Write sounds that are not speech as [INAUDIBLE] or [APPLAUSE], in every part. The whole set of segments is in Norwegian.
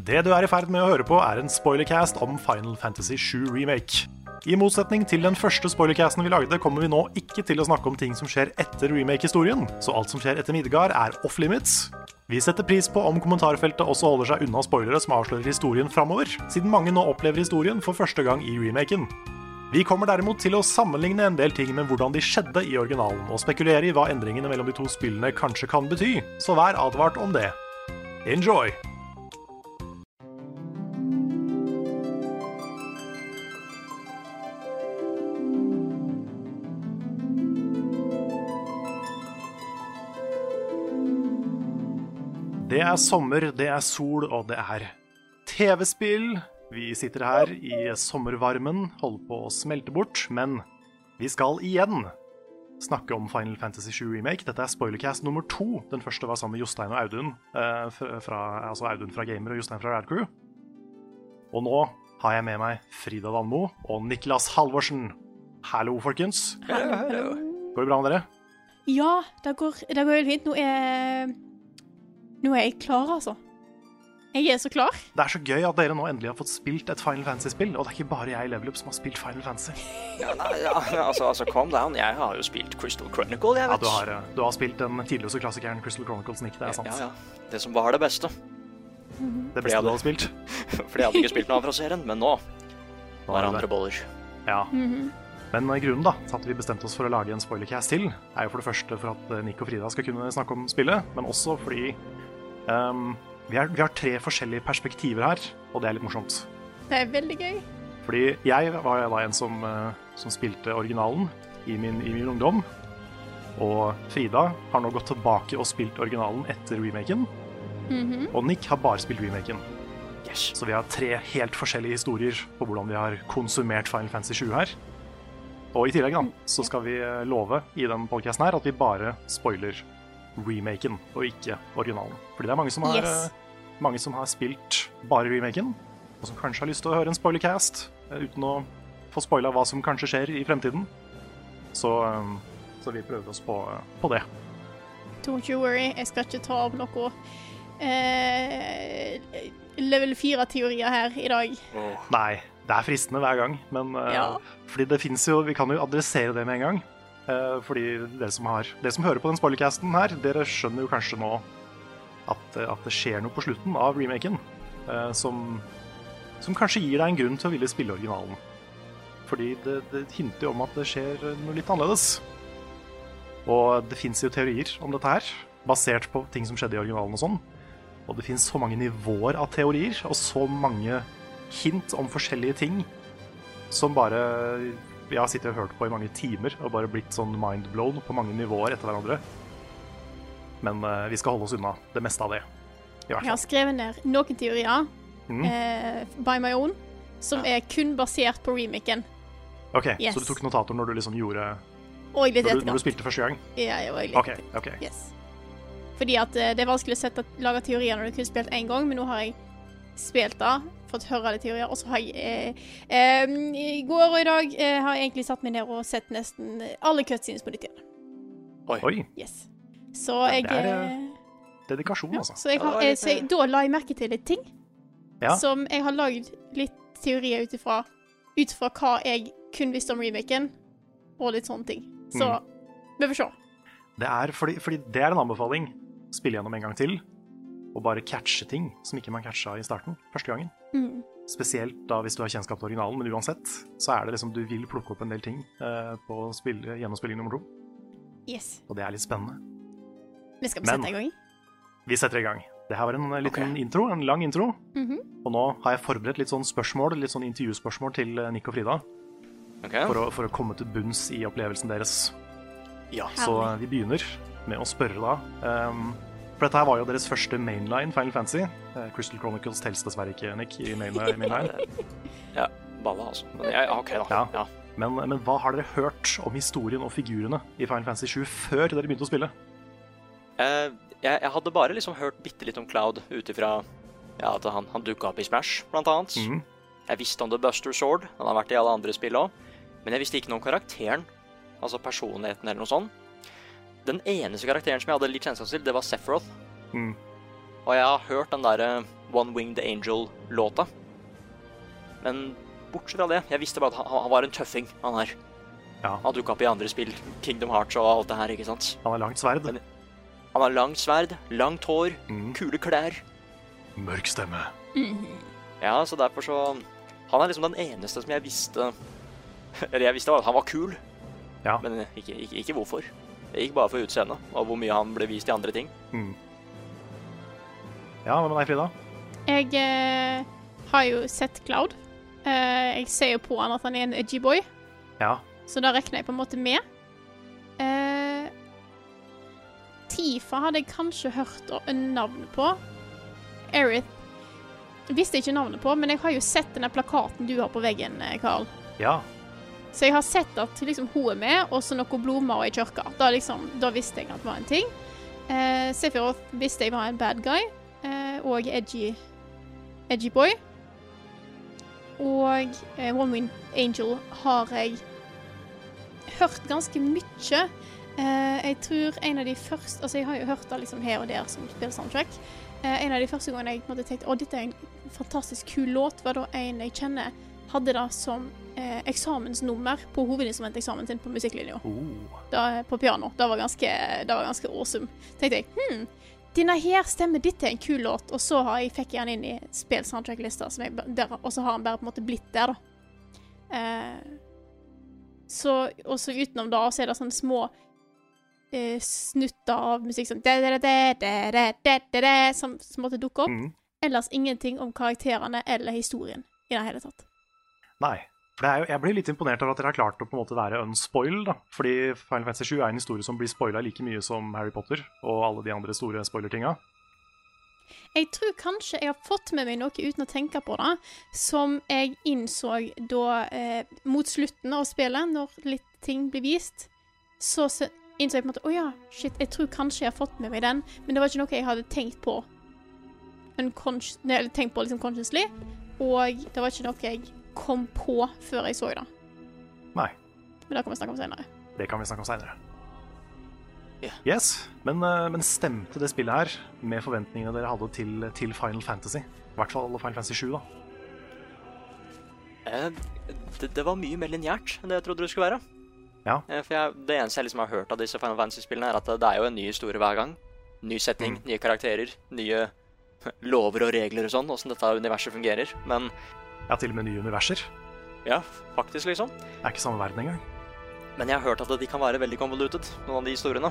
Det du er i ferd med å høre på, er en spoilercast om Final Fantasy 7 Remake. I motsetning til den første spoilercasten vi lagde, kommer vi nå ikke til å snakke om ting som skjer etter remake-historien, så alt som skjer etter Midgard, er off limits. Vi setter pris på om kommentarfeltet også holder seg unna spoilere som avslører historien framover, siden mange nå opplever historien for første gang i remaken. Vi kommer derimot til å sammenligne en del ting med hvordan de skjedde i originalen, og spekulere i hva endringene mellom de to spillene kanskje kan bety, så vær advart om det. Enjoy! Det er sommer, det er sol, og det er TV-spill. Vi sitter her i sommervarmen, holder på å smelte bort, men vi skal igjen snakke om Final Fantasy 7 Remake. Dette er spoilercast nummer to. Den første var sammen med Jostein og Audun, eh, fra, altså Audun fra Gamer og Jostein fra Radcrew. Og nå har jeg med meg Frida Danmo og Niklas Halvorsen. Hallo, folkens. Går det bra med dere? Ja, det går, det går helt fint. Nå er Nå er jeg klar, altså. Jeg er så klar. Det er så gøy at dere nå endelig har fått spilt et Final Fantasy-spill, og det er ikke bare jeg i Level Up som har spilt Final Fantasy. Ja, nei, ja, altså, altså, calm down. Jeg har jo spilt Crystal Chronicle, jeg Ja, vet. du har, eh, du har spilt den tidløse klassikeren Crystal Chronicles, Nick. Det er sant. Ja, ja. Det som var det beste. Det beste du har spilt. [LAUGHS] Fordi jeg hadde ikke spilt noe av fra serien, men nå Nå var er det andre boller. Ja. Men eh, grunnen da, til at vi bestemte oss for å lage en spoilercast til, er jo for det første for at eh, Nick og Frida skal kunne snakke om spillet, men også fordi ehm, vi, er, vi har tre forskjellige perspektiver her, og det er litt morsomt. Det er veldig gøy. Fordi jeg var da en som, eh, som spilte originalen i min, i min ungdom. Og Frida har nå gått tilbake og spilt originalen etter remaken. Og Nick har bare spilt remaken. Yes. Så vi har tre helt forskjellige historier på hvordan vi har konsumert Final Fantasy 7 her. Og i tillegg da, så skal vi eh, love i den podcasten her at vi bare spoiler remaken og ikke originalen. Fordi det er mange som har, Yes. eh, mange som har spilt bare remaken, og som kanskje har lyst til å høre en spoilercast eh, uten å få spoila hva som kanskje skjer i fremtiden. Så, eh, så vi prøver oss på, på det. Don't you worry, jeg skal ikke ta opp noe eh, level 4-teorier her i dag. Nei, det er fristende hver gang, men ja. uh, fordi det finnes jo Vi kan jo adressere det med en gang. Eh, fordi dere som, har, dere som hører på den spoilercasten her, dere skjønner jo kanskje nå at, eh, at det skjer noe på slutten av remaken eh, som, som kanskje gir deg en grunn til å ville spille originalen. Fordi det, det hinter jo om at det skjer noe litt annerledes. Og det fins jo teorier om dette her, basert på ting som skjedde i originalen og sånn. Og det fins så mange nivåer av teorier, og så mange hint om forskjellige ting som bare jeg har sittet og hørt på i mange timer og bare blitt sånn mindblown på mange nivåer etter hverandre. Men uh, vi skal holde oss unna det meste av det. Jeg har skrevet ned noen teorier mm. uh, by my own, som er kun basert på remaken. Ok, Yes. Så du tok notater når du liksom gjorde Når du, når du spilte første gang? Ja, jeg var litt OK. okay. ok. Yes. Fordi at uh, det er vanskelig å sette, lage teorier når du kun spilt én gang, men nå har jeg spilt det, fått høre alle teorier, og så har jeg eh, eh, I går og i dag eh, har jeg egentlig satt meg ned og sett nesten alle cutscenes på nytt igjen. Oi. Oi, Yes. Så Ja, jeg det er, eh, dedikasjon, ja, altså. Så, jeg har, eh, så jeg, da la jeg merke til litt ting Ja. som jeg har lagd litt teorier ut ifra ut fra hva jeg kun visste om remaken, og litt sånne ting. Så Mm. vi får se. Det er fordi, fordi det er en anbefaling. Spille gjennom en gang til. Og bare catche ting som ikke man catcha i starten. Første gangen. Mm. Spesielt da hvis du har kjennskap til originalen, men uansett så er det liksom du vil plukke opp en del ting eh, på spill, gjennomspilling nummer to. Yes. Og det er litt spennende. Vi skal Men- sette i gang. Vi setter i gang. Det her var en liten liten intro, en lang intro. Mhm. Og nå har jeg forberedt litt sånn spørsmål, litt sånn intervjuspørsmål til eh, Nick og Frida. Okay. For å, for å komme til bunns i opplevelsen deres. Ja. Så eh, vi begynner med å spørre da ehm, For dette her var jo deres første mainline Final Fantasy. Eh, Crystal Chronicles telles dessverre ikke, Nick, i mainline. mainline. [LAUGHS] Ja, balla, altså. Men jeg, OK, da. Ja. Ja. Men, men hva har dere hørt om historien og figurene i Final Fantasy 7 før dere begynte å spille? Uh, jeg, jeg hadde bare liksom hørt bitte litt om Cloud ut ifra ja, at han, han dukka opp i Smash, blant annet. Mm. Jeg visste om The Buster Sword, han har vært i alle andre spill òg. Men jeg visste ikke noe om karakteren, altså personligheten eller noe sånt. Den eneste karakteren som jeg hadde litt kjennskap til, det var Sephiroth. Mm. Og jeg har hørt den derre One Winged Angel-låta. Men bortsett fra det, jeg visste bare at han, var en tøffing, han her. Ja. Han dukka opp i andre spill, Kingdom Hearts og alt det her, ikke sant. Han har langt sverd, Men- Han har langt sverd, langt hår, mm. kule klær. mørk stemme. [LAUGHS] Ja, så derfor så Han er liksom den eneste som jeg visste Eller jeg visste at han var kul, Ja. men ikke, ikke, ikke hvorfor. Ikke bare for utseendet og hvor mye han ble vist i andre ting. Mm. Ja, hva med deg, Frida? Jeg eh, har jo sett Cloud. Eh, jeg ser jo på han at han er en edgy boy, Ja. så da regner jeg på en måte med. Eh, Tifa hadde jeg kanskje hørt o- navnet på. Erith visste jeg ikke navnet på, men jeg har jo sett denne plakaten du har på veggen, eh, Carl. Ja. Så jeg har sett at liksom, hun er med, og så noen blomster og kirka. Da, liksom, da visste jeg at det var en ting. Eh, Sephiroth visste jeg var en bad guy, eh, og edgy, edgy boy. Og eh, One Wind Angel har jeg hørt ganske mye. Eh, jeg tror en av de første Altså, jeg har jo hørt det liksom her og der som spiller soundtrack. en av de første gangene jeg måtte tenkte å, dette er en fantastisk kul låt, var da en jeg kjenner hadde det som eh, eksamensnummer på hovedinstrumenteksamen sin på musikklinja. Oh. På piano. Det var, ganske, det var ganske awesome. Tenkte jeg hm, denne her stemmer ditt til en kul låt, og så har jeg, fikk jeg den inn i spill-soundtrack-lista, og så har han bare på en måte blitt der, da. Eh, så, og så utenom da så er det sånne små eh, snutter av musikk sånn som, som måtte dukke opp. Mm. Ellers ingenting om karakterene eller historien i det hele tatt. Nei. Er jo, jeg blir litt imponert over at dere har klart å på en måte være unspoiled. da. Fordi Final Fantasy 7 er en historie som blir spoila like mye som Harry Potter og alle de andre store spoilertinga. Jeg tror kanskje jeg har fått med meg noe uten å tenke på det, som jeg innså da eh, mot slutten av spillet, når litt ting blir vist, så innså jeg på en måte Å ja, shit, jeg tror kanskje jeg har fått med meg den, men det var ikke noe jeg hadde tenkt på. Unconsci- tenkt på liksom consciously, og det var ikke noe jeg kom på før jeg så det. Nei. Men det kan vi snakke om senere. Det kan vi snakke om seinere. Yeah. Yes, men, eh, men stemte det spillet her med forventningene dere hadde til, til Final Fantasy? I hvert fall Final Fantasy 7, da. Eh, det, det var mye mer lineært enn det jeg trodde det skulle være. Ja. Eh, for jeg, Det eneste jeg liksom har hørt av disse Final Fantasy-spillene, er at det er jo en ny historie hver gang. Ny setting, Mm. nye karakterer, nye [LAUGHS] lover og regler og sånn, åssen dette universet fungerer. Men Ja, til og med nye universer. ja, faktisk, liksom. Det er ikke samme verden engang. Men jeg har hørt at de kan være veldig convoluted, noen av de historiene.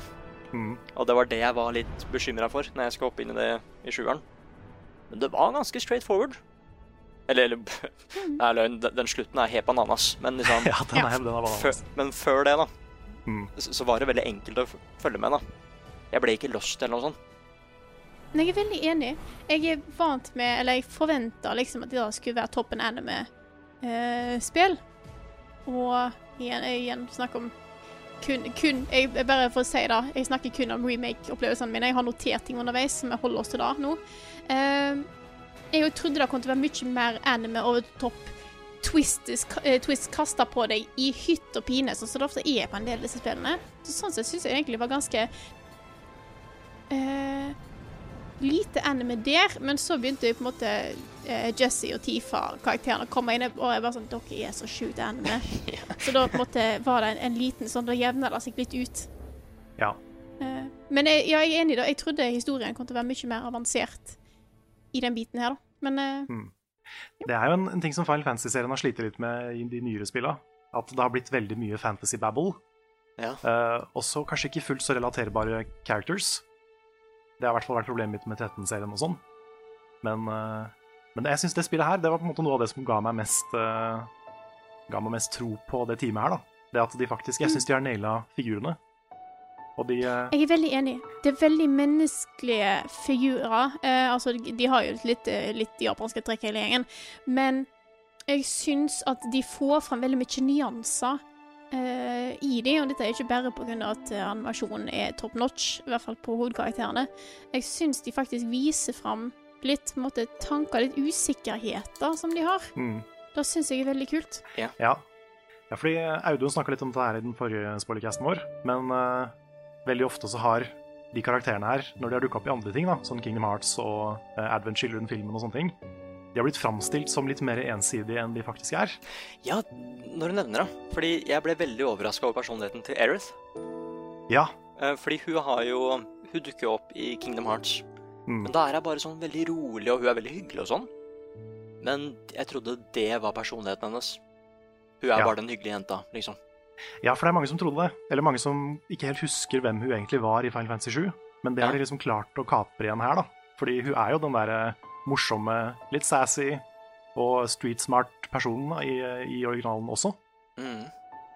Mm. Og det var det jeg var litt bekymra for når jeg skulle hoppe inn i det i sjueren. Men det var ganske straight forward. Eller, eller det [LAUGHS] er løgn, den, den slutten er helt bananas. Men liksom [LAUGHS] Ja, den er, den er før, bananas. Men før det, da, Mm. så, så var det veldig enkelt å følge med, da. Jeg ble ikke lost eller noe sånt. Men jeg er veldig enig. Jeg er vant med, eller jeg forventa liksom at det skulle være toppen anime-spill. og igjen, igjen snakk om kun, kun jeg, Bare for å si det, jeg snakker kun om remake-opplevelsene mine. Jeg har notert ting underveis, som jeg holder oss til da nå. Eh, jeg trodde det kom til å være mye mer anime over the top. Twists, eh, twist kasta på deg i hytt og pine, sånn som det ofte er på en del av disse spillene. Så sånn sett syns jeg egentlig var ganske eh, lite anime der, men så begynte på en måte eh, Jesse og Tifa-karakterene å komme inn, og jeg bare sånn Dere er så sjukt anime. [LAUGHS] Så da på en måte var det en, en liten sånn Da jevna det seg litt ut. Ja. Eh, men jeg, ja, jeg er enig, da. Jeg trodde historien kom til å være mye mer avansert i den biten her, da. Men eh, Det er jo en, en ting som Final Fantasy-serien har slitt litt med i de nyere spillene. At det har blitt veldig mye fantasy-babble. Ja. Eh, også kanskje ikke fullt så relaterbare characters. Det har i hvert fall vært problemet mitt med 13-serien og sånn. Men, eh, men jeg syns det spillet her det var på en måte noe av det som ga meg mest eh, Ga meg mest tro på det teamet her. da Det at de faktisk Jeg syns de har naila figurene. De eh, Jeg er veldig enig. Det er veldig menneskelige figurer. Eh, altså, de har jo litt, litt japanske trekk hele gjengen, men jeg syns at de får fram veldig mye nyanser eh, i de, og dette er ikke bare pga. at eh, animasjonen er top notch, i hvert fall på hovedkarakterene. Jeg syns de faktisk viser fram litt måte, tanker, litt usikkerheter som de har. mm, Det syns jeg er veldig kult. Ja. ja, fordi Audun snakka litt om det her i den forrige spoilercasten vår, men uh, veldig ofte så har de karakterene her, når de har dukka opp i andre ting, da, sånn Kingdom Hearts og uh, Advent Children-filmen og sånne ting, de har blitt framstilt som litt mer ensidige enn de faktisk er. Ja, når du nevner det. Fordi jeg ble veldig overraska over personligheten til Aerith. Ja. Eh, Fordi hun har jo Hun dukker jo opp i Kingdom Hearts. Mm. Men da er hun bare sånn veldig rolig, og hun er veldig hyggelig og sånn. Men jeg trodde det var personligheten hennes. Hun er Ja. bare den hyggelige jenta, liksom. Ja, for det er mange som trodde det. Eller mange som ikke helt husker hvem hun egentlig var i Final Fantasy 7. Men det har de liksom klart å kapre igjen her, da. Fordi hun er jo den derre morsomme, litt sassy og street smart personen da, i, i originalen også. Mm.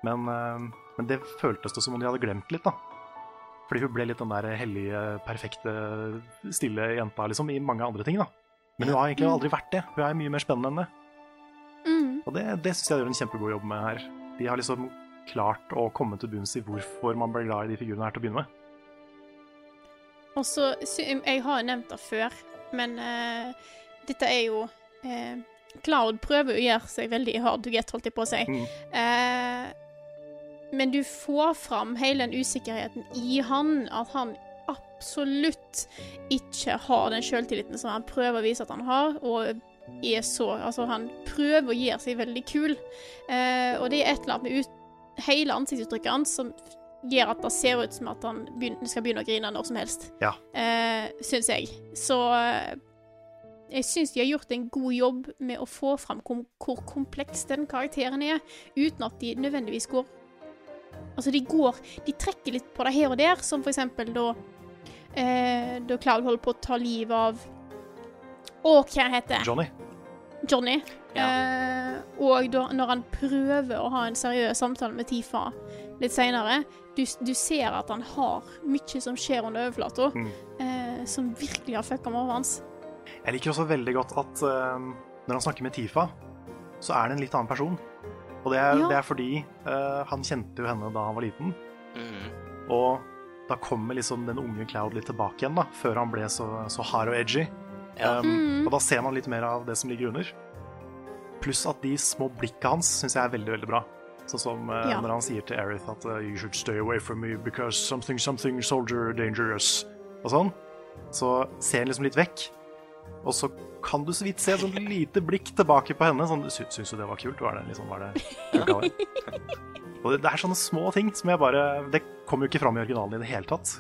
Men, eh, men det føltes det som om de hadde glemt litt, da. Fordi hun ble litt den der hellige, perfekte, stille jenta liksom, i mange andre ting, da. Men hun har egentlig aldri vært det. Hun er mye mer spennende enn det. Mm. Og det, det syns jeg de gjør en kjempegod jobb med her. De har liksom klart å komme til bunns i hvorfor man ble glad i de figurene her til å begynne med. Og så Jeg har nevnt det før, men uh, dette er jo uh, Cloud prøver å gjøre seg veldig hard to get, holdt jeg på å si. Mm. Uh, men du får fram hele den usikkerheten i han, at han absolutt ikke har den selvtilliten som han prøver å vise at han har, og er så Altså, han prøver å gjøre seg veldig kul, og det er et eller annet med ut, hele ansiktsuttrykket hans som gjør at det ser ut som at han begynner, skal begynne å grine når som helst Ja. eh, syns jeg. Så eh, jeg syns de har gjort en god jobb med å få fram kom hvor kompleks den karakteren er, uten at de nødvendigvis går Altså, de går De trekker litt på det her og der, som for eksempel da eh, Da Cloud holder på å ta livet av Å, hva heter det? Johnny. Johnny. Ja. Eh, og da, når han prøver å ha en seriøs samtale med Tifa litt seinere, du, du ser at han har mye som skjer under overflata, Mm. eh, som virkelig har fucka med hodet hans. Jeg liker også veldig godt at eh, når han snakker med Tifa, så er det en litt annen person. Og det er, Ja. det er fordi eh, han kjente jo henne da han var liten, Mm. og da kommer liksom den unge Cloud litt tilbake igjen, da, før han ble så, så hard og edgy. Ja. Um, Mm. Og da ser man litt mer av det som ligger under. Pluss at de små blikka hans syns jeg er veldig, veldig bra. Sånn som uh, Ja. når han sier til Aerith at uh, You should stay away from me because something, something soldier dangerous. Og sånn. Så ser han liksom litt vekk. Og så kan du så vidt se et sånt [LAUGHS] lite blikk tilbake på henne. Sånn, sy Syns du det var kult? Var det liksom, var det? [LAUGHS] Og det, det er sånne små ting som jeg bare Det kommer jo ikke fram i originalen i det hele tatt.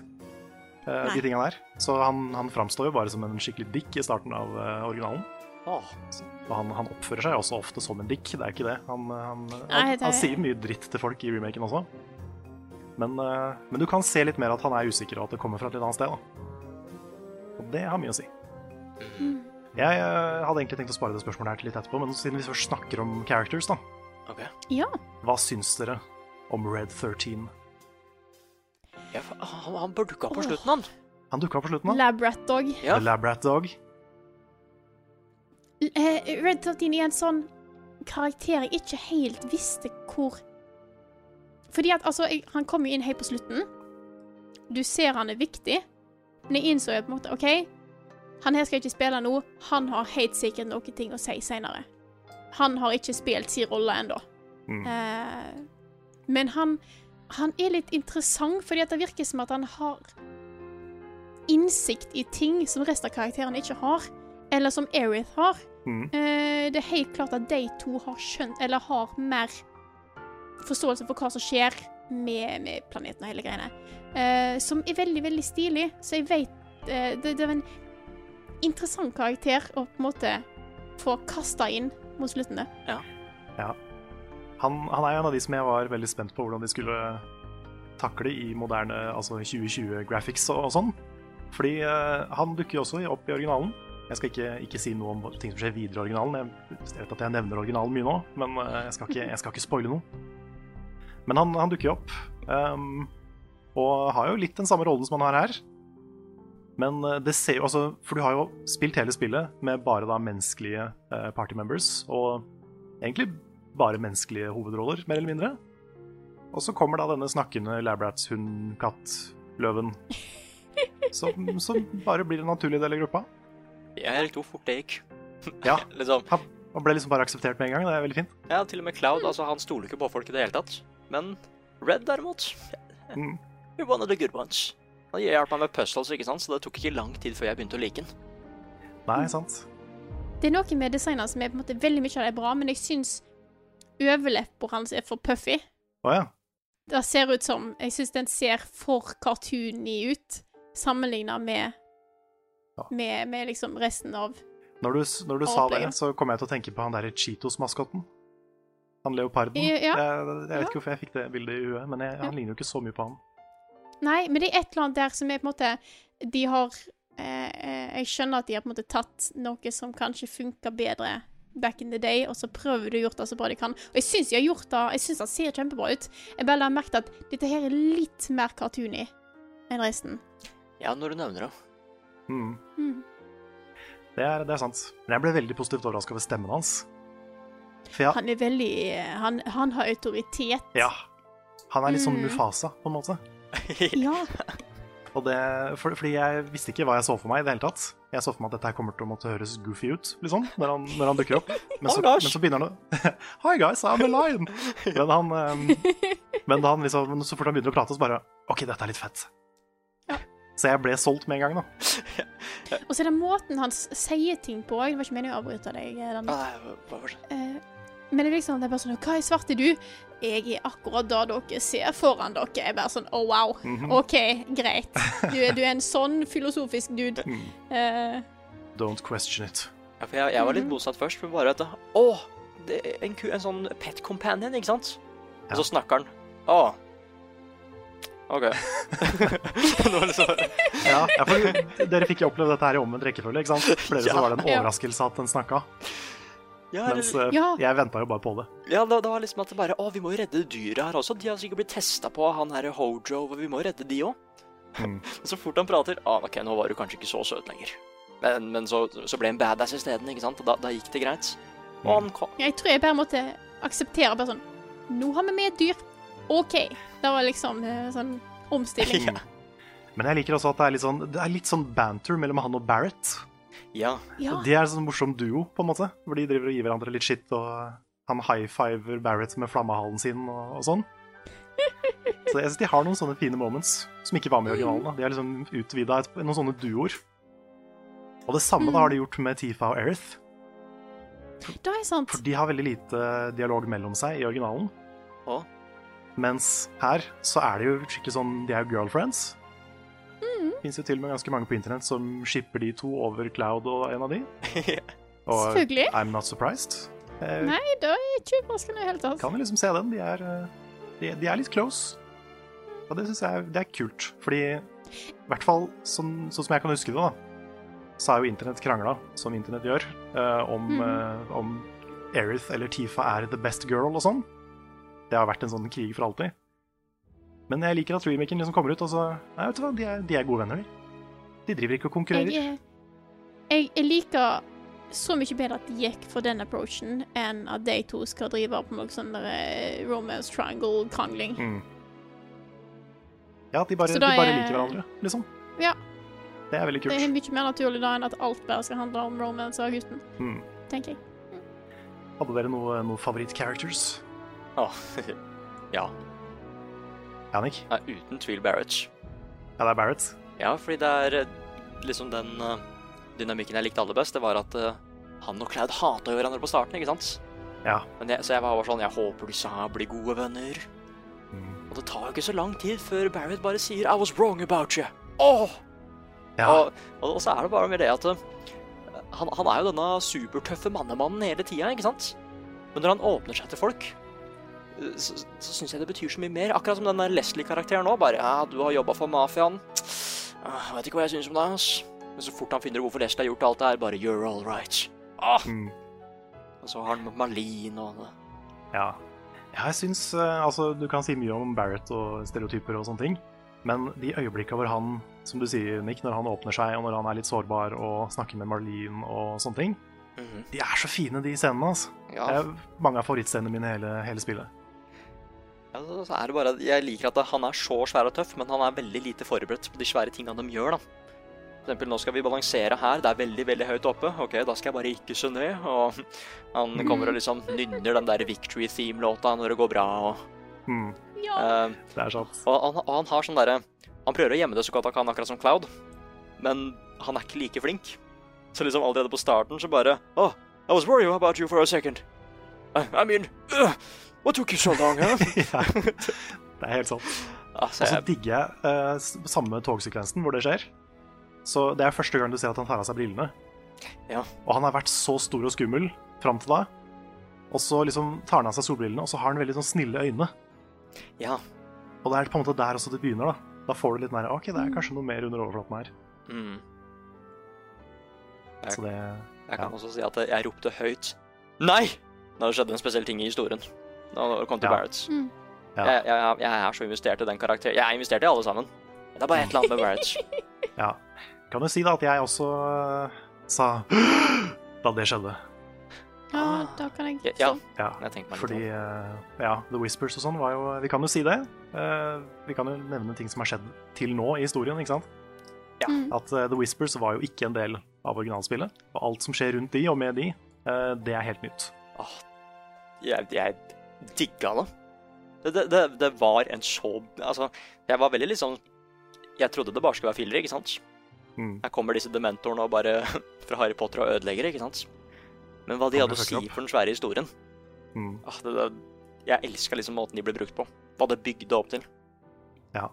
Uh, de tingene der. Så han, han framstår jo bare som en skikkelig dick i starten av uh, originalen. Åh. Og han, han oppfører seg også ofte som en dick, det er ikke det. Han, han, Nei, han, det han sier mye dritt til folk i remaken også. Men, eh, men du kan se litt mer at han er usikker, og at det kommer fra et litt annet sted. Da. Og det har mye å si. Jeg eh, hadde egentlig tenkt å spare det spørsmålet her til litt etterpå, men siden vi først snakker om characters, da. Okay. Ja. Hva syns dere om Red 13? Ja, han, han bør dukke opp på slutten, han. Han dukka opp på slutten, han. Labrat Dog. Ja. Labrat Dog. Eh, Red 13 er en sånn karakter jeg ikke helt visste hvor Fordi at altså, jeg, han kommer jo inn helt på slutten. Du ser han er viktig, men jeg innså jo på en måte OK, han her skal ikke spille nå. Han har helt sikkert noen ting å si seinere. Han har ikke spilt sin rolle ennå. Mm. Eh, men han, han er litt interessant, fordi at det virker som at han har innsikt i ting som resten av karakterene ikke har. Eller som Erith har. Mm. Eh, det er helt klart at de to har skjønt, eller har mer forståelse for hva som skjer med, med planeten og hele greiene. Eh, som er veldig, veldig stilig. Så jeg vet eh, det, det er en interessant karakter å på en måte få kasta inn mot slutten. der. Han, han er jo en av de som jeg var veldig spent på hvordan de skulle takle i moderne altså 2020-graphics og, og sånn. Fordi eh, han dukker jo også opp i originalen. Jeg skal ikke, ikke si noe om ting som skjer videre i originalen. Jeg vet at jeg nevner originalen mye nå, men eh, jeg skal ikke, jeg skal ikke spoile noe. Men han, han dukker jo opp. Um, og har jo litt den samme rollen som han har her. Men eh, det ser jo altså For du har jo spilt hele spillet med bare da menneskelige eh, party members, og egentlig bare menneskelige hovedroller, mer eller mindre. Og så kommer da denne snakkende Labrats-hund-katt-løven. Som, som bare blir en naturlig del av gruppa. Jeg likte hvor fort det gikk. [LAUGHS] Ja, Liksom, han ble liksom bare akseptert med en gang. Det er veldig fint. ja, til og med Cloud, altså han stoler ikke på folk i det hele tatt. Men Red derimot, Mm. you're one of the good ones. Han hjalp meg med puzzles, ikke sant, så det tok ikke lang tid før jeg begynte å like den. Nei, sant? Det er noe med designeren som er på en måte veldig mye av det er bra, men jeg syns overleppa hans er for puffy. Å ja. Det ser ut som Jeg syns den ser for cartoony ut, sammenligna med, Ja. med med liksom resten av Når du, når du sa det, så kom jeg til å tenke på han derre Cheetos-maskotten. Han leoparden. I, ja. Jeg, jeg vet ikke hvorfor jeg fikk det bildet i huet, men jeg, han ligner jo ikke så mye på han. Nei, men det er et eller annet der som er på en måte De har eh, eh, Jeg skjønner at de har på en måte tatt noe som kanskje funka bedre back in the day, og så prøver du å gjøre det så bra de kan. Og jeg syns de har gjort det. Jeg syns det ser kjempebra ut. Jeg bare har merket at dette her er litt mer cartoony enn resten. Ja, når du nevner det. Mm. Mm. Det, er, det er sant. Men jeg ble veldig positivt overraska over stemmen hans. For ja, Han er veldig eh, Han, han har autoritet. ja han er litt sånn Mm. Mufasa, på en måte. [LAUGHS] Ja. Og det, for, fordi jeg visste ikke hva jeg så for meg i det hele tatt. Jeg så for meg at dette her kommer til å måtte høres goofy ut, liksom, når han, når han dukker opp. Men så, Oh, men så begynner han å [LAUGHS] Hi guys, I'm a lion! Men han um, [LAUGHS] Men han liksom, så fort han begynner å prate, så bare OK, dette er litt fett. Ja. Så jeg ble solgt med en gang, da. [LAUGHS] Og så er det måten han sier ting på. Det var ikke meningen å avbryte deg. eh, Ah, nei, bare? Eh, men det er liksom det er bare sånn Hva i svart er du? Jeg er akkurat det dere ser foran dere. Jeg er bare sånn Oh, wow. Mhm. OK, greit. Du er, du er en sånn filosofisk dude. [LAUGHS] Mm. Uh, Don't question it. Ja, for jeg, jeg var litt Mhm. motsatt først, men bare at Å, det er en, ku, en sånn pet companion, ikke sant? Og så snakker han. Å. OK. [LAUGHS] Ja, ja, for Dere fikk jo oppleve dette her i omvendt rekkefølge, ikke sant? For dere Ja. så var det en Ja. overraskelse at den snakka. Ja, Mens eh, Ja. jeg venta jo bare på det. ja det, det var liksom at det bare Å, vi må jo redde dyret her også. De har sikkert blitt testa på av han her Hojo, og vi må jo redde de òg. Mm. [LAUGHS] Så fort han prater Å, OK, nå var du kanskje ikke så søt lenger. Men, men så, så ble han badass isteden, ikke sant? Og da, da gikk det greit. Og Mm. han kom jeg tror jeg bare måtte akseptere bare sånn Nå har vi med et dyr. OK. Det var liksom sånn omstilling. [LAUGHS] Ja. Men jeg liker også at det er litt sånn, det er litt sånn banter mellom han og Barrett. Ja. Ja. De er en sånn morsom duo, på en måte. Hvor de driver og gir hverandre litt shit, og han high-fiver Barrett med flammehalen sin og, og sånn. [LAUGHS] Så jeg synes de har noen sånne fine moments som ikke var med i originalen. Da. De har liksom utvida noen sånne duoer. Og det samme da har de gjort med Tifa og Erith. Det er sant. For de har veldig lite dialog mellom seg i originalen. Å. Mens her så er det jo skikkelig sånn De er jo girlfriends. Mm. Fins jo til og med ganske mange på internett som shipper de to over Cloud og en av de. [LAUGHS] Og. I'm not surprised. Eh, Nei, det er ikke overraskende i det hele tatt. kan jo liksom se den. De er, eh, de, de er litt close. Og det syns jeg det er kult. Fordi i hvert fall sånn, sånn som jeg kan huske det, da, så er jo internett krangla, som internett gjør, eh, om, mm. eh, om Erith eller Tifa er the best girl og sånn. Det har vært en sånn krig for alltid. Men jeg liker at remaken liksom kommer ut, og så Nei, vet du hva, de er, de er gode venner, de. De driver ikke og konkurrerer. Jeg, jeg, jeg liker så mye bedre at de gikk for den approachen, enn at de to skal drive på noe sånn eh, romance triangle-krangling. Mm. Ja, at de bare, de bare er- liker hverandre, liksom. Ja. Det er veldig kult. Det er mye mer naturlig da enn at alt bare skal handle om romance og gutten, Mm. tenker jeg. Hadde dere noen noe favoritt-characters? Å. [LAUGHS] ja. Ja. Uten tvil Barrett. Ja, det er Barrett. Ja, fordi det er eh, liksom den eh, dynamikken jeg likte aller best. Det var at eh, han og Cloud hata hverandre på starten, ikke sant? Ja. Men jeg, så jeg var bare sånn Jeg håper disse her blir gode venner. Mm. Og det tar jo ikke så lang tid før Barrett bare sier I was wrong about you. Åh! Ja. Og, og, så er det bare med det at han, han er jo denne supertøffe mannemannen hele tida, ikke sant? Men når han åpner seg til folk, så, så syns jeg det betyr så mye mer. Akkurat som den der Leslie-karakteren nå. Bare ja, du har jobba for mafiaen. Ah, Jeg vet ikke hva jeg syns om det, ass. Men så fort han finner ut hvorfor Leslie har gjort alt det her, bare you're all right. Ah! Mm. Og så har han Malin og Ja. ja jeg syns eh, Altså, du kan si mye om Barrett og stereotyper og sånne ting, Men de øyeblikka hvor han, som du sier, Nick, når han åpner seg, og når han er litt sårbar og snakker med Marlene og sånne ting, Mhm. de er så fine, de scenene. altså. Ja. Det er mange av favorittscenene mine i hele, hele spillet. Ja, så er det bare, Jeg liker at han er så svær og tøff, men han er veldig lite forberedt på de svære tingene de gjør. da. For eksempel, nå skal vi balansere her, det er veldig veldig høyt oppe. Ok, Da skal jeg bare ikke se ned. Og [LAUGHS] han kommer og liksom nynner den der Victory Theme-låta når det går bra. og... Mm, Ja. uh, det er sant. og, han, og han har sånn derre Han prøver å gjemme det så godt han kan, akkurat som Cloud, men han er ikke like flink. Så liksom allerede på starten så bare Oh, I was worried about you for a second. I, I mean uh, What took you so long, huh? [LAUGHS] ja, det er helt sant. altså, Og så digger jeg uh, samme togsekvensen hvor det skjer. Så det er første gang du ser at han tar av seg brillene. Ja. Og han har vært så stor og skummel fram til da. Og så liksom tar han av seg solbrillene, og så har han veldig sånn snille øyne. ja. Og det er på en måte der også det begynner, da. Da får du litt mer OK, det er kanskje noe mer under overflaten her. Mm. Så det Jeg kan Ja. også si at jeg ropte høyt Nei! Da det skjedde en spesiell ting i historien. Da det kom til Ja. Barretts. Mm. Ja. Jeg, jeg, jeg er så investert i den karakteren. Jeg er investert i alle sammen. Det er bare et eller annet med Barretts. [LAUGHS] Ja. Kan jo si da at jeg også eh, sa [GASPS] da det skjedde. ja, da kan jeg Ja, ja. Ja. Jeg tenkte meg Fordi eh, ja, The Whispers og sånn var jo Vi kan jo si det. Eh, vi kan jo nevne ting som har skjedd til nå i historien, ikke sant? Ja. Mm. At The Whispers var jo ikke en del av originalspillet. Og alt som skjer rundt de og med de, eh, det er helt nytt. Åh, jeg, jeg digga det. Det, det, det. det var en så Altså, jeg var veldig liksom Jeg trodde det bare skulle være filler, ikke sant? Mm. Her kommer disse dementorene og bare [LAUGHS] fra Harry Potter og ødelegger, ikke sant? Men hva de hadde å si opp. for den svære historien Mm. ah, det, det, Jeg elska liksom måten de ble brukt på. Hva det bygde opp til. Ja.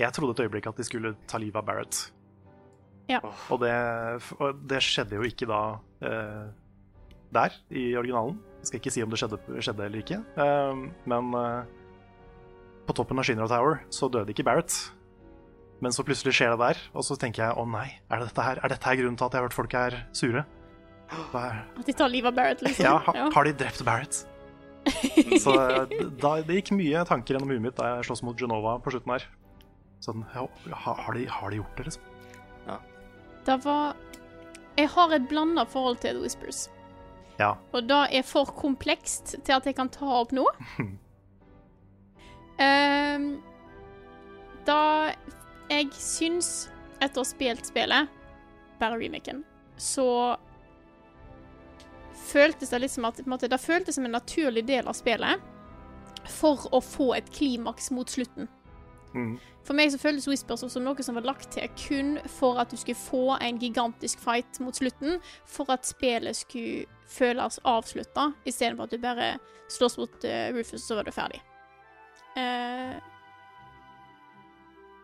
Jeg trodde et øyeblikk at de skulle ta livet av Barrett. Ja. Og det, og det skjedde jo ikke da eh, der, i originalen. Jeg skal ikke si om det skjedde, skjedde eller ikke. Eh, men eh, på toppen av Shinra Tower så døde ikke Barrett. Men så plutselig skjer det der, og så tenker jeg å nei, er, det dette her, er dette her grunnen til at jeg har hørt folk er sure? Er, [GASPS] At de tar livet av Barrett, liksom. ja, ha, har de drept Barrett? Så eh, da, det gikk mye tanker gjennom huet mitt da jeg sloss mot Genova på slutten her. Sånn, ja, har, de, har de gjort det, liksom? Det var Jeg har et blanda forhold til The Whispers. Ja. Og det er for komplekst til at jeg kan ta opp nå. um, [LAUGHS] da jeg syns, etter å ha spilt spillet, bare remaken, så føltes det litt som at måte, Det føltes som en naturlig del av spillet for å få et klimaks mot slutten. Mm. For meg så føltes Whispers som noe som var lagt til kun for at du skulle få en gigantisk fight mot slutten, for at spillet skulle føles avslutta, istedenfor at du bare slåss mot uh, Rufus, så var du ferdig. Uh,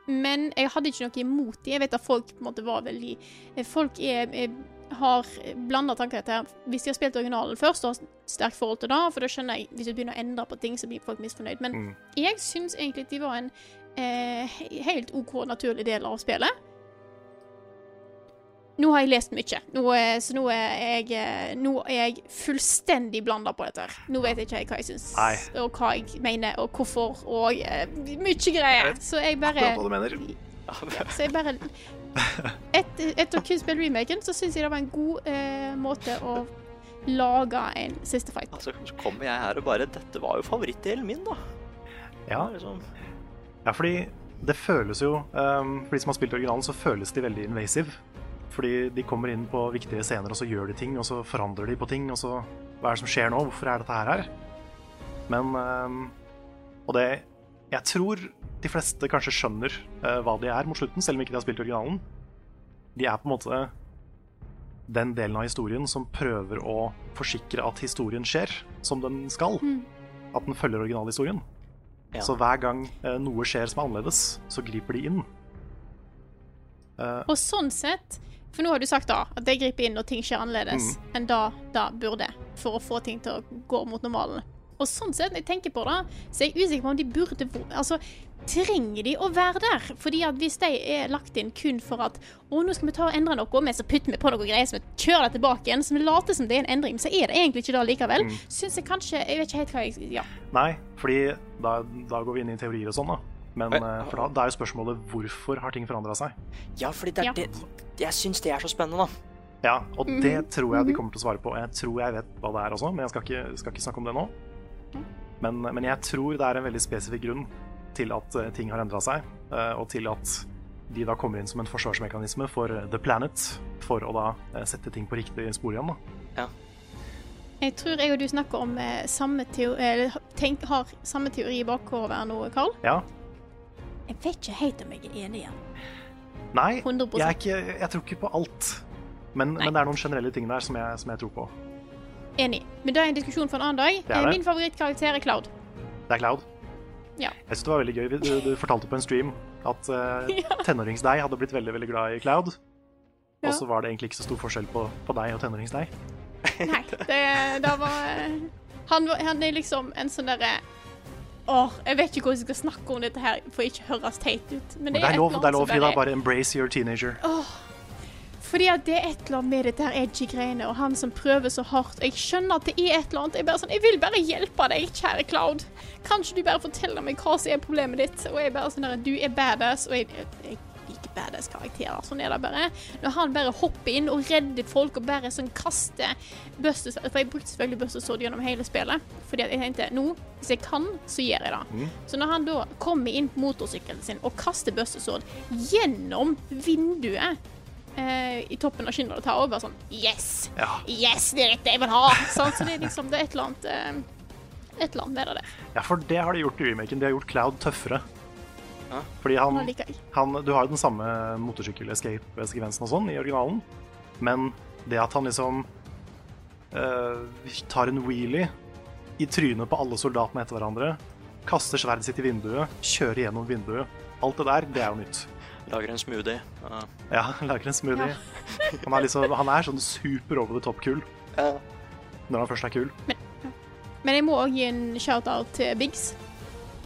men jeg hadde ikke noe imot det. Jeg vet at folk på en måte var veldig eh, Folk er, er, har blanda tanker etter Hvis de har spilt originalen først og har sterkt forhold til det, for da skjønner jeg hvis du begynner å endre på ting, så blir folk misfornøyd. Men Mm. jeg syns egentlig at de var en eh, helt OK naturlig del av spillet. Nå har jeg lest mye, nå, er- så nå er jeg, eh, nå er jeg fullstendig blanda på dette. her. Nå vet jeg ikke hva jeg syns, Nei. og hva jeg mener, og hvorfor, og eh, mye greier. Så jeg bare Akkurat hva du mener. [LAUGHS] så jeg bare et, Etter å kun spille remaken, så syns jeg det var en god eh, måte å lage en siste fight på. Altså, så kommer jeg her og bare Dette var jo favorittdelen min, da. Ja. Liksom, ja, fordi det føles jo um, For de som har spilt originalen, så føles de veldig invasive. Fordi de kommer inn på viktige scener, og så gjør de ting, og så forandrer de på ting, og så Hva er det som skjer nå? Hvorfor er dette her her? Men um, Og det Jeg tror de fleste kanskje skjønner eh, hva de er mot slutten, selv om ikke de har spilt originalen. De er på en måte den delen av historien som prøver å forsikre at historien skjer som den skal. At den følger originalhistorien. Ja. Så hver gang eh, noe skjer som er annerledes, så griper de inn. Uh, Og sånn sett For nå har du sagt da at det griper inn når ting skjer annerledes enn da da burde, for å få ting til å gå mot normalen. Og sånn sett, når jeg tenker på det, så er jeg usikker på om de burde Altså, trenger de å være der? Fordi at hvis de er lagt inn kun for at å, nå skal vi ta og endre noe, men så putter vi på noe greier, så vi kjører det tilbake igjen, så vi later som det er en endring, så er det egentlig ikke det likevel. Syns jeg kanskje Jeg vet ikke helt hva jeg Ja. nei, fordi da, da går vi inn i teorier og sånn, da. Men eh, for da, da er jo spørsmålet hvorfor har ting forandra seg? Ja, fordi det er Ja. det Jeg syns det er så spennende, da. Ja, og Mhm. det tror jeg de kommer til å svare på. Jeg tror jeg vet hva det er også, men jeg skal ikke, skal ikke snakke om det nå. Men, men jeg tror det er en veldig spesifikk grunn til at eh, ting har endra seg, eh, og til at de da kommer inn som en forsvarsmekanisme for The Planet, for å da sette ting på riktig spor igjen. da. Jeg tror jeg og du snakker om samme teori, eller tenk, har samme teori i bakhodet nå, Karl. Ja, Jeg vet ikke helt om jeg er enig igjen. Nei, jeg, ikke, jeg tror ikke på alt. Men, men det er noen generelle ting der som jeg, som jeg tror på. Enig. Men det er en diskusjon for en annen dag. Det er Eh, det. Min favorittkarakter er Cloud. Det er Cloud. Ja. Jeg synes det var veldig gøy. Du, du fortalte på en stream at [LAUGHS] uh, tenårings-deg hadde blitt veldig veldig glad i Cloud. Ja. Og så var det egentlig ikke så stor forskjell på, på deg og tenårings-deg. Nei, det, det var eh, han, han er liksom en sånn derre Åh, jeg vet ikke hvordan jeg skal snakke om dette her for ikke høres teit ut. Men det er, lov, det er lov Frida. bare- Bare embrace your teenager. Åh, Fordi at det er et eller annet med dette her edgy greiene, og han som prøver så hardt. Jeg skjønner at det er et eller annet. Jeg, bare sånn, jeg vil bare hjelpe deg, kjære Cloud. Kan ikke du bare fortelle meg hva som er problemet ditt? Og jeg bare sånn du er badass, og jeg, jeg badass karakterer. Sånn er det bare. Når han bare hopper inn og redder folk og bare sånn kaster bustesverd For jeg brukte selvfølgelig bustesverd gjennom hele spillet. Fordi jeg tenkte nå, hvis jeg kan, så gjør jeg det. Så når han da kommer inn på motorsykkelen sin og kaster bustesverd gjennom vinduet eh, i toppen av og tar over sånn Yes! Ja. Yes, det er dette jeg vil ha! Sant? Så det er liksom det er et eller annet eh, Et eller annet med det ja, for det har de gjort i remaken. De har gjort Cloud tøffere. Ja. Fordi han, han Du har jo den samme motorsykkel-escape-sekvensen og sånn i originalen, men det at han liksom uh, tar en wheelie i trynet på alle soldatene etter hverandre, kaster sverdet sitt i vinduet, kjører gjennom vinduet Alt det der, det er jo nytt. Lager en smoothie. Ja. Ja, [LAUGHS] lager en smoothie. Han, er liksom, han er sånn super over the top-kul når han først er kul. Men jeg må òg gi en shout-out til Biggs.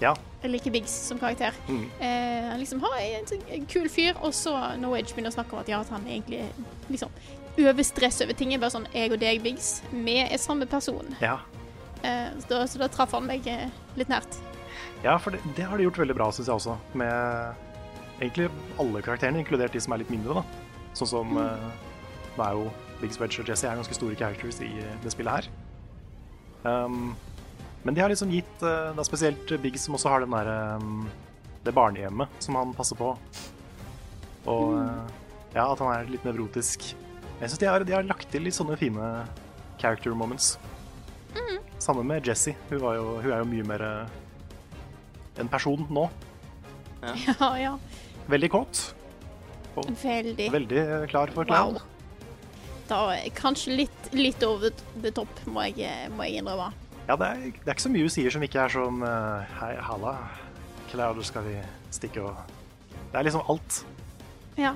Ja. Jeg liker Biggs som karakter. Mm. Eh, han liksom har en, sånn- kul fyr, og så No Edge begynner å snakke om at, ja, at han egentlig liksom overstress over ting. Er bare sånn Jeg og deg, Biggs, vi er samme person. Ja. Eh, så, da, så da traff han meg eh, litt nært. Ja, for det, det har de gjort veldig bra, syns jeg også. Med egentlig alle karakterene, inkludert de som er litt mindre, da. Sånn som eh, Det er jo Biggs, Wedge og Jesse er ganske store characters i eh, det spillet her. Um, men de har liksom gitt Det er spesielt Biggs, som også har den der, um, Det barnehjemmet som han passer på. Og eh, ja, at han er litt nevrotisk. Jeg syns de, har- de har lagt til litt sånne fine character moments. Sammen med Jessie. Hun, var jo, hun er jo mye mer eh, en person nå. ja, [LAUGHS] ja. Veldig kåt. Veldig. Veldig eh, klar for Wow. Da kanskje litt, litt over the top, må jeg, eh, må jeg innrømme. Ja, det er, det er ikke så mye hun sier som ikke er sånn eh, Hei, halla. Cloud, skal vi stikke og Det er liksom alt. Ja.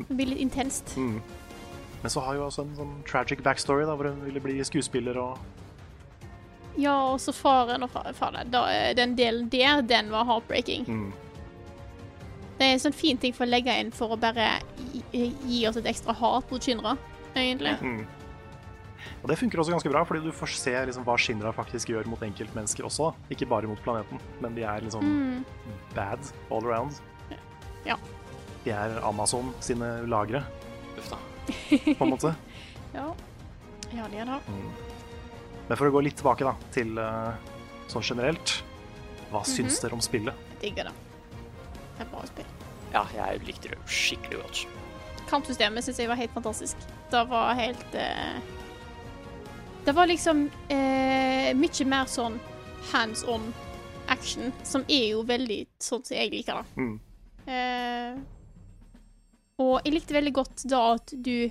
Det blir litt intenst. Mm. Men så har hun også en sånn tragic backstory, da, hvor hun ville bli skuespiller og Ja, og så faren og fa- faren. Eh, den delen der, den var heartbreaking. mm. Det er en sånn fin ting for å legge inn for å bare gi, gi oss et ekstra hat mot Shinra, egentlig. Mm. Og det funker også ganske bra, fordi du får se liksom hva Shinra faktisk gjør mot enkeltmennesker også. Ikke bare mot planeten, men de er liksom Mm. bad all around. Ja. De er Amazon sine lagre, Uff da. på en måte. [LAUGHS] Ja. ja, de er det. Men for å gå litt tilbake da, til uh, sånn generelt Hva syns Mhm. dere om spillet? Digger det. Det er bra spill. Ja, jeg likte det skikkelig godt. Kampsystemet syns jeg var helt fantastisk. Det var helt eh, Det var liksom eh, mye mer sånn hands on action, som er jo veldig sånn som jeg liker det. Mm. Eh, og jeg likte veldig godt da at du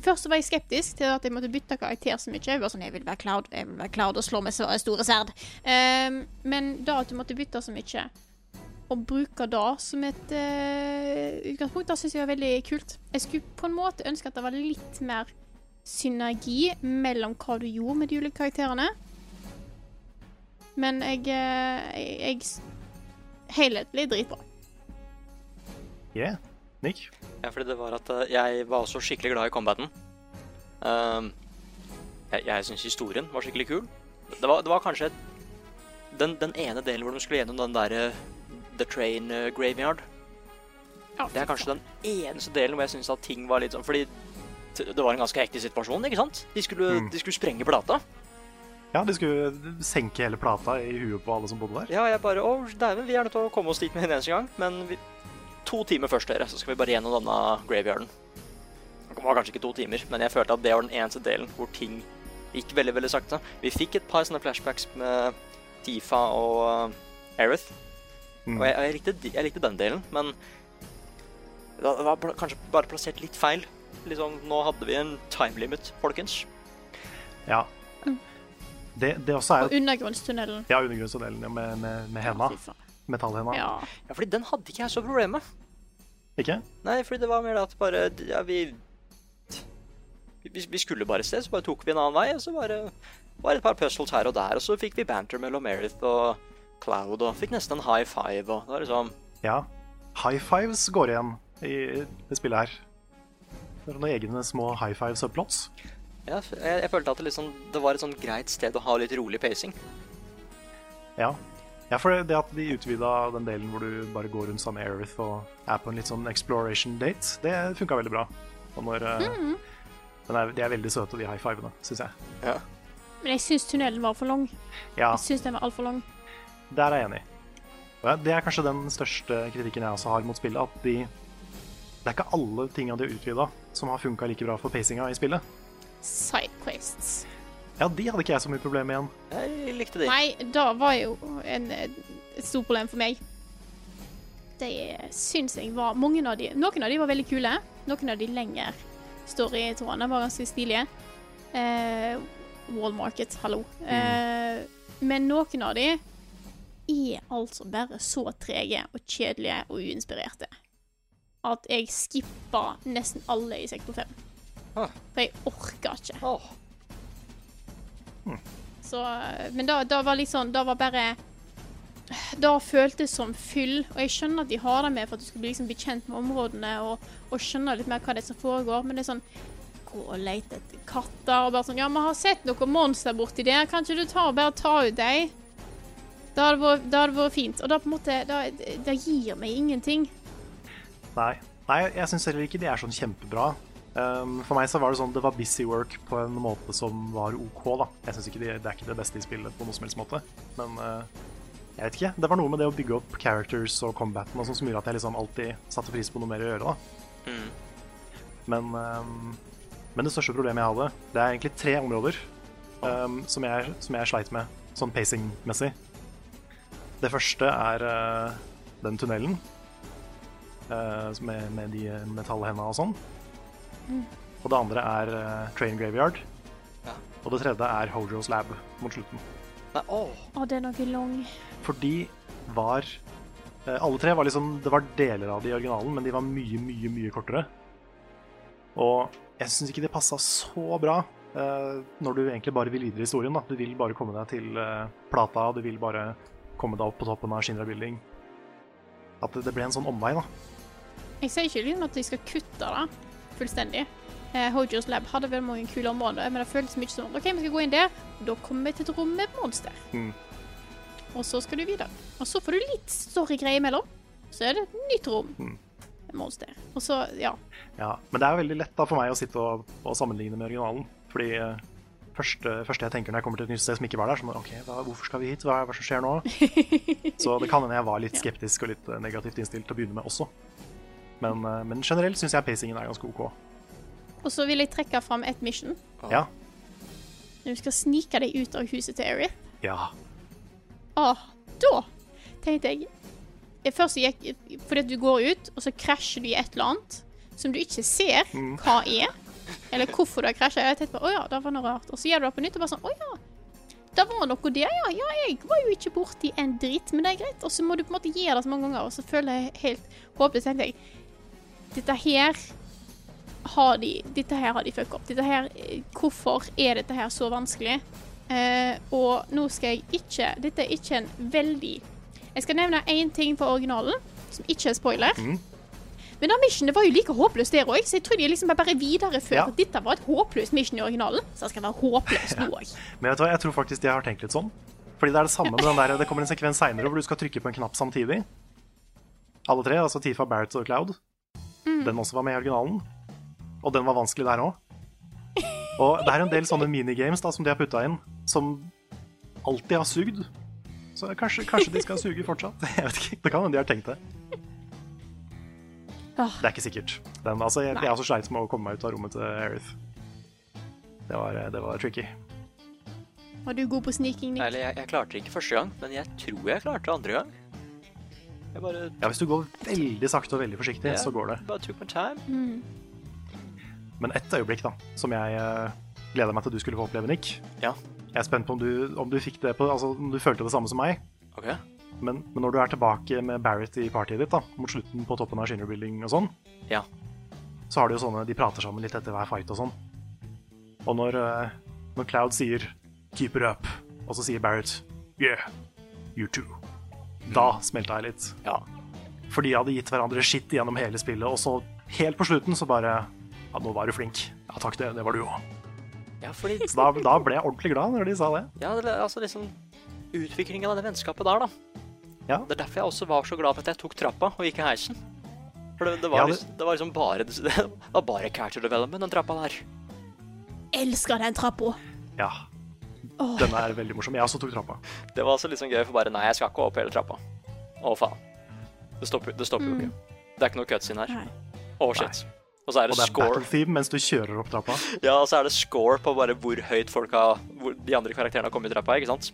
Først var jeg skeptisk til at jeg måtte bytte karakter så mye. Jeg var sånn, jeg vil være Cloud, jeg vil være Cloud og slå med store sverd. Eh, men da at du måtte bytte så mye, og bruke det som et eh, utgangspunkt, da syns jeg var veldig kult. Jeg skulle på en måte ønske at det var litt mer synergi mellom hva du gjorde med de ulike karakterene. Men jeg, eh, jeg, jeg Helhetlig dritbra. Yeah. Nick? Ja, fordi det var at eh, jeg var også skikkelig glad i combaten. Um, jeg jeg syns historien var skikkelig kul. Det var, det var kanskje den, den ene delen hvor de skulle gjennom den der eh, The Train Graveyard. Ja, Det er kanskje den eneste delen hvor jeg syns at ting var litt sånn Fordi det var en ganske hektisk situasjon, ikke sant? De skulle, Mm. de skulle sprenge plata. Ja, de skulle senke hele plata i huet på alle som bodde der. Ja, jeg bare Å, dæven, vi er nødt til å komme oss dit med en eneste gang. Men vi, to timer først, dere, så skal vi bare gjennom denne graveyarden. Det var kanskje ikke to timer, men jeg følte at det var den eneste delen hvor ting gikk veldig, veldig sakte. Vi fikk et par sånne flashbacks med Tifa og uh, Aerith. Mm. Og jeg, jeg, likte, jeg likte den delen, men det var- kanskje bare plassert litt feil. Liksom, nå hadde vi en time limit, folkens. Ja. Det, det også er Og undergrunnstunnelen. Ja, undergrunnstunnelen med, med, med henda. Metallhenda. Ja. Ja, fordi den hadde ikke jeg så problem med. Ikke? Nei, fordi det var mer det at bare Ja, vi vi, vi skulle bare et sted, så bare tok vi en annen vei, og så bare var det et par puzzles her og der, og så fikk vi banter mellom Merith og Cloud, og fikk nesten en high five, og det var liksom Ja. High fives går igjen i det spillet her. Det er noen egne små high five subplots. Ja, jeg, jeg følte at det liksom Det var et sånn greit sted å ha litt rolig pacing. Ja. ja, for det at de utvida den delen hvor du bare går rundt sammen med Aerith og er på en litt sånn exploration date, det funka veldig bra. Og når, den er, de er veldig søte, de high fivene, syns jeg. Ja. Men jeg syns tunnelen var for lang. Ja, Jeg syns den var altfor lang. der er jeg enig. Og ja, det er kanskje den største kritikken jeg også har mot spillet, at de Det er ikke alle tinga de har utvida som har funka like bra for pacinga i spillet. Sidequests. Ja, de hadde ikke jeg så mye problem med igjen. Jeg likte de. Nei, da var jo en, et stort problem for meg. Det syns jeg var Mange av de Noen av de var veldig kule. Noen av de lengre storytrådene var ganske stilige. Eh, Wall Market, hallo. Eh, men noen av de er altså bare så trege og kjedelige og uinspirerte at jeg skippa nesten alle i sektor 5. Ah. For jeg orka ikke. Åh, Så, men da, da var liksom Da var bare Da føltes som fyll. Og jeg skjønner at de har det med for at du skal bli, liksom, bli kjent med områdene og, og skjønne litt mer hva det er som foregår, men det er sånn Gå og lete etter katter og bare sånn Ja, vi har sett noen monster borti der. Kan ikke du ta bare ta ut dem? Det hadde vært, det fint. Og da på en måte Det, det gir meg ingenting. Nei, Nei jeg syns heller ikke de er sånn kjempebra. Um, for meg så var det sånn det var busy work på en måte som var OK, da. Jeg synes ikke de, Det er ikke det beste i spillet på noen som helst måte, men uh, jeg vet ikke. Det var noe med det å bygge opp characters og combaten og sånn som gjorde at jeg liksom alltid satte pris på noe mer å gjøre, da. Men, um, men det største problemet jeg hadde, det er egentlig tre områder um, som, jeg, som jeg sleit med, sånn pacing-messig. Det første er uh, den tunnelen med, med de metallhendene og sånn. Og det andre er uh, Train Graveyard. Ja. Og det tredje er Hojo's Lab mot slutten. Nei, åh. Å, det er noe lang. For de var eh, Alle tre var liksom Det var deler av de i originalen, men de var mye, mye, mye kortere. Og jeg syns ikke det passa så bra eh, når du egentlig bare vil videre i historien. Da. Du vil bare komme deg til eh, plata, du vil bare komme deg opp på toppen av Shinra Building. At det, det ble en sånn omvei, da. Jeg sier ikke liksom at de skal kutte det fullstendig. Eh, Hojo's Lab hadde vel mange kule områder, men det føltes mye som OK, vi skal gå inn der, da kommer vi til et rom med monster. Mm. Og så skal du videre. Og så får du litt storygreier imellom. Så er det et nytt rom Mm. monster. Og så, ja. Ja, men det er veldig lett da for meg å sitte og, og sammenligne med originalen. Fordi eh, første, første jeg tenker når jeg kommer til et nytt sted som ikke var der, sånn OK, hva, hvorfor skal vi hit? Hva er det som skjer nå? [LAUGHS] Så det kan hende jeg var litt skeptisk og litt eh, negativt innstilt til å begynne med også. Men, eh, men generelt syns jeg pacingen er ganske OK. Og så vil jeg trekke fram et mission. Ja. Når du skal snike deg ut av huset til Ari. Ja. Ah, da tenkte jeg Først gikk Fordi du går ut, og så krasjer du i et eller annet som du ikke ser Mm. hva er. Eller hvorfor du har krasja. Jeg tenkte bare, å ja, det var noe rart. Og så gjør du det på nytt og bare sånn Å ja. Det var noe der, ja. Ja, jeg var jo ikke borti en dritt, men det er greit. Og så må du på en måte gjøre det så mange ganger, og så føler jeg helt håpløst. tenkte jeg Dette her har de Dette her har de fucka opp. Dette her eh, Hvorfor er dette her så vanskelig? Eh, og nå skal jeg ikke Dette er ikke en veldig Jeg skal nevne én ting på originalen, som ikke er spoiler. Mm. Men da missionet var jo like håpløst der òg, så jeg trodde de liksom bare videreførte Ja. at dette var et håpløst mission i originalen. Så det skal være håpløst nå òg. Men vet du hva, jeg tror faktisk de har tenkt litt sånn. Fordi det er det samme med den der Det kommer en sekvens seinere hvor du skal trykke på en knapp samtidig. alle tre, altså Tifa, Barrett og Cloud. Den også var med i originalen. Og den var vanskelig der òg. Og det er en del sånne minigames da, som de har putta inn, som alltid har sugd. Så kanskje, kanskje de skal suge fortsatt. [LAUGHS] Jeg vet ikke, Det kan hende de har tenkt det. Det er ikke sikkert. Den, altså, jeg, jeg er også sleit med å komme meg ut av rommet til Aerith. Det var, det var tricky. Var du god på sniking, Nick? Nei, jeg, jeg klarte det ikke første gang, men jeg tror jeg klarte det andre gang. Jeg bare, Ja, Hvis du går veldig sakte og veldig forsiktig, yeah. så går det. bare took my time. Men ett øyeblikk da, som jeg uh, gleder meg til du skulle få oppleve, Nick. Ja, Jeg er spent på om du, om du fikk det på, altså om du følte det samme som meg. ok. Men, men når du er tilbake med Barrett i partiet ditt, da, mot slutten på toppen av Shinner Building og sånn, Ja. så har de jo sånne De prater sammen litt etter hver fight og sånn. Og når, eh, når Cloud sier 'keep it up', og så sier Barrett 'yeah, you too', da smelta jeg litt. Ja. For de hadde gitt hverandre skitt gjennom hele spillet, og så helt på slutten så bare Ja, nå var du flink. Ja takk, det, det var du òg. Ja, fordi Så da, da ble jeg ordentlig glad når de sa det. Ja, det, altså liksom Utviklingen av det vennskapet der, da. Ja. Det er derfor jeg også var så glad for at jeg tok trappa og ikke heisen. For det, det, var, Ja, det- liksom, det var liksom bare [LAUGHS] Det var bare character development, den trappa der. Elsker den trappa. Ja. Den er veldig morsom. Jeg også tok trappa. Det var også litt sånn gøy, for bare Nei, jeg skal ikke opp hele trappa. Å, faen. Det stopper, det stopper jo ikke. Det er ikke noe cutscene her. Å, Å, shit. Og så er Og det det er score. battle theme mens du kjører opp trappa. [LAUGHS] Ja, og så er det score på bare hvor høyt folk har hvor de andre karakterene har kommet i trappa, ikke sant?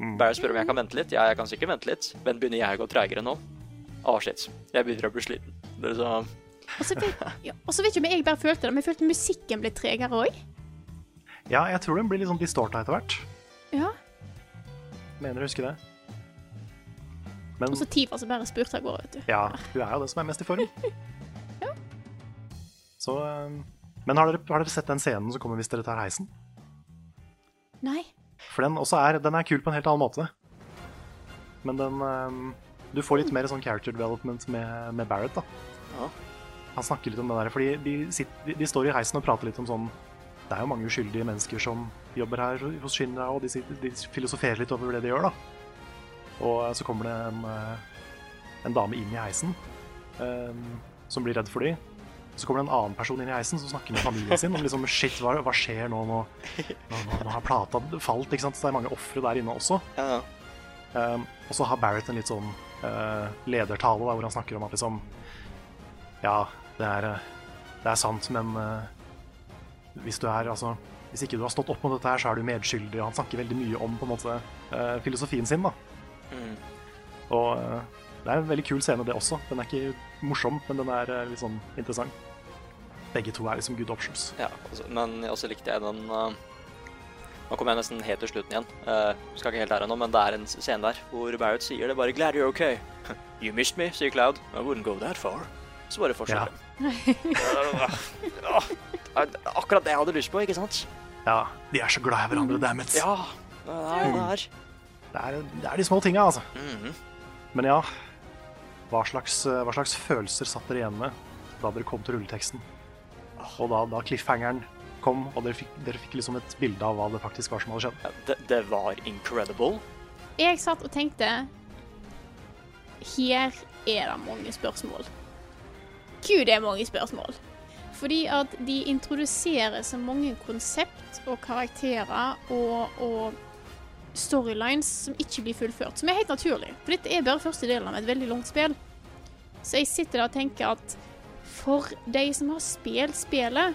Mm. Barry spør om jeg kan vente litt. Ja, jeg kan sikkert vente litt. Men begynner jeg å gå tregere nå? Å, shit. Jeg begynner å bli sliten. Det er sånn Og så vet, ja, og så vet ikke om jeg bare følte det, men jeg følte musikken ble tregere òg. Ja, jeg tror den blir litt sånn distorta etter hvert. Ja. Mener å huske det. Men Og så Tifa som bare spurte av gårde, vet du. ja, hun er jo det som er mest i form. [LAUGHS] Så um, Men har dere, har dere sett den scenen som kommer hvis dere tar heisen? Nei. For den er, den er kul på en helt annen måte. Men den um, Du får litt mer sånn character development med, med Barrett, da. Ja. Han snakker litt om det der, fordi de, sitter, de, de står i heisen og prater litt om sånn Det er jo mange uskyldige mennesker som jobber her hos Shinra, og de, sitter, de filosoferer litt over det de gjør, da. Og uh, så kommer det en, uh, en dame inn i heisen um, som blir redd for dem. Så kommer det en annen person inn i heisen som snakker med familien sin om liksom, shit, hva, hva skjer nå? Nå, nå, nå, har plata falt, ikke sant? Så det er mange ofre der inne også. Ja. Um, og så har Barrett en litt sånn uh, ledertale der, hvor han snakker om at liksom Ja, det er, det er sant, men uh, hvis du er altså Hvis ikke du har stått opp mot dette her, så er du medskyldig. Han snakker veldig mye om på en måte uh, filosofien sin, da. Mm. Og uh, det er en veldig kul scene, det også. Den er ikke morsom, men den er uh, litt sånn interessant. Begge to er liksom good options. ja altså, men også likte jeg den uh, Nå kommer jeg nesten helt til slutten igjen. Uh, skal ikke helt der ennå, men det er en scene der hvor Barrett sier det bare 'Glad you're okay'. [LAUGHS] 'You missed me', sier Cloud. 'I wouldn't go that far'. Så bare fortsetter. Ja, [LAUGHS] Akkurat det jeg hadde lyst på, ikke sant? Ja, de er så glad i hverandre, dammit. Ja, det er det er. Det, er, det er de små tinga, altså. Mhm. Men ja, hva slags, hva slags følelser satt dere igjen med da dere kom til rulleteksten? Og da, da cliffhangeren kom, og dere fikk, dere fikk liksom et bilde av hva det faktisk var som hadde skjedd. Ja, det, det var incredible. Jeg satt og tenkte Her er det mange spørsmål. Gud, det er mange spørsmål. Fordi at de introduserer så mange konsept og karakterer og, og storylines som ikke blir fullført. Som er helt naturlig. For dette er bare første delen av et veldig langt spill. Så jeg sitter der og tenker at for de som har spilt spillet,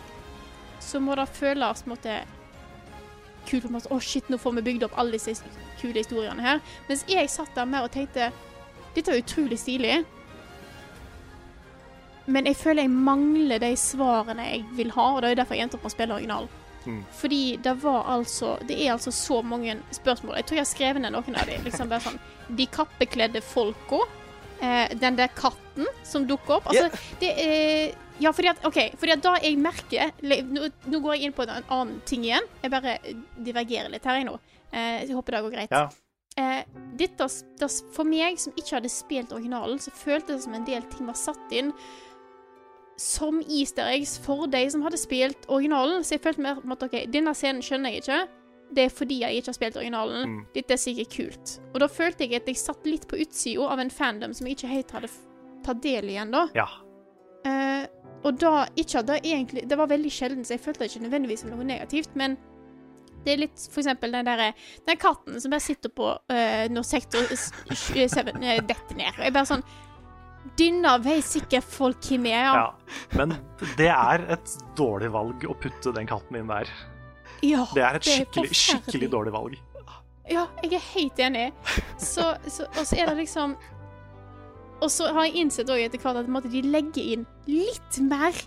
så må det føles på en måte kult Å, shit, nå får vi bygd opp alle disse kule historiene her. Mens jeg satt der mer og tenkte Dette er utrolig stilig. Men jeg føler jeg mangler de svarene jeg vil ha, og det er derfor jeg endte opp med å spille originalen. Mm. Fordi det var altså Det er altså så mange spørsmål. Jeg tror jeg har skrevet ned noen av dem. Liksom bare sånn De kappekledde folka. Eh, den der katten som dukker opp. Altså, det er Ja, fordi at OK, fordi at da jeg merker nå, nå går jeg inn på en annen ting igjen. Jeg bare divergerer litt her, jeg nå. Eh, jeg håper det går greit. Ja. Eh, dette, for meg som ikke hadde spilt originalen, så føltes det som en del ting var satt inn som easter eggs for de som hadde spilt originalen. Så jeg følte mer på måte OK, denne scenen skjønner jeg ikke. Det er fordi jeg ikke har spilt originalen. Mm. Dette er sikkert kult. Og da følte jeg at jeg satt litt på utsida av en fandom som jeg ikke helt hadde tatt del i ennå. Ja. Uh, og da ikke at det egentlig Det var veldig sjelden, så jeg følte det ikke nødvendigvis som noe negativt, men det er litt for eksempel den derre Den katten som bare sitter på uh, når sektor 7 eh, detter ned. Og jeg bare sånn Denne vet sikkert folk hvem er, ja. ja. Men det er et dårlig valg å putte den katten inn der. ja Det er et det er skikkelig, skikkelig dårlig valg. Ja, jeg er helt enig. Så, så, og så er det liksom Og så har jeg innsett òg etter hvert at de legger inn litt mer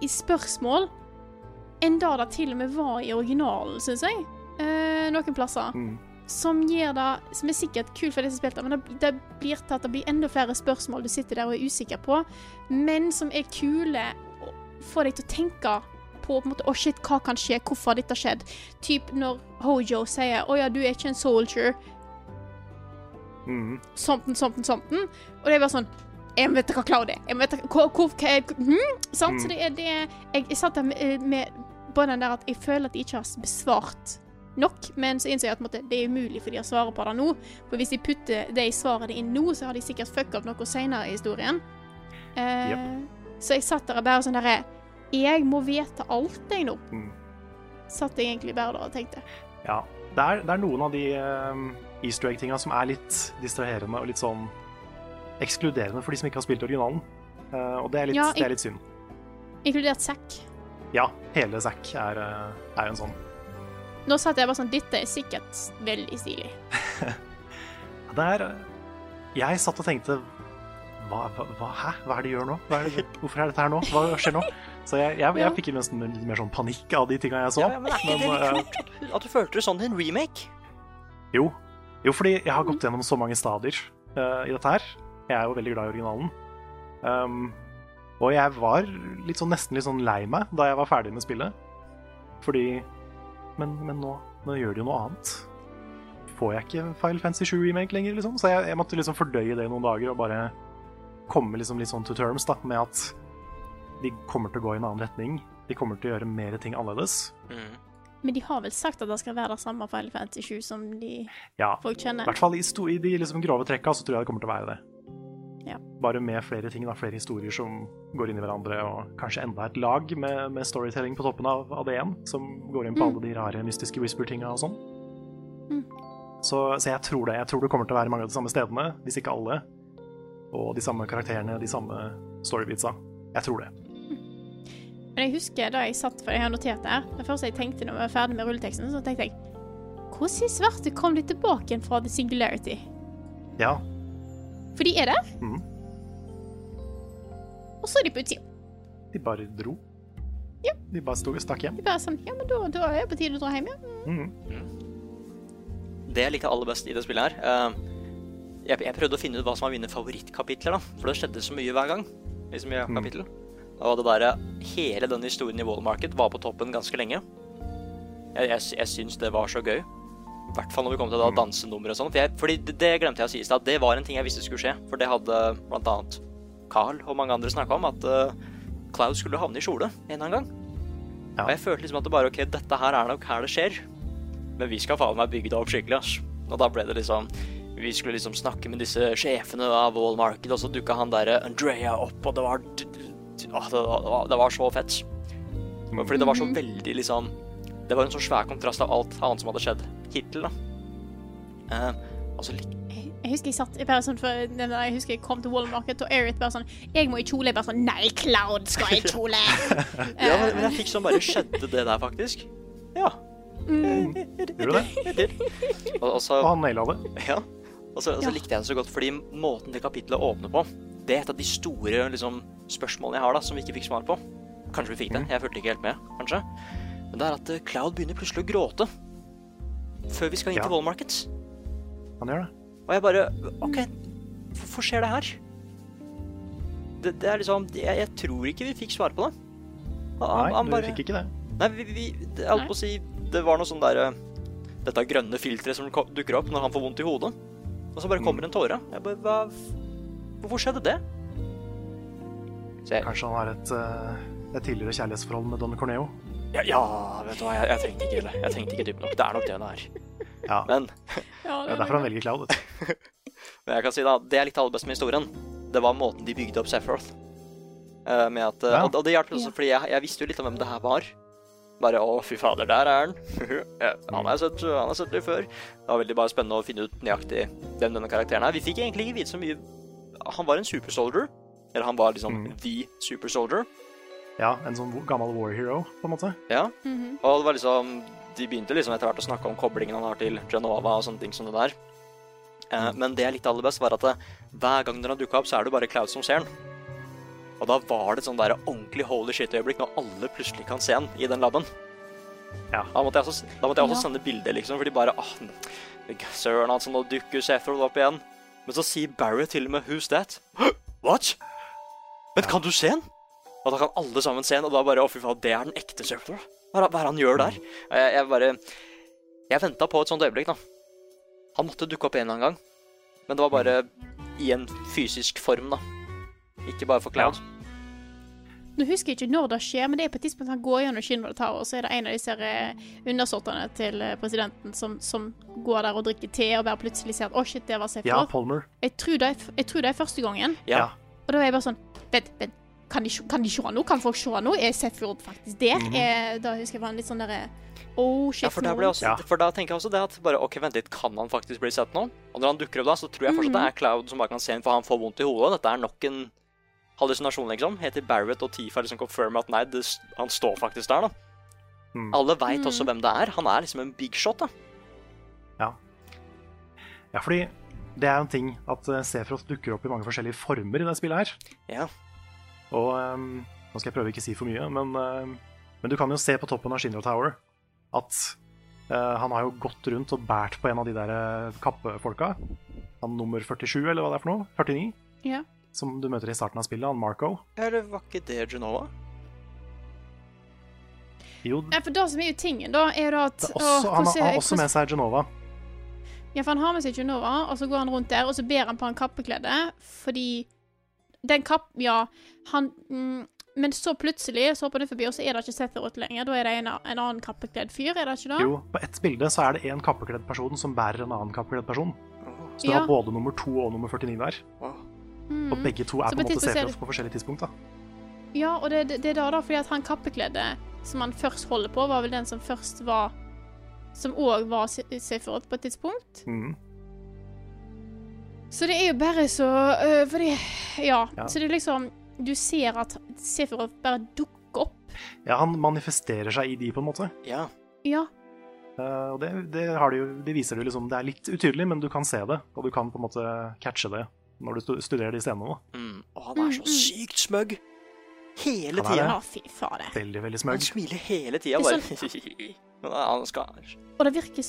i spørsmål enn da det til og med var i originalen, syns jeg. Eh, noen plasser. Mm. Som gir det Som er sikkert kult for de som spilte, men det, det blir tatt det blir enda flere spørsmål du sitter der og er usikker på, men som er kule og får deg til å tenke på på en måte, Å, shit, hva kan skje? Hvorfor har dette skjedd? Typ når Hojo sier 'Å ja, du er ikke en soldier', Mm. somten, somten, somten. Og det er bare sånn Jeg vet hva Cloud er. Jeg vet hva, hva, hva, hva er hm? Sant? Så det er det Jeg, jeg satt der med, med på den der at jeg føler at de ikke har besvart nok, men så innser jeg at måte, det er umulig for de å svare på det nå. For hvis de putter de svarene inn nå, så har de sikkert fucka opp noe senere i historien. Eh, Så jeg satt der og bare sånn derre Jeg må vite alt, jeg nå. Mm. Satt jeg egentlig bare der og tenkte. Ja. Det er, det er noen av de uh, easter egg-tinga som er litt distraherende og litt sånn ekskluderende for de som ikke har spilt originalen. Uh, og det er litt, Ja, det er litt synd. Inkludert Zack. Ja, hele Zack er, uh, er en sånn. Nå satt jeg bare sånn Dette er sikkert veldig stilig. [LAUGHS] Det er Jeg satt og tenkte hva, hva, Hæ? Hva er det de gjør nå? Hva er det, [LAUGHS] hvorfor er dette her nå? Hva skjer nå? Så jeg, jeg, jeg fikk nesten litt mer sånn panikk av de tinga jeg så. Ja, ja, men er ikke det litt eh, kult at du- at du følte det sånn i en remake? Jo. jo, fordi jeg har gått gjennom så mange stadier uh, i dette her. Jeg er jo veldig glad i originalen. Um, og jeg var litt sånn, nesten litt sånn lei meg da jeg var ferdig med spillet. Fordi Men, men nå, nå gjør de jo noe annet. Får jeg ikke File Fancy 7 remake lenger, liksom? Så jeg, jeg måtte liksom fordøye det i noen dager og bare komme liksom litt sånn to terms da, med at de kommer til å gå i en annen retning. De kommer til å gjøre mer ting annerledes. Mm. Men de har vel sagt at det skal være det samme Final Fantasy 7 som de Ja, folk I hvert fall i, sto, i de liksom grove trekka så tror jeg det kommer til å være det. Ja. Bare med flere ting, da, flere historier som går inn i hverandre, og kanskje enda et lag med, med storytelling på toppen av, av det igjen, som går inn på Mm. alle de rare mystiske whisper-tinga og sånn. Mm. Så, så jeg tror det. Jeg tror det kommer til å være mange av de samme stedene, hvis ikke alle. Og de samme karakterene, de samme storybeatsa. Jeg tror det. Men jeg husker da jeg satt, for jeg har notert det her Det første jeg tenkte når jeg var ferdig med rulleteksten, så tenkte jeg Hvordan i svarte kom de tilbake fra The Singularity? Ja. For de er der, Mm. og så er de på utsida. De bare dro. Ja. De bare sto, stakk hjem. De bare sånn Ja, men da, da er det på tide å dra hjem, ja. Mhm. Det jeg liker aller best i det spillet her uh, jeg, jeg prøvde å finne ut hva som var mine favorittkapitler, da. For det skjedde så mye hver gang. I så mye Mm. kapittel. Og det der, Hele denne historien i Wall Market var på toppen ganske lenge. Jeg, jeg, jeg syns det var så gøy. I hvert fall når vi kom til da Mm. dansenummer og sånn. For jeg, fordi det, det glemte jeg å si i stad. Det var en ting jeg visste skulle skje. For det hadde blant annet Carl og mange andre snakka om, at uh, Cloud skulle havne i kjole en eller annen gang. Ja. Og jeg følte liksom at det bare OK, dette her er nok her det skjer. Men vi skal faen meg bygge det opp skikkelig, ass. Og da ble det liksom Vi skulle liksom snakke med disse sjefene av Wall Market, og så dukka han derre Andrea opp, og det var det, var, det var så fett. Fordi det var så veldig liksom Det var en så svær kontrast av alt annet som hadde skjedd hittil, da. Eh, altså, så. Jeg, jeg husker jeg satt jeg bare sånn for, Jeg husker jeg kom til Wall Market, og Erit bare sånn Jeg må i kjole. Jeg bare sånn Nei, Cloud skal i kjole! [LAUGHS] Ja, men, men jeg fikk sånn bare Skjedde det der, faktisk? Ja. Gjorde du det? Og, og så Og han naila det. Ja. Og så, og så Ja. likte jeg det så godt, fordi måten det kapitlet åpner på, det er et av de store liksom, spørsmålene jeg har da, som vi ikke fikk svar på. Kanskje vi fikk det, jeg fulgte ikke helt med, kanskje. Men det er at eh, Cloud begynner plutselig å gråte før vi skal inn Ja. til Wall Markets. Han gjør det. Og jeg bare OK, hvorfor skjer det her? Det, det er liksom jeg, jeg tror ikke vi fikk svar på det. Han- Nei, han du fikk ikke det. Nei, vi, vi det, jeg holdt på å si Det var noe sånn derre Dette grønne filteret som dukker opp når han får vondt i hodet. Og så bare kommer en tåre. Jeg bare Hva Hvorfor skjedde det? Så jeg, Kanskje han har et, eh, et tidligere kjærlighetsforhold med Don Corneo. Ja, ja, vet du hva, jeg, jeg tenkte ikke det. Jeg tenkte ikke dypt nok. Det er nok det det er. Ja, [LAUGHS] Men, Ja, det er derfor han velger Cloud. [LAUGHS] men jeg kan si da, det jeg likte aller best med historien, det var måten de bygde opp Sephiroth. Eh, med at, eh, Ja. og, og det hjalp også, Ja. fordi jeg, jeg visste jo litt om hvem det her var. Bare å, fy fader, der er han. [LAUGHS] Han har jeg sett, han har sett det før. Det var veldig bare spennende å finne ut nøyaktig hvem denne karakteren er. Vi fikk egentlig ikke vite så mye Han var en super soldier. Eller han var liksom Mm. the super soldier. Ja, en sånn gammel war hero, på en måte. Ja. Mhm. Og det var liksom De begynte liksom etter hvert å snakke om koblingen han har til Genova og sånne ting som det der. Eh, men det jeg likte aller best, var at det, hver gang den har dukka opp, så er det bare Cloud som ser den. Og da var det et sånn der ordentlig holy shit-øyeblikk når alle plutselig kan se den i den laben. Ja. Da måtte jeg også, da måtte jeg også Ja. sende bilder, liksom, for de bare ah, Søren, altså, nå dukker Sethrold opp igjen. Men så sier Barry til og med 'Who's that?' [GASPS] What? Men kan du se han? Og da kan alle sammen se den, og da bare Å, fy faen, det er den ekte Sephiroth. Hva er det hva er det han gjør der? Og Jeg, jeg bare Jeg venta på et sånt øyeblikk, da. Han måtte dukke opp en eller annen gang. Men det var bare i en fysisk form, da. Ikke bare for Cloud. Nå husker jeg ikke når det skjer, men det er på et tidspunkt han går gjennom Shinra Tower, og så er det en av disse eh, undersåttene til eh, presidenten som, som går der og drikker te, og bare plutselig ser at å, shit, det var Ja, Sephiroth. Palmer. jeg, tror det er, jeg tror det er første gangen. Ja. Og da er jeg bare sånn Vent, vent. Kan de, kan de se noe? Kan folk se noe? Er Sefjord faktisk der? Eh, da husker jeg var en litt sånn derre Oh, shit. Ja, for, også, Ja. for da tenker jeg også det at bare, ok, vent litt, kan han faktisk bli sett nå? Og når han dukker opp da, så tror jeg fortsatt det er Cloud som bare kan se ham, for han får vondt i hodet. Dette er nok en hallusinasjon, liksom. Heter Barrett og Tifa liksom confirmer at nei, det, han står faktisk der, da. Mm. Alle veit også hvem det er. Han er liksom en big shot, da. Ja, Ja, fordi det er jo en ting at eh, dukker opp i mange forskjellige former i det spillet her. Ja. Og um, nå skal jeg prøve ikke å si for mye, men, ehm, men du kan jo se på toppen av Shinra Tower at uh, han har jo gått rundt og båret på en av de der eh, kappefolka. Han nummer 47, eller hva det er for noe? 49? Ja. Som du møter i starten av spillet, han Marco. Eller var ikke det Genova? Jo, Ja, for det som er jo tingen, da, er jo da at er også, å, han har også med seg Genova. Ja, for han har med seg Genova, og så går han rundt der, og så ber han på en kappekledde, fordi den kapp... Ja, han mm, Men så plutselig så hopper det forbi, og så er det ikke Sephiroth lenger. Da er det en, en annen kappekledd fyr, er det ikke det? Jo, på ett bilde så er det en kappekledd person som bærer en annen kappekledd person. Så du Ja. har både nummer to og nummer 49 der. Mm. Og begge to er Så på en måte tidspunkt på forskjellige tidspunkt. da. Ja, og det, det, det er da, da, fordi at han kappekledde som han først holder på, var vel den som først var Som òg var Se- på et tidspunkt. Mm. Så det er jo bare så øh, Fordi ja, Ja. Så det er liksom Du ser at Sefirov bare dukker opp. Ja, han manifesterer seg i de, på en måte. Ja. Ja. Uh, og det, det, har de jo, det viser du liksom Det er litt utydelig, men du kan se det, og du kan på en måte catche det når du studerer de scenene. Mm. Og han er så Mm, mm. sykt smug. Hele tida. Ja, fy fader. Veldig, veldig Han smiler hele tida, bare. Sånn... [LAUGHS] han skal Og det virker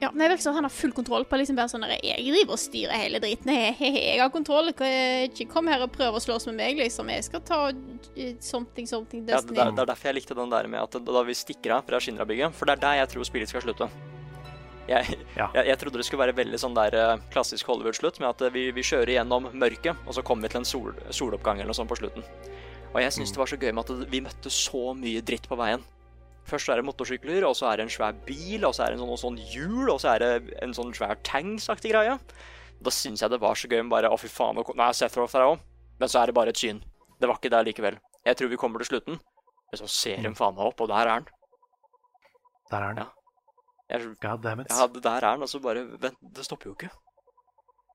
ja, men det virker som at han har full kontroll på liksom bare sånn Jeg driver og styrer hele driten. He-he-he, Jeg har kontroll. Ikke kom her og prøv å slåss med meg, liksom. Jeg skal ta eh, something, something Ja, det, destiny. er, det er derfor jeg likte den der med at da vi stikker av fra Shinra-bygget. For det er der jeg tror spillet skal slutte. Jeg, Ja. jeg, jeg trodde det skulle være veldig sånn der eh, klassisk Hollywood-slutt, med at eh, vi, vi kjører gjennom mørket, og så kommer vi til en sol, soloppgang eller noe sånt på slutten. Og jeg syns det var så gøy med at vi møtte så mye dritt på veien. Først er det motorsykler, og så er det en svær bil, og så er det noe sånn, sånn hjul, og så er det en sånn svær tanks-aktig greie. Da syns jeg det var så gøy med bare Å, fy faen, nå er Sethroth der òg. Men så er det bare et syn. Det var ikke der likevel. Jeg tror vi kommer til slutten. Men så ser de faen meg opp, og der er han. Der er han. Ja. Jeg, God damn it. ja, der er han, og så bare Vent, det stopper jo ikke.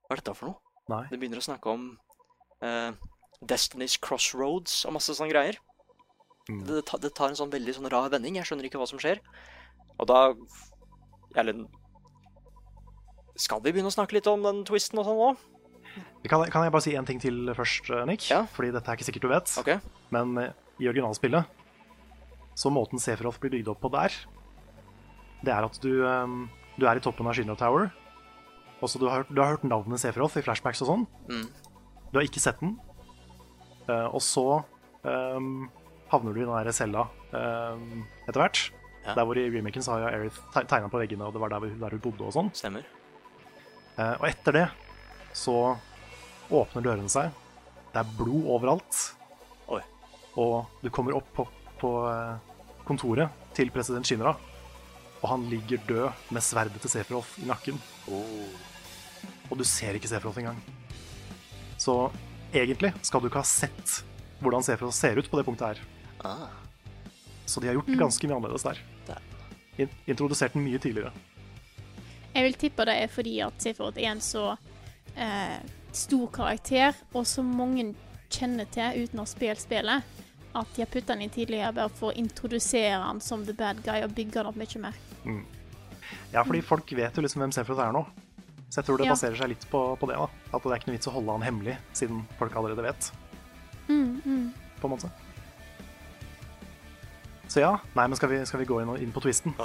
Hva er dette for noe? Nei. Det begynner å snakke om uh, Destiny's Crossroads og masse sånne greier. Mm. Det, det tar en sånn veldig sånn rar vending. Jeg skjønner ikke hva som skjer. Og da Eller Skal vi begynne å snakke litt om den twisten og sånn nå? Kan, kan jeg bare si en ting til først, eh, Nick? Ja. Fordi dette er ikke sikkert du vet. Okay. Men eh, i originalspillet så måten Seferoth blir bygd opp på der, det er at du, eh, du er i toppen av Shinra Tower. Og så du har, du har hørt navnet Seferoth i flashbacks og sånn. Mm. Du har ikke sett den. Og så eh, havner du i den der cella eh, etter hvert. Ja. Der hvor i remaken så har jo Erith tegna på veggene, og det var der, der hun bodde og sånn. Stemmer. Eh, og etter det så åpner dørene seg. Det er blod overalt. Oi. Og du kommer opp på, på eh, kontoret til president Shinra, og han ligger død med sverdet til Sefrolf i nakken. Og du ser ikke Sefrolf engang. Så egentlig skal du ikke ha sett hvordan Sefrolf ser ut på det punktet her. Ah, Så de har gjort ganske mye annerledes der. In introdusert den mye tidligere. Jeg vil tippe det er fordi at Sephiroth er en så eh, stor karakter, og så mange kjenner til uten å ha spilt spillet, at de har putta den inn tidligere bare for å introdusere han som the bad guy og bygge han opp mye mer. Ja, fordi folk vet jo liksom hvem Sephiroth er nå. Så jeg tror det Ja. baserer seg litt på, på det. da. At det er ikke noe vits å holde han hemmelig, siden folk allerede vet. På en måte. Så ja. Nei, men skal vi, skal vi gå inn, inn på twisten?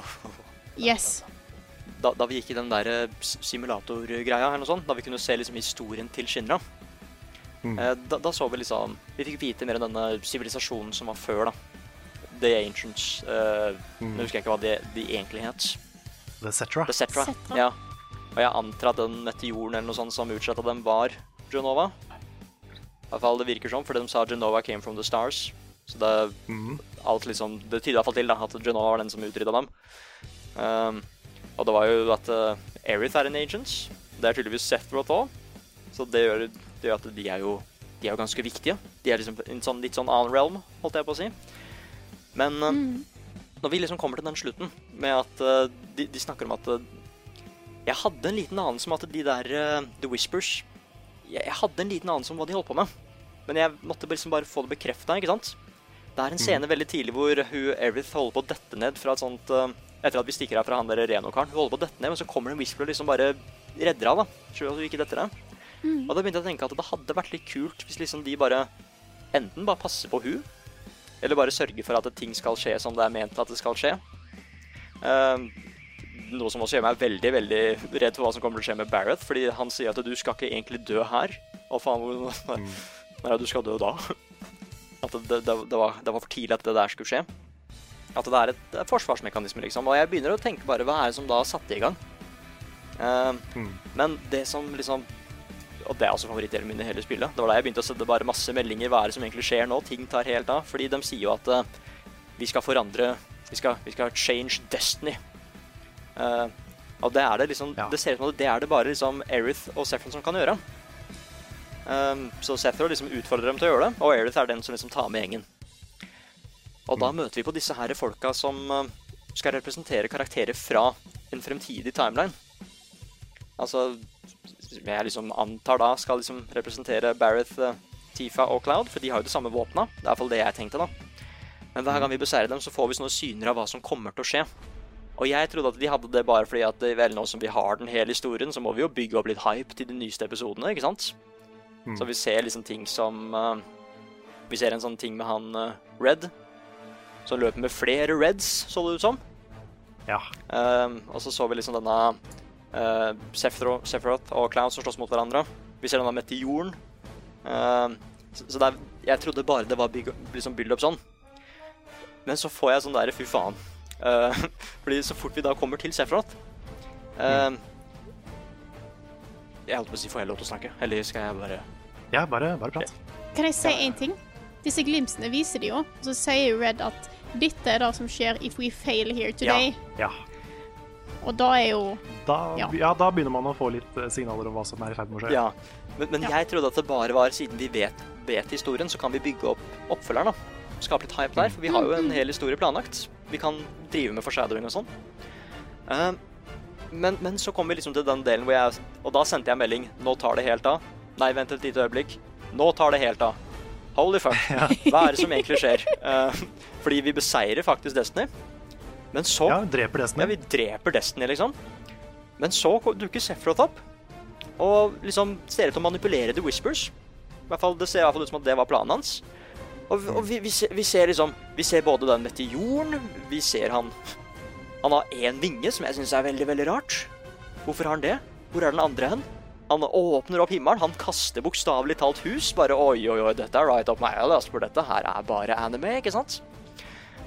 Yes. Da, da vi gikk i den der eh, simulatorgreia, eller noe sånt, da vi kunne se liksom historien til Shinra, Mm. eh, da, da så vi liksom Vi fikk vite mer om denne sivilisasjonen som var før, da. The Ancients. Uh, Mm. Nå husker jeg ikke hva de, de egentlig het. The Cetra. The Cetra. Cetra. Ja. Og jeg antar at den meteoren eller noe sånt som utsletta dem, var Genova. I hvert fall det virker som, for de sa Genova came from the stars. Så det, Mhm. Alt liksom, det tyder i hvert fall til da, at Genova var den som utrydda dem. Um, og det var jo at uh, Aerith er en agent. Det er tydeligvis Sethroth òg. Så det gjør, det gjør at de er jo de er jo ganske viktige. De er liksom en sånn, litt sånn annen realm, holdt jeg på å si. Men uh, når vi liksom kommer til den slutten med at uh, de, de snakker om at Jeg hadde en liten anelse om at de der The Whispers jeg, jeg hadde en liten anelse om hva de holdt på med. Men jeg måtte liksom bare få det bekrefta, ikke sant? Det er en scene veldig tidlig hvor hun Erith holder på å dette ned fra et sånt uh, Etter at vi stikker her fra han der Reno-karen. Hun holder på å dette ned, men så kommer det en Whisper og liksom bare redder henne, at hun ikke detter ned. Og da begynte jeg å tenke at det hadde vært litt kult hvis liksom de bare enten bare passer på hun, eller bare sørger for at ting skal skje som det er ment at det skal skje. Uh, noe som også gjør meg veldig veldig redd for hva som kommer til å skje med Barrett, fordi han sier at du skal ikke egentlig dø her. Å faen, hvor Når er det du skal dø da? At det, det, det, var, det var for tidlig at det der skulle skje. At det er et, forsvarsmekanisme, liksom. Og jeg begynner å tenke bare hva er det som da satte i gang? Eh, Men det som liksom Og det er også favorittdelen min i hele spillet. Det var da jeg begynte å sette bare masse meldinger. Hva er det som egentlig skjer nå? Ting tar helt av. Fordi de sier jo at uh, vi skal forandre Vi skal, vi skal change destiny. Uh, og det er det liksom Ja. Det ser ut som det er det bare liksom Erith og Sefron som kan gjøre. Um, så Sethro liksom utfordrer dem til å gjøre det, og Aerith er den som liksom tar med gjengen. Og da møter vi på disse her folka som uh, skal representere karakterer fra en fremtidig timeline. Altså jeg liksom antar da skal liksom representere Bareth, uh, Tifa og Cloud, for de har jo det samme våpna. Det er i hvert fall det jeg tenkte, da. Men hver gang vi beseirer dem, så får vi sånne syner av hva som kommer til å skje. Og jeg trodde at de hadde det bare fordi at eh, vel, nå som vi har den hele historien, så må vi jo bygge opp litt hype til de nyeste episodene, ikke sant? Så vi ser liksom ting som uh, Vi ser en sånn ting med han uh, Red, som løper med flere Reds, så det ut som. Ja. Uh, og så så vi liksom denne uh, Sephiroth, og Clown som slåss mot hverandre. Vi ser denne meteoren. Um, så, så det er, jeg trodde bare det var big, liksom build-up sånn. Men så får jeg sånn der fy faen. Uh, [LAUGHS] fordi så fort vi da kommer til Sephiroth um, Jeg holdt på å si får jeg lov til å snakke, eller skal jeg bare Ja, bare, bare prat. Kan jeg si én ting? Disse glimsene viser de jo. Og så sier jo Red at dette er det som skjer if we fail here today. Ja. ja. Og da er jo Da, Ja. ja, da begynner man å få litt eh, signaler om hva som er i ferd med å skje. Ja, men, men Ja. jeg trodde at det bare var siden vi vet, vet historien, så kan vi bygge opp oppfølgeren. da. Skape litt hype der, for vi har jo en hel historie planlagt. Vi kan drive med foreshadowing og sånn. Eh, men, men så kom vi liksom til den delen hvor jeg Og da sendte jeg melding. Nå tar det helt av. Nei, vent et lite øyeblikk. Nå tar det helt av. Holy fuck. [LAUGHS] Hva er det som egentlig skjer? Uh, fordi vi beseirer faktisk Destiny. Men så Ja, dreper Destiny. ja, vi dreper Destiny, liksom. Men så dukker Sephiroth opp, og liksom ser ut til å manipulere The Whispers. I hvert fall, Det ser i hvert fall ut som at det var planen hans. Og, vi- og vi, vi, ser, vi ser liksom Vi ser både den meteoren, vi ser han Han har én vinge, som jeg syns er veldig, veldig rart. Hvorfor har han det? Hvor er den andre hen? Han åpner opp himmelen, han kaster bokstavelig talt hus. Bare oi, oi, oi, dette er right up my alley, altså, for dette her er bare anime, ikke sant?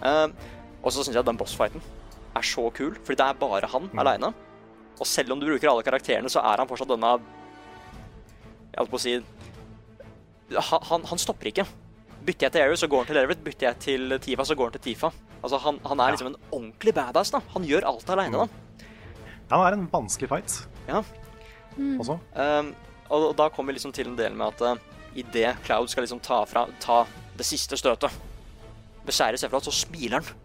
Uh, og så syns jeg den bossfighten er så kul, fordi det er bare han Mm. aleine. Og selv om du bruker alle karakterene, så er han fortsatt denne Jeg holdt på å si han, han, han stopper ikke. Bytter jeg til Aerith, så går han til Aerith. Bytter jeg til Tifa, så går han til Tifa. Altså, han, han er Ja. liksom en ordentlig badass. da. Han gjør alt aleine, da. Han er en vanskelig fight Ja. også. Um, og da kommer vi liksom til en del med at uh, idet Cloud skal liksom ta, fra, ta det siste støtet, beskjære Sephiroth, så smiler han.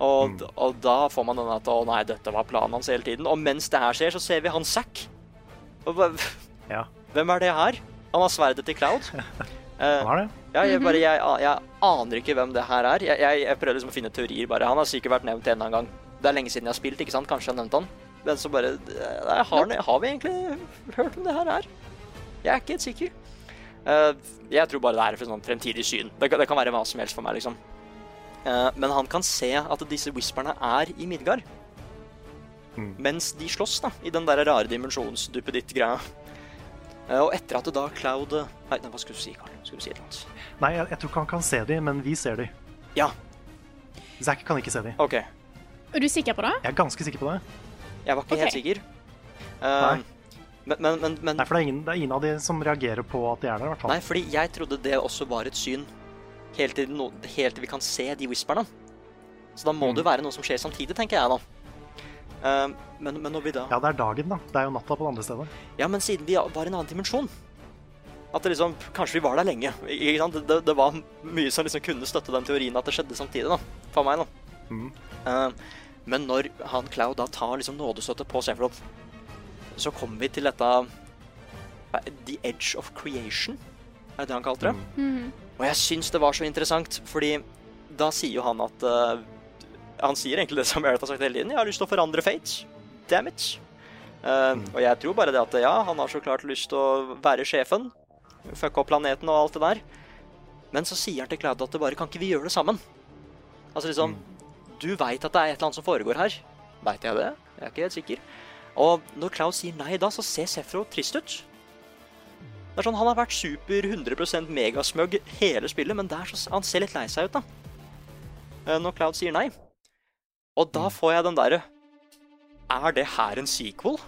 Og, Mm. og da får man den at å nei, dette var planen hans hele tiden. Og mens det her skjer, så ser vi han Zack. Ja, Hvem er det her? Han har sverdet til Cloud. [LAUGHS] Eh, han har det. Ja, jeg, bare, jeg, jeg aner ikke hvem det her er. Jeg, jeg, jeg prøver liksom å finne teorier. bare. Han har sikkert vært nevnt en eller annen gang. Det er lenge siden jeg har spilt, ikke sant? Kanskje jeg har nevnt han. Men så bare nei, har, har vi egentlig hørt om det her er? Jeg er ikke helt sikker. Uh, jeg tror bare det er for sånn fremtidig syn. Det, kan- det kan være hva som helst for meg, liksom. Uh, men han kan se at disse whisperne er i Midgard. Mm. Mens de slåss, da, i den der rare dimensjonsduppeditt-greia. Uh, og etter at da Cloud nei, hva skulle du si, Karl? Skulle si et eller annet? Nei, jeg, jeg tror ikke han kan se de, men vi ser de. Ja, Zack kan ikke se de. OK. Er du sikker på det? Jeg er ganske sikker på det. Jeg var ikke Ok. helt sikker. Eh, Nei. Men, men, men, men Nei, for det er, ingen, det er ingen av de som reagerer på at de er der, i hvert fall. Nei, fordi jeg trodde det også var et syn helt til, no, helt til vi kan se de whisperne. Så da må Mm. det jo være noe som skjer samtidig, tenker jeg da. Eh, men, men når vi da Ja, det er dagen, da. Det er jo natta på det andre stedet. Ja, men siden vi var i en annen dimensjon At det liksom Kanskje vi var der lenge. Ikke sant? Det, det var mye som liksom kunne støtte den teorien at det skjedde samtidig, da. For meg, da. Mm. Uh, men når han Cloud da tar liksom nådestøtte på Sephiroth, så kommer vi til dette eh, The Edge of Creation, er det det han kalte det? Mm. Og jeg syns det var så interessant, fordi da sier jo han at uh, Han sier egentlig det som Eret har sagt hele tiden. Jeg har lyst til å forandre fate. Damn it. Eh, Og jeg tror bare det at ja, han har så klart lyst til å være sjefen. Fucke opp planeten og alt det der. Men så sier han til Cloud at det bare kan ikke vi gjøre det sammen? Altså liksom Du veit at det er et eller annet som foregår her. Veit jeg det? Jeg er ikke helt sikker. Og når Cloud sier nei da, så ser Sefro trist ut. Det er sånn, Han har vært super 100% megasmug hele spillet, men der så, han ser litt lei seg ut, da. Eh, Når Cloud sier nei. Og da får jeg den derre Er det her en sequel?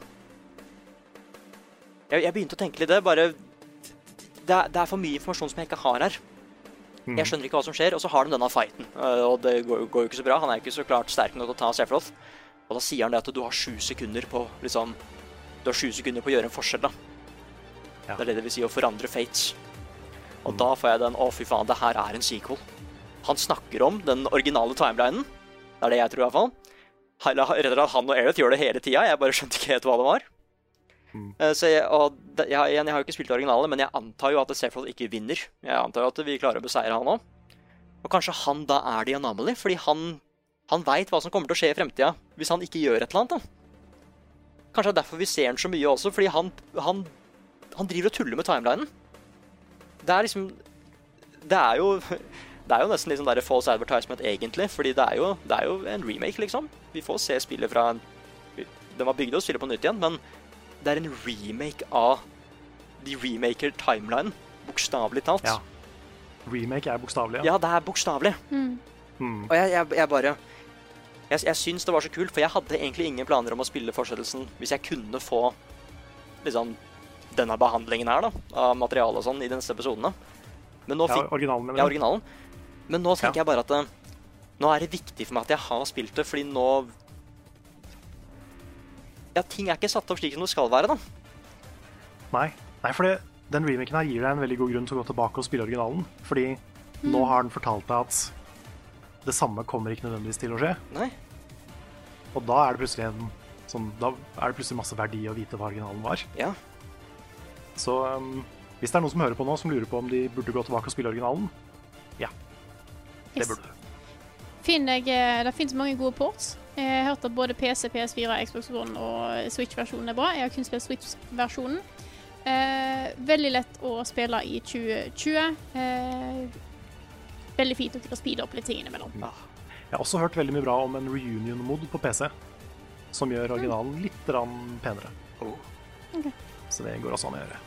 Jeg, jeg begynte å tenke litt det. Bare det det er for mye informasjon som jeg ikke har her. Jeg skjønner ikke hva som skjer, og så har de denne fighten. eh, Og det går, går jo ikke så bra. Han er ikke så klart sterk nok til å ta Sephiroth. Og da sier han det at du har sju sekunder på liksom Du har sju sekunder på å gjøre en forskjell, da. Ja. Det er det det vil si å forandre fates. Og da får jeg den Å, fy faen, det her er en sequel. Han snakker om den originale timelinen. Det er det jeg tror, i hvert fall. Han og Aerith gjør det hele tida. Jeg bare skjønte ikke helt hva det var. Eh, Så jeg, og jeg, igjen, jeg har jo ikke spilt det men jeg antar jo at Sephiroth ikke vinner. Jeg antar jo at vi klarer å beseire han òg. Og kanskje han da er the anomaly, fordi han, han veit hva som kommer til å skje i fremtida hvis han ikke gjør et eller annet. da. Kanskje det er derfor vi ser han så mye også, fordi han, han, han driver og tuller med timelinen. Det er liksom Det er jo det er jo nesten litt sånn der false advertisement, egentlig. Fordi det er, jo, det er jo en remake, liksom. Vi får se spillet fra en Den var bygd og spille på nytt igjen, men det er en remake av De remaker timelinen. Bokstavelig talt. Ja. Remake er bokstavelig, Ja, ja, det er bokstavelig. Mm. Og jeg, jeg, jeg bare Jeg, jeg syns det var så kult, for jeg hadde egentlig ingen planer om å spille fortsettelsen hvis jeg kunne få liksom denne behandlingen her da, av materiale og sånn i de neste episodene. Men nå Ja, originalen, mener ja, originalen. Men nå tenker Ja. jeg bare at eh, nå er det viktig for meg at jeg har spilt det, fordi nå Ja, ting er ikke satt opp slik som det skal være, da. Nei. Nei, for den remaken her gir deg en veldig god grunn til å gå tilbake og spille originalen. Fordi nå har den fortalt deg at det samme kommer ikke nødvendigvis til å skje. Nei. Og da er det plutselig en sånn, da er det plutselig masse verdi å vite hva originalen var. Ja. Så um, hvis det er noen som hører på nå, som lurer på om de burde gå tilbake og spille originalen, ja, det burde du. Finner jeg, eh, det finnes mange gode ports. Jeg har hørt at både PC, PS4, Xbox One og Switch-versjonen er bra. Jeg har kun spilt Switch-versjonen. Eh, veldig lett å spille i 2020. Eh, veldig fint å kunne speede opp litt ting innimellom. Jeg har også hørt veldig mye bra om en reunion-mod på PC, som gjør originalen litt penere. Oh. Okay. Så det går også an å gjøre.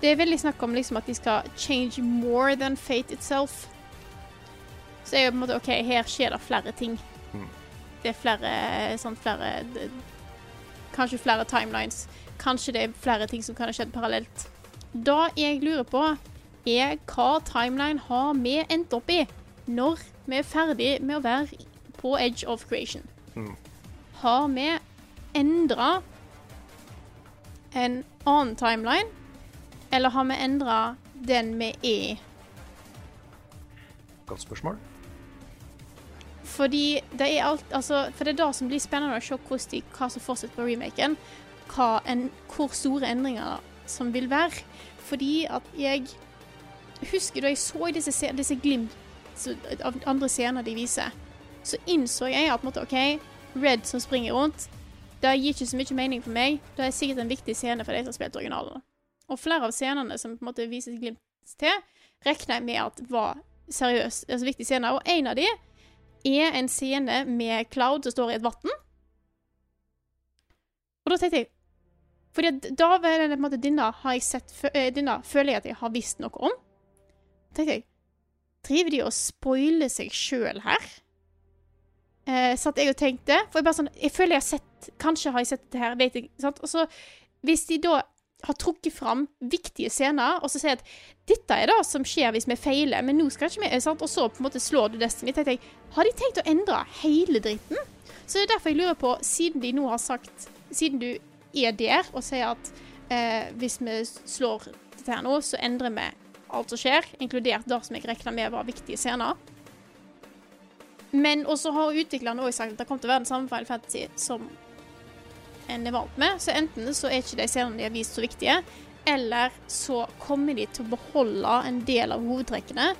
Det er veldig snakk om liksom at de skal change more than fate itself. Så er jo på en måte OK, her skjer det flere ting. Det er flere sånn flere det, Kanskje flere timelines. Kanskje det er flere ting som kan ha skjedd parallelt. Da jeg lurer på, er hva timeline har vi endt opp i når vi er ferdig med å være på edge of creation? Mm. Har vi endra en annen timeline? Eller har vi endra den vi er i? Godt spørsmål. Fordi det er alt altså, For det er det som blir spennende å se de, hva som fortsetter på remaken. En, hvor store endringer som vil være. Fordi at jeg husker da jeg så disse, se- disse glimt av andre scener de viser, så innså jeg at måte, OK, Red som springer rundt, det gir ikke så mye mening for meg. Det er sikkert en viktig scene for de som har spilt originalen. Og flere av scenene som på en måte vises glimt til, regner jeg med at var seriøst, altså viktige scener. Og en av de er en scene med Cloud som står i et vann. Og da tenkte jeg Fordi da var det på en måte denne har jeg sett eh, Denne føler jeg at jeg har visst noe om. Da tenkte jeg Driver de og spoiler seg sjøl her? Eh, satt jeg og tenkte. For jeg bare sånn Jeg føler jeg har sett Kanskje har jeg sett dette her, vet jeg. Sant? Og så, hvis de da har trukket fram viktige scener, og så sier at dette er det som skjer hvis vi feiler, men nå skal ikke vi sant? Og så på en måte slår du Destiny. tenkte jeg, Har de tenkt å endre hele dritten? Så det er derfor jeg lurer på, siden de nå har sagt Siden du er der og sier at eh, hvis vi slår dette her nå, så endrer vi alt som skjer, inkludert det som jeg regna med var viktige scener. Men også har utviklerne også sagt at det kommer til å være den samme Final Fantasy som en er vant med. Så enten så er ikke de scenene de har vist, så viktige, eller så kommer de til å beholde en del av hovedtrekkene.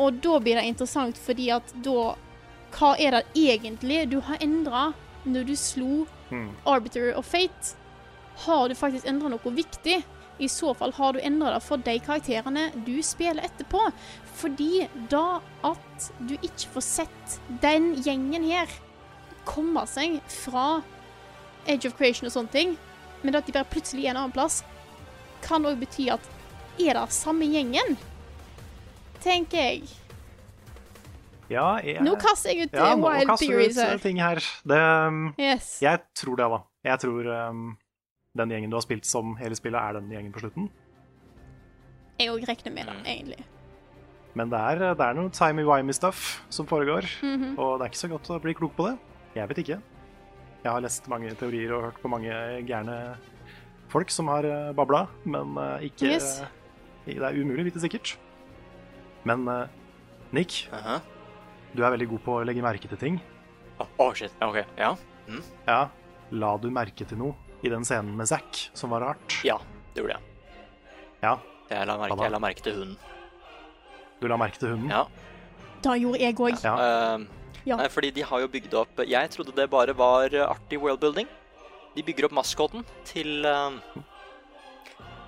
Og da blir det interessant, fordi at da Hva er det egentlig du har endra når du slo Hmm. Arbiter of Fate? Har du faktisk endra noe viktig? I så fall har du endra det for de karakterene du spiller etterpå. Fordi da at du ikke får sett den gjengen her komme seg fra Age of Creation og sånne ting, men at de bare plutselig er en annen plass, kan òg bety at er det samme gjengen? Tenker jeg. Ja, jeg, Nå kaster jeg ut ja, eh, wild theories her. ting her. Det, um, Yes. jeg tror det, da. Jeg tror um, den gjengen du har spilt som hele spillet, er den gjengen på slutten. Jeg òg regner med det, egentlig. Men det er, det er noe timey-wimey-stuff som foregår, Mhm. og det er ikke så godt å bli klok på det. Jeg vet ikke. Jeg har lest mange teorier og hørt på mange gærne folk som har uh, babla, men eh, ikke Yes. Det er umulig å vite sikkert. Men Nick, Nick, -huh. du er veldig god på å legge merke til ting. Å, oh, shit. OK. Ja. Mm. Ja, la du merke til noe i den scenen med Zack som var rart? ja, det gjorde jeg. Ja, Jeg la merke, jeg la merke til hunden. du la merke til hunden? Ja. Da gjorde jeg òg. Ja. Uh, Ja. Nei, fordi de har jo bygd opp Jeg trodde det bare var eh, artig worldbuilding. De bygger opp maskoten til uh...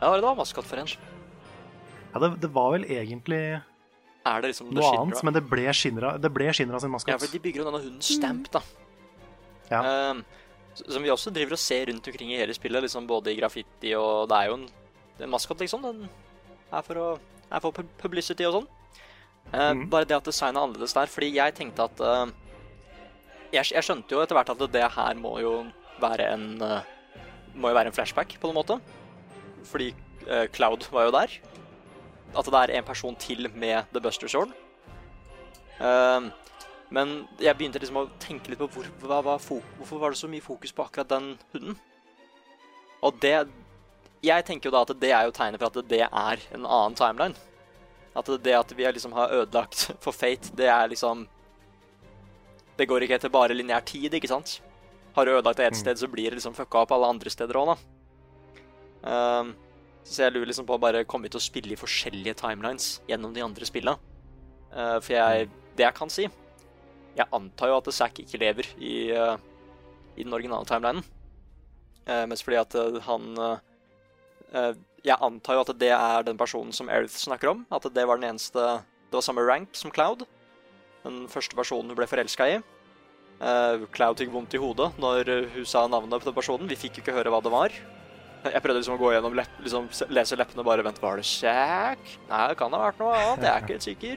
Ja, hva var det da? Maskot for en? Ja, det, det var vel egentlig Er det liksom noe annet, men det ble Shinra, det ble Shinra sin Ja, for de bygger jo denne hunden Stamp, da. Ja. Uh, som vi også driver og ser rundt omkring i hele spillet, liksom både i graffiti og Det er jo en, en maskot, liksom. Den er for, å, er for publicity og sånn. Uh, mm. Bare det at designet er annerledes der, fordi jeg tenkte at uh, jeg, jeg skjønte jo etter hvert at det her må jo være en eh, Må jo være en flashback, på en måte. Fordi eh, Cloud var jo der. At det er en person til med The Buster Sword. Ehm, men jeg begynte liksom å tenke litt på hvor, hva, hva, hvorfor var det så mye fokus på akkurat den hunden. Og det Jeg tenker jo da at det er jo tegnet for at det er en annen timeline. At det at vi liksom har ødelagt for Fate, det er liksom Det går ikke etter bare lineær tid, ikke sant? Har du ødelagt det ett sted, så blir det liksom fucka opp alle andre steder òg, da. Ehm, så jeg lurer liksom på å bare komme til å spille i forskjellige timelines gjennom de andre spillene. Uh, for jeg Det jeg kan si Jeg antar jo at Zack ikke lever i, uh, i den originale timelinen. Uh, mest fordi at eh, han eh, eh, Jeg antar jo at det er den personen som Erith snakker om. At det var den eneste Det var samme rank som Cloud. Den første personen hun ble forelska i. Eh, Cloud fikk vondt i hodet når hun sa navnet på den personen. Vi fikk jo ikke høre hva det var. Jeg prøvde liksom å gå gjennom lepp, liksom, lese leppene og bare Vent, var det Shack? Nei, det kan ha vært noe annet. Jeg er ikke helt sikker.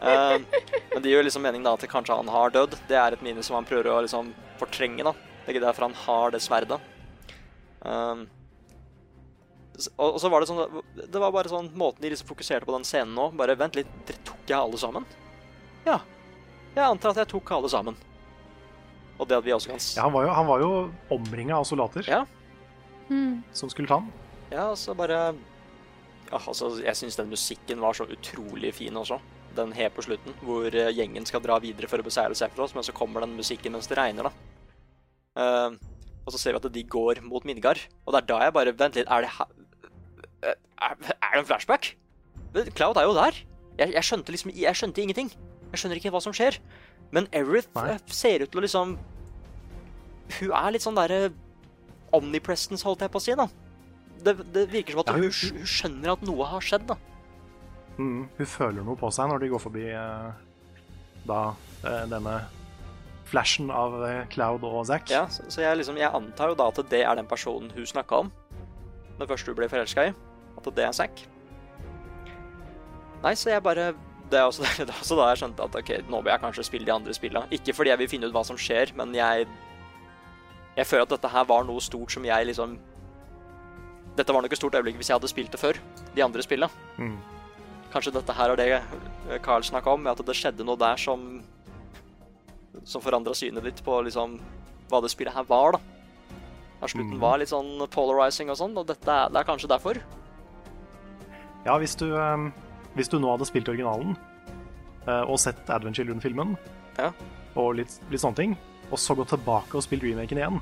Uh, men det gir jo liksom mening da at kanskje han har dødd. Det er et minne som han prøver å liksom fortrenge. da. Det er ikke derfor han har det sverdet. Uh, og så var det sånn Det var bare sånn måten de liksom fokuserte på den scenen nå. Bare vent litt, dere tok jeg alle sammen? Ja. Jeg antar at jeg tok alle sammen. Og det at vi også kan Ja, han var jo, han var jo omringa av soldater Ja. Mm. som skulle ta han. Ja, så bare ja, altså, jeg syns den musikken var så utrolig fin også. Den helt på slutten, hvor eh, gjengen skal dra videre for å beseire Sephiroth, men så kommer den musikken mens det regner, da. Uh, og så ser vi at de går mot Midgard, og det er da jeg bare Vent litt, er det her er, er det en flashback? Men Cloud er jo der. Jeg, jeg skjønte liksom Jeg skjønte ingenting. Jeg skjønner ikke hva som skjer. Men Erith Nei. eh, ser ut til å liksom Hun er litt sånn derre omnipresence, holdt jeg på å si, da. Det, det virker som at Ja, hun, hun- skjønner at noe har skjedd, da. Mm, hun føler noe på seg når de går forbi eh, da eh, denne flashen av Cloud og Zack. Ja, så, så jeg, liksom, jeg antar jo da at det er den personen hun snakka om. Den første hun ble forelska i. At det er Zack. Nei, så jeg bare Det er også, [LAUGHS] det er også da jeg skjønte at ok, nå bør jeg kanskje spille de andre spillene. Ikke fordi jeg vil finne ut hva som skjer, men jeg Jeg føler at dette her var noe stort som jeg liksom Dette var nok et stort øyeblikk hvis jeg hadde spilt det før. De andre spillene. Mm. Kanskje dette her er det eh, Carl snakka om, at det skjedde noe der som Som forandra synet ditt på liksom hva det spillet her var, da. Her slutten mm. var litt sånn polarizing og sånn, og dette det er kanskje derfor. Ja, hvis du, eh, hvis du nå hadde spilt originalen eh, og sett Advent Children-filmen Ja. og litt, litt sånne ting, og så gått tilbake og spilt remaken igjen,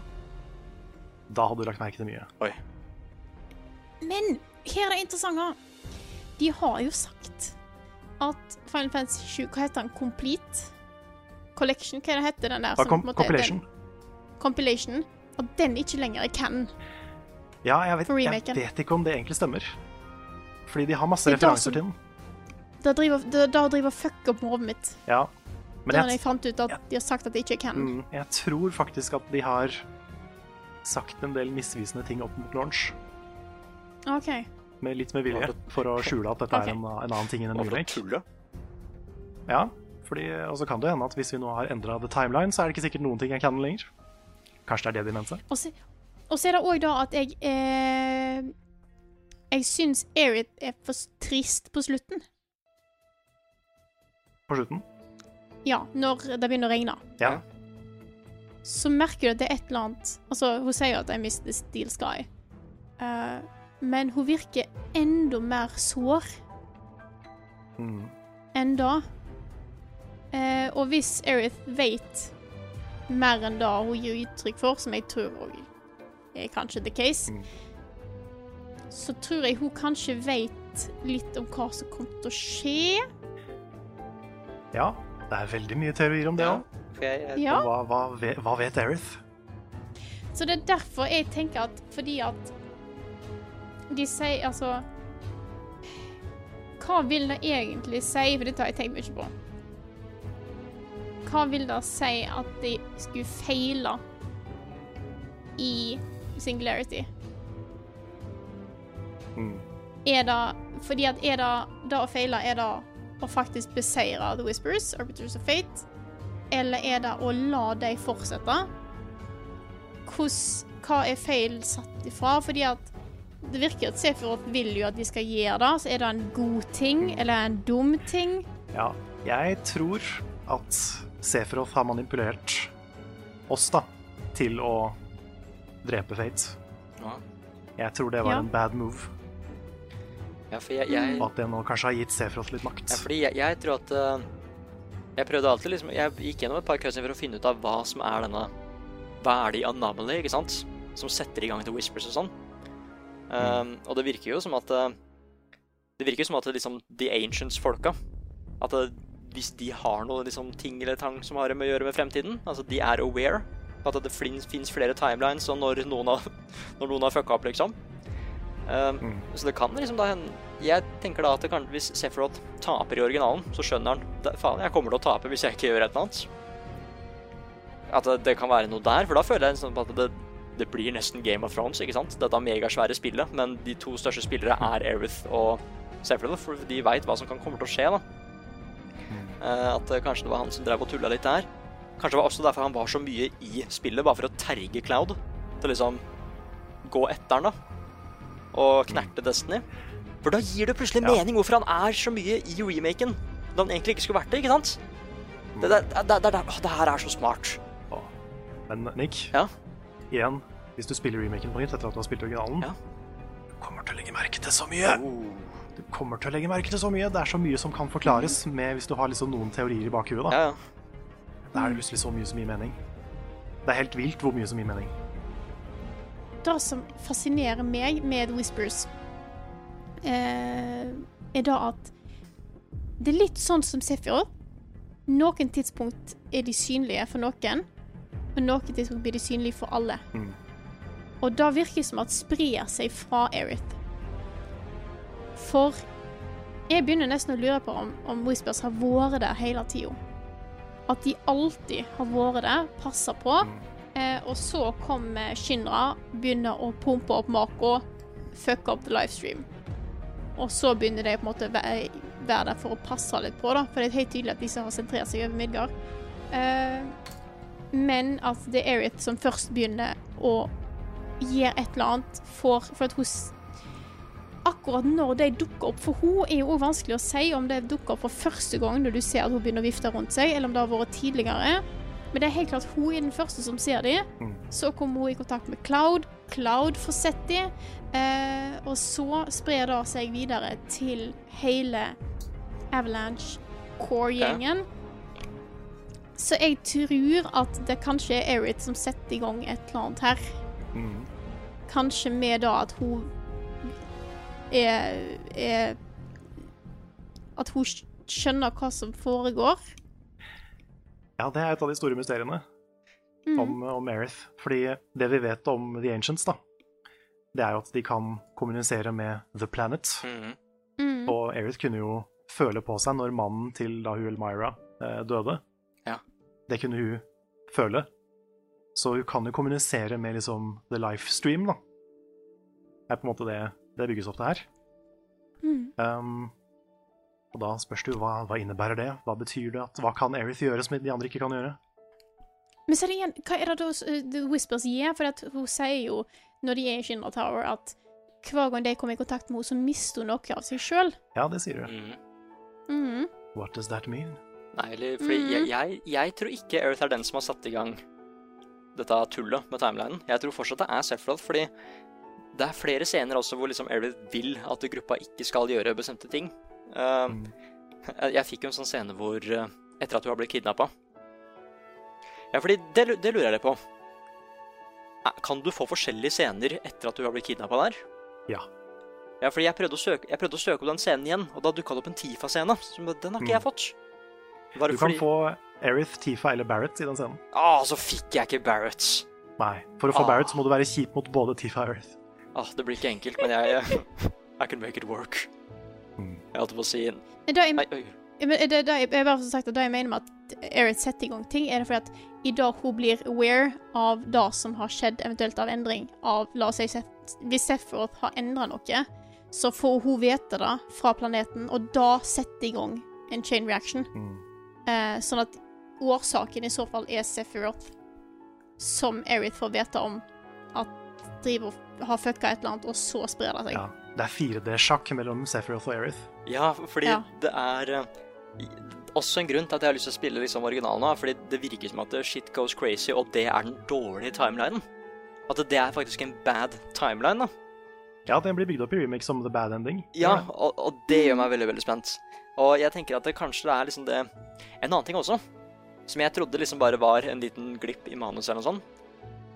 da hadde du lagt merke til mye. Oi. Men her er det interessante. De har jo sagt at Final Fantasy 7 Hva heter den? Complete? Collection? Hva er heter den der? Som kom, på en måte compilation. Den, compilation. At den ikke lenger er canon. Ja, jeg vet, jeg vet ikke om det egentlig stemmer. Fordi de har masse er referanser som- til den. Da driver, det, det driver fuck opp med hodet mitt. Ja. Men jeg, jeg fant ut at ja. de har sagt at det ikke er canon. mm, jeg tror faktisk at de har sagt en del misvisende ting opp mot launch. OK. Med, litt med vilje, for å skjule at dette okay. er en, en annen ting enn en remake. Ja, fordi, og så kan det hende at hvis vi nå har endra the timeline, så er det ikke sikkert noen ting er canon lenger. Kanskje det er det de mente? Og så, og så er det òg da at jeg eh, Jeg syns Erit er for trist på slutten. På slutten? Ja, når det begynner å regne. Ja. Så merker du at det er et eller annet Altså, hun sier jo at 'I miss the steel sky'. uh, men hun virker enda mer sår Mm. enn da. Uh, og hvis Erith vet mer enn det hun gir uttrykk for, som jeg tror også er kanskje the case, Mm. så tror jeg hun kanskje vet litt om hva som kommer til å skje. Ja. Det er veldig mye teorier om det òg. Ja. Okay, jeg, Ja. Hva, hva, ve- hva vet Erith? Så det er derfor jeg tenker at fordi at de sier altså Hva vil det egentlig si? For dette har jeg tenkt mye på. Hva vil det si at de skulle feile i Singularity? Mm. Er det Fordi at er det det å feile, er det å faktisk beseire The Whispers, Arbiters of Fate? Eller er det å la dem fortsette? Hvordan, hva er feil satt ifra? Fordi at det virker at Sefirot vil jo at de skal gjøre det. Så er det en god ting eller en dum ting? Ja, jeg tror at Sefirot har manipulert oss da, til å drepe Fate. Ja. Jeg tror det var Ja. en bad move, ja, for jeg, jeg, at det nå kanskje har gitt Sephiroth litt makt. Ja, fordi jeg, jeg tror at uh, Jeg prøvde alltid liksom Jeg gikk gjennom et par cutscenes for å finne ut av hva som er denne Hva er de Anomaly, ikke sant? Som setter i gang til Whispers og sånn. Um, og det virker jo som at uh, Det virker jo som at det liksom The Ancients-folka At det, hvis de har noe liksom, ting eller tang som har med å gjøre med fremtiden, altså de er aware at det fins flere timelines, og når noen har, [LAUGHS] når noen har fucka opp, liksom. Um, Mm. Så det kan liksom da hende Jeg tenker da at det kan, hvis Sephiroth taper i originalen, så skjønner han "Da- Faen, jeg kommer til å tape hvis jeg ikke gjør et eller annet. At det, det kan være noe der, for da føler jeg liksom at det, det blir nesten Game of Thrones, ikke sant? Dette megasvære spillet, men de to største spillere er Erith og Sephiroth, for de veit hva som kan komme til å skje, da. Eh, at eh, kanskje det var han som drev og tulla litt der. Kanskje det var også derfor han var så mye i spillet, bare for å terge Cloud. Til liksom gå etter han, da. Og knerte Destiny. For da gir det plutselig Ja. mening hvorfor han er så mye i remaken. Da han egentlig ikke skulle vært det, ikke sant? Det, det, det, det, det, her er så smart. Men Nick, Ja. igjen, hvis du spiller remaken på nytt etter at du har spilt originalen, Ja. du kommer til å legge merke til så mye. Oh. du kommer til å legge merke til så mye. Det er så mye som kan forklares med hvis du har liksom noen teorier i bakhuet. da. Ja, ja. Da er det plutselig så mye som gir mening. Det er helt vilt hvor mye som gir mening. Det som fascinerer meg med Whispers, eh, er da at det er litt sånn som Sephiroth. Noen tidspunkt er de synlige for noen, og noen tidspunkt blir de synlige for alle. Mm. Og da virker det som at sprer seg fra Erith. For jeg begynner nesten å lure på om, om Whispers har vært der hele tida. At de alltid har vært der, passa på. Eh, og så kommer Shinra, begynner å pumpe opp Mako, fucke opp the livestream. Og så begynner de på en måte være være der for å passe litt på, da. For det er helt tydelig at disse har sentrert seg over Midgard. Eh, men at det er Erith som først begynner å gjøre et eller annet for, for at hun Akkurat når de dukker opp, for hun er jo vanskelig å si om det dukker opp for første gang når du ser at hun begynner å vifte rundt seg, eller om det har vært tidligere. Men det er helt klart hun er den første som ser dem. Mm. Så kommer hun i kontakt med Cloud. Cloud får sett dem. Eh, og så sprer det seg videre til hele Avalanche Core-gjengen. Så jeg tror at det kanskje er Erith som setter i gang et eller annet her. Mm. Kanskje med da at hun er, er At hun skjønner hva som foregår. Ja, det er et av de store mysteriene Mm. om, om Aerith. Fordi det vi vet om The Ancients, da, det er jo at de kan kommunisere med The Planet. Mm. Mm. Og Aerith kunne jo føle på seg når mannen til da hun Elmira eh, døde. Ja. Det kunne hun føle. Så hun kan jo kommunisere med liksom the life stream, da. Det er på en måte det det bygges opp til her. Mm. Um, og da spørs det jo hva, hva innebærer det? Hva betyr det? At, hva kan Aerith gjøre som de andre ikke kan gjøre? Men så er det igjen, hva er det da uh, The Whispers gir? For at hun sier jo, når de er i Shinra Tower, at hver gang de kommer i kontakt med henne, så mister hun noe av seg sjøl. Ja, det sier du. Mm. Mm. What does that mean? Nei, eller fordi mm. jeg, jeg, jeg tror ikke Erith er den som har satt i gang dette tullet med timelinen. Jeg tror fortsatt det er Sephiroth, fordi det er flere scener også hvor liksom Erith vil at gruppa ikke skal gjøre bestemte ting. Uh, Mm. [LAUGHS] jeg, fikk jo en sånn scene hvor uh, Etter at hun har blitt kidnappa. Ja, fordi det, det lurer jeg litt på. Eh, Kan du få forskjellige scener etter at du har blitt kidnappa der? Ja. Ja, fordi jeg prøvde, søke, jeg prøvde å søke opp den scenen igjen, og da dukka det opp en Tifa-scene. Den har ikke jeg fått. Bare Mm. Du kan fordi- få Aerith, Tifa eller Barrett i den scenen. Å, så fikk jeg ikke Barrett. Nei. For å få Ah. Barrett så må du være kjip mot både Tifa og Aerith. Ah, det blir ikke enkelt, men jeg [LAUGHS] I can make it work. Jeg holdt på å si en da jeg, det, det, jeg, jeg bare sagt det jeg mener med at Erith setter i gang ting, er det fordi at i dag hun blir aware av det som har skjedd, eventuelt av endring av La oss si Hvis Sephiroth har endra noe, så får hun vite det fra planeten, og da setter i gang en chain reaction. Mm. Eh, sånn at årsaken i så fall er Sephiroth, som Erith får vite om at driver og har fucka et eller annet, og så sprer det seg. Ja. Det er 4D-sjakk mellom Sephiroth og Aerith. Ja, fordi Ja. det er eh, også en grunn til at jeg har lyst til å spille liksom originalen nå, fordi det virker som at shit goes crazy, og det er den dårlige timelinen. At det er faktisk en bad timeline, da. Ja, den blir bygd opp i remake som The Bad Ending. Ja, og, og det gjør meg veldig, veldig spent. Og jeg tenker at det kanskje det er liksom det En annen ting også, som jeg trodde liksom bare var en liten glipp i manuset eller noe sånt,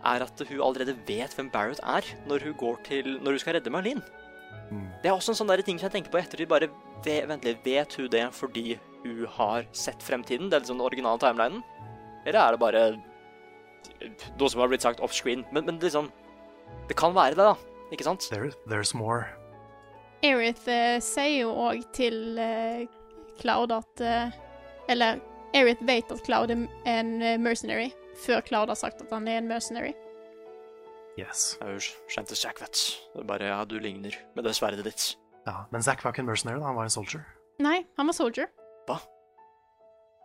er at hun allerede vet hvem Barrett er når hun går til Når hun skal redde Marlene. Mm. Det er også en sånn der ting som jeg tenker på etter ettertid. bare ve- Vent litt, vet hun det fordi hun har sett fremtiden? Det er liksom den originale timelinen? Eller er det bare noe som har blitt sagt offscreen? Men, men liksom Det kan være det, da. Ikke sant? There, there's more. Erith uh, sier jo òg til uh, Cloud at uh, Eller Erith vet at Cloud er en eh, mercenary, før Cloud har sagt at han er en mercenary. Yes. Jeg har jo skjønt det, Jack, vet Det er bare ja, du ligner med det sverdet ditt. Ja, men Zack var ikke en mercenary, da. Han var en soldier. Nei, han var soldier.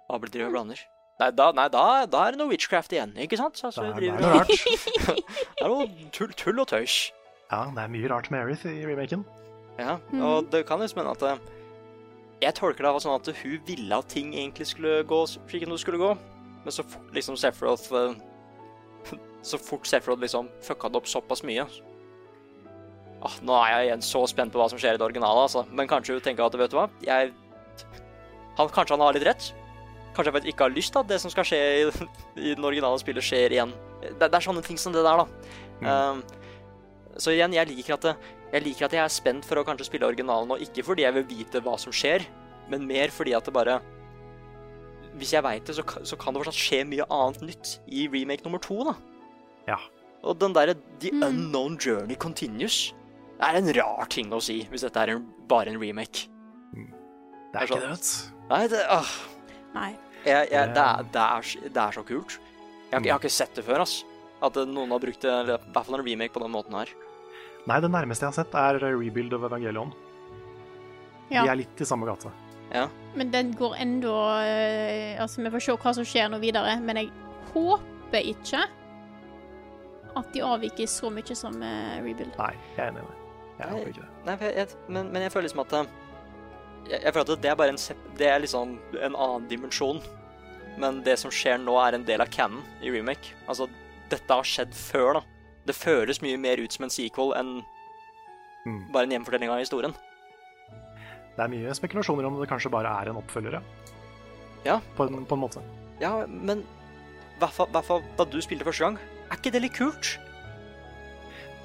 Hva blir det blander? Nei, da, nei da, da er det noe witchcraft igjen, ikke sant? Altså, Det er, det er noe rart. [LAUGHS] det er noe tull, tull og tøys. Ja, det er mye rart med Aerith i remaken. Ja, Mhm. og det kan liksom hende at eh, Jeg tolker det sånn at hun ville at ting egentlig skulle gå slik det skulle gå, men så fort liksom Sephiroth eh, Så fort Sefrod liksom fucka det opp såpass mye, Åh, Nå er jeg igjen så spent på hva som skjer i det originale, altså. Men kanskje hun tenker at vet du hva, jeg han, Kanskje han har litt rett? Kanskje jeg faktisk ikke har lyst til at det som skal skje i, [LAUGHS] i den originale spillet, skjer igjen. Det, det er sånne ting som det der, da. Um, så igjen, jeg liker, at det, jeg liker at jeg er spent for å kanskje spille originalen, og ikke fordi jeg vil vite hva som skjer, men mer fordi at det bare Hvis jeg veit det, så, så kan det fortsatt skje mye annet nytt i remake nummer to, da. Ja. Og den derre The unknown journey continues. Er en rar ting å si hvis dette er en, bare en remake. Det er ikke det, vet du. Nei, det, åh, Nei. jeg, jeg, det, er, det, er, så- det er så kult. Jeg har, ikke- jeg har ikke sett det før, ass. At eh, noen har brukt det, i hvert fall en remake på den måten her. Nei, det nærmeste jeg har sett, er Rebuild of Evangelion. Ja. De er litt i samme gate. Ja. Men den går enda eh, Altså, vi får se hva som skjer nå videre, men jeg håper ikke at de avviker så mye som uh, Rebuild. Nei, jeg er enig med det. Jeg håper ikke det. Nei, jeg, jeg, men, men jeg føler liksom at eh, jeg, jeg føler at det er bare en Det er liksom en annen dimensjon. Men det som skjer nå, er en del av canon i remake. Altså, dette har skjedd før, da. Det føles mye mer ut som en sequel enn Mm. bare en hjemfortelling av historien. Det er mye spekulasjoner om det kanskje bare er en oppfølger, ja. Ja. På en, på en måte. Ja, men i hvert fall da du spilte første gang, er ikke det litt kult?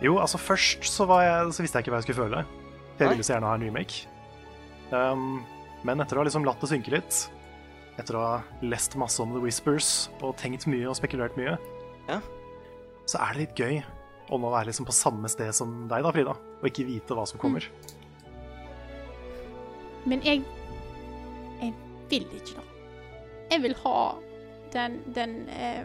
Jo, altså først så, var jeg, så visste jeg ikke hva jeg skulle føle. Jeg ville så gjerne ha en remake. Um, men etter å ha liksom latt det synke litt, etter å ha lest masse om The Whispers og tenkt mye og spekulert mye, Ja. så er det litt gøy å nå være liksom på samme sted som deg, da, Frida, og ikke vite hva som kommer. Men jeg Jeg vil ikke da. Jeg vil ha den den eh,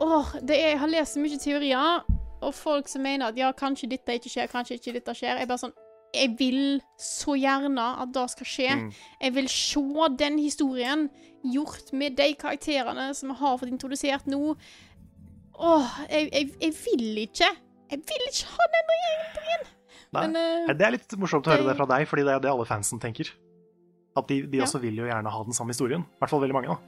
Åh, det er, jeg har lest så mye teorier, og folk som mener at ja, kanskje dette ikke skjer, kanskje ikke dette skjer. Jeg er bare sånn Jeg vil så gjerne at det skal skje. Mm. Jeg vil se den historien gjort med de karakterene som vi har fått introdusert nå. Åh, jeg, jeg, jeg vil ikke. Jeg vil ikke ha den regjeringen. Men, eh, Det er litt morsomt å høre det- det fra deg, fordi det er det alle fansen tenker. At de, de Ja. også vil jo gjerne ha den samme historien. I hvert fall veldig mange, da.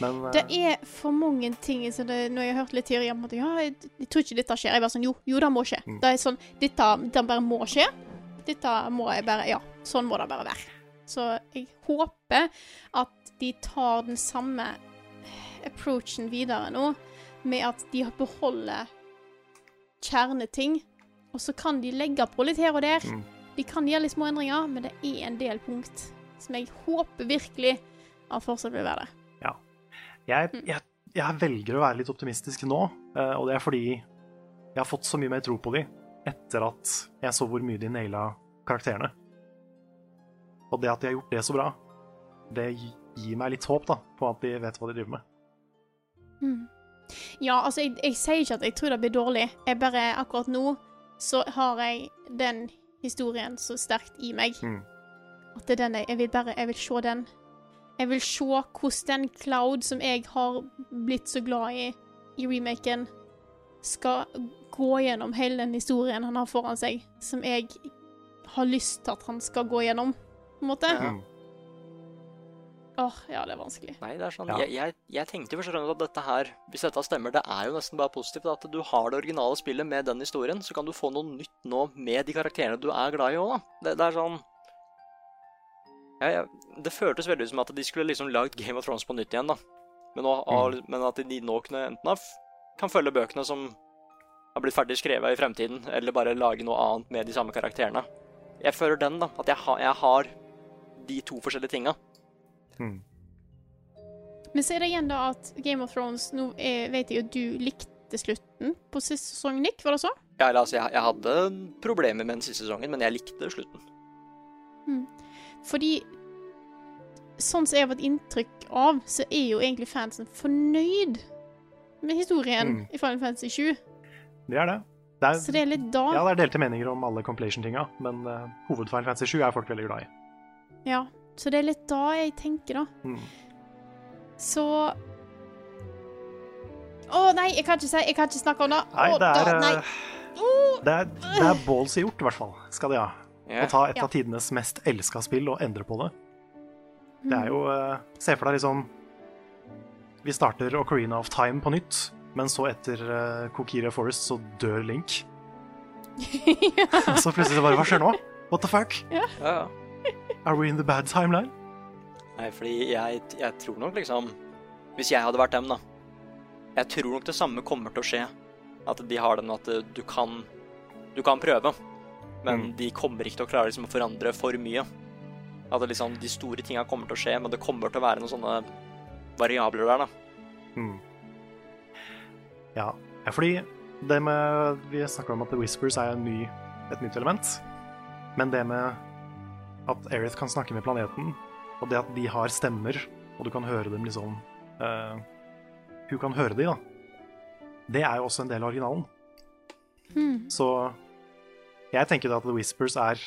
Men eh, Det er for mange ting så det, Når jeg har hørt litt teorier om at ja, jeg, jeg tror ikke dette skjer. Jeg bare sånn Jo, jo, det må skje. Mm. Det er sånn Dette, det bare må skje. Dette må jeg bare Ja, sånn må det bare være. Så jeg håper at de tar den samme approachen videre nå, med at de beholder kjerneting, og så kan de legge på litt her og der. Mm. De kan gjøre litt små endringer, men det er en del punkt som jeg håper virkelig at fortsatt vil være det. Jeg, Mm. jeg, jeg velger å være litt optimistisk nå, eh, og det er fordi jeg har fått så mye mer tro på de etter at jeg så hvor mye de naila karakterene. Og det at de har gjort det så bra, det gir meg litt håp da, på at de vet hva de driver med. Mm. Ja, altså, jeg, jeg sier ikke at jeg tror det blir dårlig. Jeg bare, akkurat nå, så har jeg den historien så sterkt i meg. Mm. At det er den jeg, jeg vil bare, jeg vil se den. Jeg vil se hvordan den Cloud som jeg har blitt så glad i i remaken, skal gå gjennom hele den historien han har foran seg, som jeg har lyst til at han skal gå gjennom, på en måte. Ja. Mm. Åh, ja, det er vanskelig. Nei, det er sånn Ja. jeg, jeg, jeg tenkte jo først at dette her, hvis dette stemmer, det er jo nesten bare positivt at du har det originale spillet med den historien, så kan du få noe nytt nå med de karakterene du er glad i òg, da. Det, det er sånn ja, ja, Det føltes veldig ut som at de skulle liksom lagd Game of Thrones på nytt igjen, da. Men, nå, mm. men at de nå kunne enten ha kan følge bøkene som har blitt ferdig skrevet i fremtiden, eller bare lage noe annet med de samme karakterene. Jeg føler den, da. At jeg, ha, jeg har de to forskjellige tinga. Mm. Men så er det igjen da at Game of Thrones Nå er, vet jeg at du likte slutten på siste sesong, Nick, var det så? Ja, altså, jeg, jeg hadde problemer med den siste sesongen, men jeg likte slutten. Fordi sånn som jeg har fått inntrykk av, så er jo egentlig fansen fornøyd med historien Mm. i Final Fantasy 7. Det er det. det er, Så det er litt da. Ja, det er delte meninger om alle compilation-tinga, men uh, hovedfeil Fantasy 7 er folk veldig glad i. Ja. Så det er litt da jeg tenker, da. Mm. Så Å nei, jeg kan ikke si Jeg kan ikke snakke om det. Nei, det er, da, nei. Oh. det er, det er balls gjort, i hvert fall. Skal de ha. Ja. Å ta et Ja. av tidenes mest elska spill og endre på det. Det er jo eh, Se for deg liksom Vi starter Ocarina of Time på nytt, men så etter uh, Kokire Forest så dør Link. [LAUGHS] ja. så plutselig så bare Hva skjer nå? What the fuck? Ja, ja. Are we in the bad timeline? Nei, fordi jeg, jeg tror nok liksom Hvis jeg hadde vært dem, da. Jeg tror nok det samme kommer til å skje. At de har den at eh, du kan Du kan prøve, men Mm. de kommer ikke til å klare liksom, å forandre for mye. At det, liksom, de store tinga kommer til å skje, men det kommer til å være noen sånne variabler der, da. Mm. Ja. ja, fordi det med Vi snakker om at The Whispers er en ny, et nytt element. Men det med at Aerith kan snakke med planeten, og det at de har stemmer, og du kan høre dem liksom uh, Hun kan høre de, da. Det er jo også en del av originalen. Så jeg tenker at The Whispers er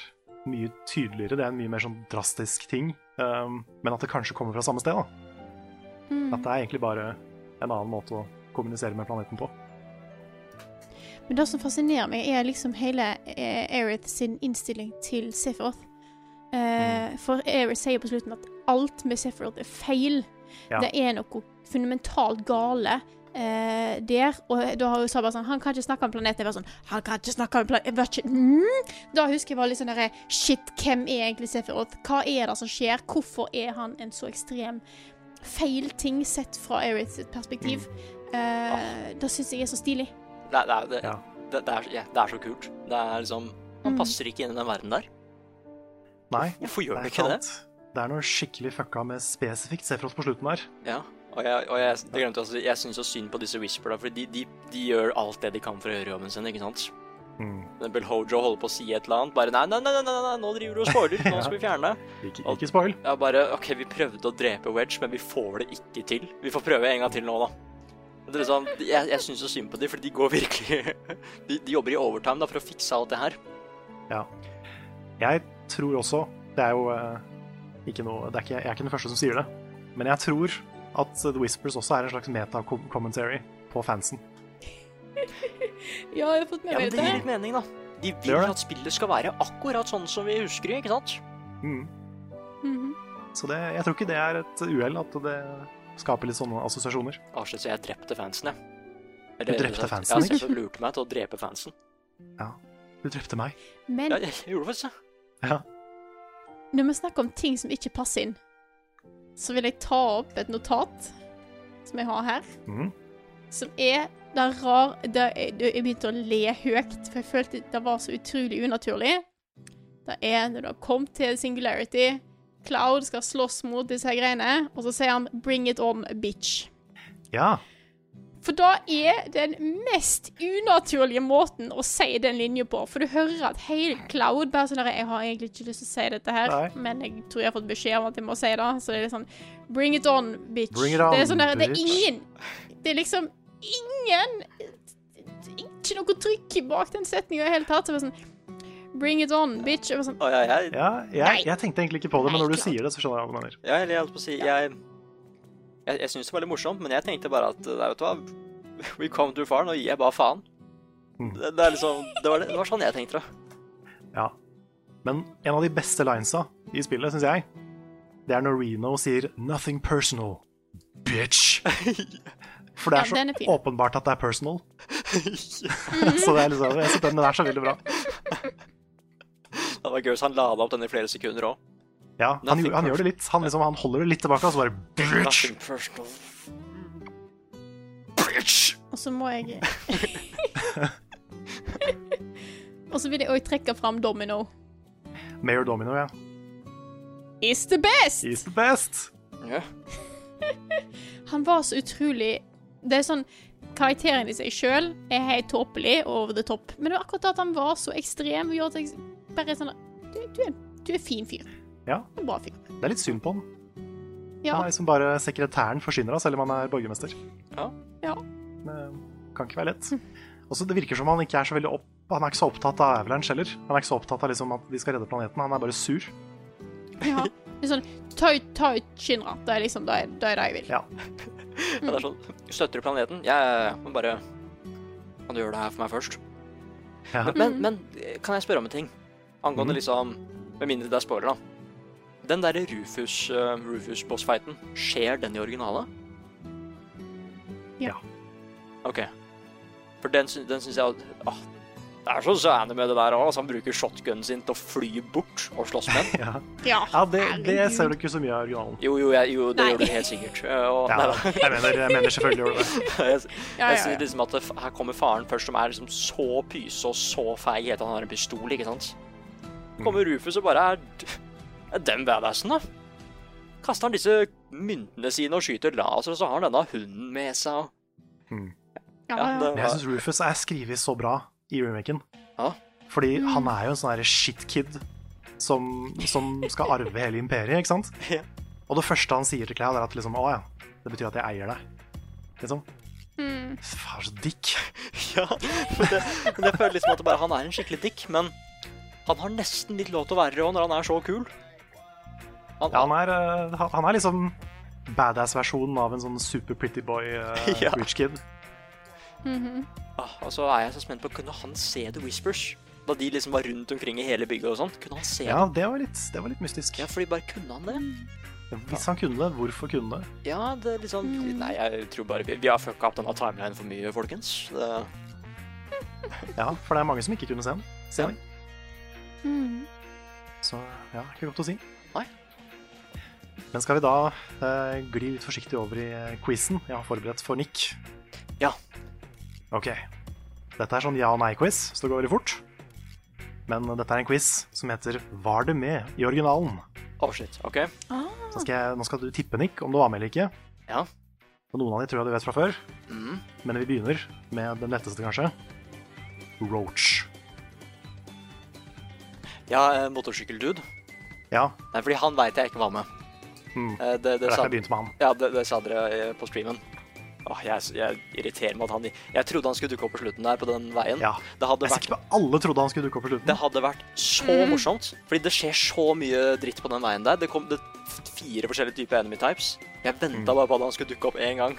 mye tydeligere. Det er en mye mer sånn drastisk ting. um, men at det kanskje kommer fra samme sted. da. At det er egentlig bare en annen måte å kommunisere med planeten på. Men det som fascinerer meg, er liksom hele eh, Aerith sin innstilling til Sephiroth. mm. For Aerith sier på slutten at alt med Sephiroth er feil. Ja. Det er noe fundamentalt gale eh, der. Og da har hun sagt bare sånn Han kan ikke snakke om planeten. Jeg var sånn Han kan ikke snakke om planeten. Jeg var ikke mm. Da husker jeg bare litt sånn derre Shit, hvem er egentlig Sephiroth? Hva er det som skjer? Hvorfor er han en så ekstrem feil ting sett fra Aerith sitt perspektiv? Eh, Det syns jeg er så stilig. Det, det, det, Ja. det, det, er, ja, det er så kult. Det er liksom Han Mm. passer ikke inn i den verden der. Nei, Hvorfor gjør det han ikke det? sant. Det er noe skikkelig fucka med spesifikt Sephiroth på slutten der. Ja, og jeg, og jeg, det glemte altså, jeg syns så synd på disse Whisper, da, for de, de, de gjør alt det de kan for å gjøre jobben sin, ikke sant? Mm. Men Hojo holder på å si et eller annet, bare nei, nei, nei, nei, nei, nå driver du og spoiler, nå [LAUGHS] skal vi fjerne. Ikke, ikke spoil. Ja, bare, ok, vi prøvde å drepe Wedge, men vi får det ikke til. Vi får prøve en gang til nå, da. Det er liksom, jeg jeg syns så synd på dem, for de går virkelig [LAUGHS] de, de jobber i overtime da, for å fikse alt det her. Ja. Jeg tror også Det er jo eh, ikke noe det er ikke, Jeg er ikke den første som sier det, men jeg tror at The Whispers også er en slags meta-commentary på fansen. [LAUGHS] Ja, jeg har fått med meg Ja, men det gir litt mening, da. De vil det. at spillet skal være akkurat sånn som vi husker det, ikke sant? Mm. Mhm. Så det, jeg tror ikke det er et uhell at det skaper litt sånne assosiasjoner. Shit, så jeg drepte fansen, jeg. Du drepte fansen, jeg, ikke? Jeg lurte meg til å drepe fansen. Ja. Du drepte meg. Men Ja, jeg, jeg gjorde faktisk. Ja. når vi snakker om ting som ikke passer inn, så vil jeg ta opp et notat som jeg har her, mm. som er det rar er- det, Jeg begynte å le høyt, for jeg følte det var så utrolig unaturlig. Det er når du har kommet til singularity, Cloud skal slåss mot disse her greiene, og så sier han 'bring it on, bitch'. Ja. For da er den mest unaturlige måten å si den linja på. For du hører at hele Cloud bare sånn Jeg har egentlig ikke lyst til å si dette her, Nei. men jeg tror jeg har fått beskjed om at jeg må si det. Så det er litt sånn Bring it on, bitch. Bring it on, det er sånn der, det er ingen Det er liksom ingen Ikke noe trykk bak den setninga i det hele tatt. Så det er sånn Bring it on, bitch. Jeg sånn ja, jeg, jeg, jeg tenkte egentlig ikke på det, men når du klart. sier det, så skjønner jeg hva du mener. Ja, eller jeg holdt på å si Jeg, jeg, jeg syns det var litt morsomt, men jeg tenkte bare at nei, vet du hva [LAUGHS] We come too far. Nå gir jeg bare faen. Mm. Det, det er liksom det var, det, det var sånn jeg tenkte det. Ja. Men en av de beste linesa i spillet, syns jeg, det er når Reno sier 'nothing personal'. Bitch. [LAUGHS] For det er så ja, er åpenbart at det er personal. [LAUGHS] så det er liksom, jeg synes den er så veldig bra. Det var gøy hvis han lada opp den i flere sekunder òg. Ja, han, han, han gjør det litt. Han, liksom, han holder det litt tilbake, og så bare bitch. Bitch. Og så må jeg [LAUGHS] Og så vil jeg òg trekke fram Domino. Mayor Domino, ja. Is the best! He's the best. Ja. [LAUGHS] Han var så utrolig Det er sånn Karakteren i seg sjøl er helt tåpelig og over the top, men det var akkurat at han var så ekstrem og gjorde at jeg bare er sånn Du, du, er, du er fin fyr. Ja. Det er litt synd på han. Ja. Han er liksom bare sekretæren forsyner av, selv om han er borgermester. Ja. ja. Det kan ikke være lett. Og så Det virker som han ikke er så veldig opp... Han er ikke så opptatt av Avalanche heller. Han er ikke så opptatt av liksom at de skal redde planeten. Han er bare sur. ja. Er sånn Ta ut, ta ut Shinra. Det er liksom det er det, er det jeg vil. Ja. Ja, det er sånn Støtter du planeten? Jeg ja, ja. Bare Kan du gjøre det her for meg først? Ja. Men, men, men kan jeg spørre om en ting? Angående mm. liksom Med mindre det er spoiler, da. Den derre Rufus, uh, Rufus-bossfighten, skjer den i originalen? Ja. OK. For den, den syns jeg ah, Det er så sæne med det der òg. Han bruker shotgunen sin til å fly bort og slåss med den. [LAUGHS] Ja, Ja, ja det, det ser du ikke så mye av i originalen. Jo, jo, jeg, jo det Nei. gjør du helt sikkert. Eh, Og, Ja, jeg mener, jeg mener selvfølgelig gjør du det. [LAUGHS] jeg, jeg ja. liksom at det, her kommer faren først, som er liksom så pyse og så feig at han har en pistol, ikke sant? Kommer Rufus og bare er den badassen, da. Kaster han disse myntene sine og skyter laser, og så har han denne hunden med seg. og- Ja, Ja, ja. det Men jeg var, syns Rufus er skrevet så bra i remaken. Ja. Fordi han er jo en sånn shitkid som, som skal arve hele imperiet, ikke sant? Ja. Og det første han sier til Cloud, er at liksom Å ja, det betyr at jeg eier deg. Liksom. Mm. Far, så dick. [LAUGHS] ja, men det, men jeg føler liksom at det bare, han er en skikkelig dick, men han har nesten litt lov til å være rå når han er så kul. Han, Ja, han er, eh, han- han er liksom badass-versjonen av en sånn super pretty boy uh, [LAUGHS] Ja. rich kid. Ah, og så er jeg så spent på Kunne han se The Whispers? Da de liksom var rundt omkring i hele bygget og sånn. Kunne han se Ja, det var litt, det var litt mystisk. Ja, fordi bare kunne han det? Hvis han kunne det, hvorfor kunne det? Ja, det er litt sånn Nei, jeg tror bare vi, vi har fucka opp denne timelinen for mye, folkens. Det, [LAUGHS] Ja, for det er mange som ikke kunne se den. Se Ja. den. Mm. Så ja, ikke godt å si. Nei. Men skal vi da eh, gli litt forsiktig over i eh, quizen jeg har forberedt for Nick? Ja. Ok. Dette er sånn ja- og nei-quiz, så det går veldig fort. Men dette er en quiz som heter Var det med i originalen? oh, shit. OK. Så skal jeg, nå skal du tippe, Nick, om det var med eller ikke. Ja. Og noen av de tror jeg du vet fra før, Mm. men vi begynner med den letteste, kanskje. Roach. Ja, eh, motorsykkeldude. Ja, Nei, fordi han veit jeg ikke var med. Mm. Eh, Det, det det, sa, jeg begynte med han. ja, det, det sa dere eh, på streamen. Åh, jeg, jeg irriterer meg at han Jeg trodde han skulle dukke opp på slutten der, på den veien. Ja. Det hadde Jeg vært på alle trodde han skulle dukke opp på slutten. Det hadde vært så morsomt, fordi det skjer så mye dritt på den veien der. Det kom det fire forskjellige typer enemy types. Jeg venta bare på at han skulle dukke opp én gang.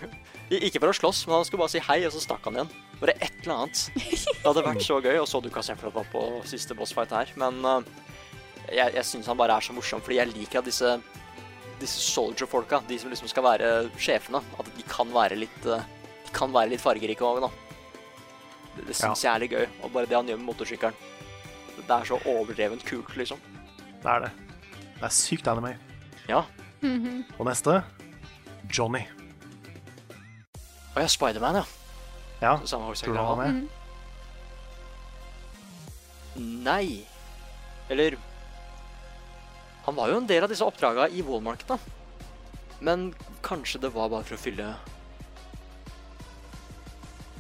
Ikke for å slåss, men han skulle bare si hei, og så stakk han igjen. Bare et eller annet. Det hadde vært så gøy, og så dukka Sefrod opp på siste bossfight her. Men uh, jeg, jeg syns han bare er så morsom, fordi jeg liker at disse disse soldier-folka, de som liksom skal være sjefene, at de kan være litt eh, De kan være litt fargerike òg, da. Det, det syns jeg er litt gøy. Og bare det han gjør med motorsykkelen. Det er så overdrevent kult, liksom. Det er det. Det er sykt anime. Ja. Og neste Johnny. Å ja, Spiderman, ja. Ja, samme tror du han var med? Nei. Eller Han var jo en del av disse oppdraga i Wallmarket, da. Men kanskje det var bare for å fylle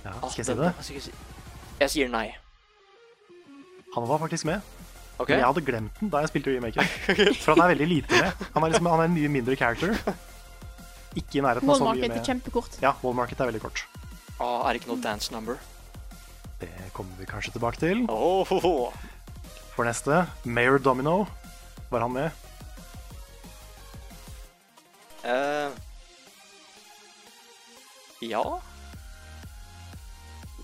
Ja, Ah, skal jeg si det- jeg sier nei. Han var faktisk med. Okay. Men jeg hadde glemt den da jeg spilte remaken. [LAUGHS] For han er veldig lite med. Han er, liksom, han er en mye mindre character. Ikke i nærheten av så mye Målmarked er kjempekort. Ja, Wallmarket er veldig kort. Ah, er det ikke noe dance number? Det kommer vi kanskje tilbake til. Oh, For neste, Mayor Domino. Var han med? Eh, ja.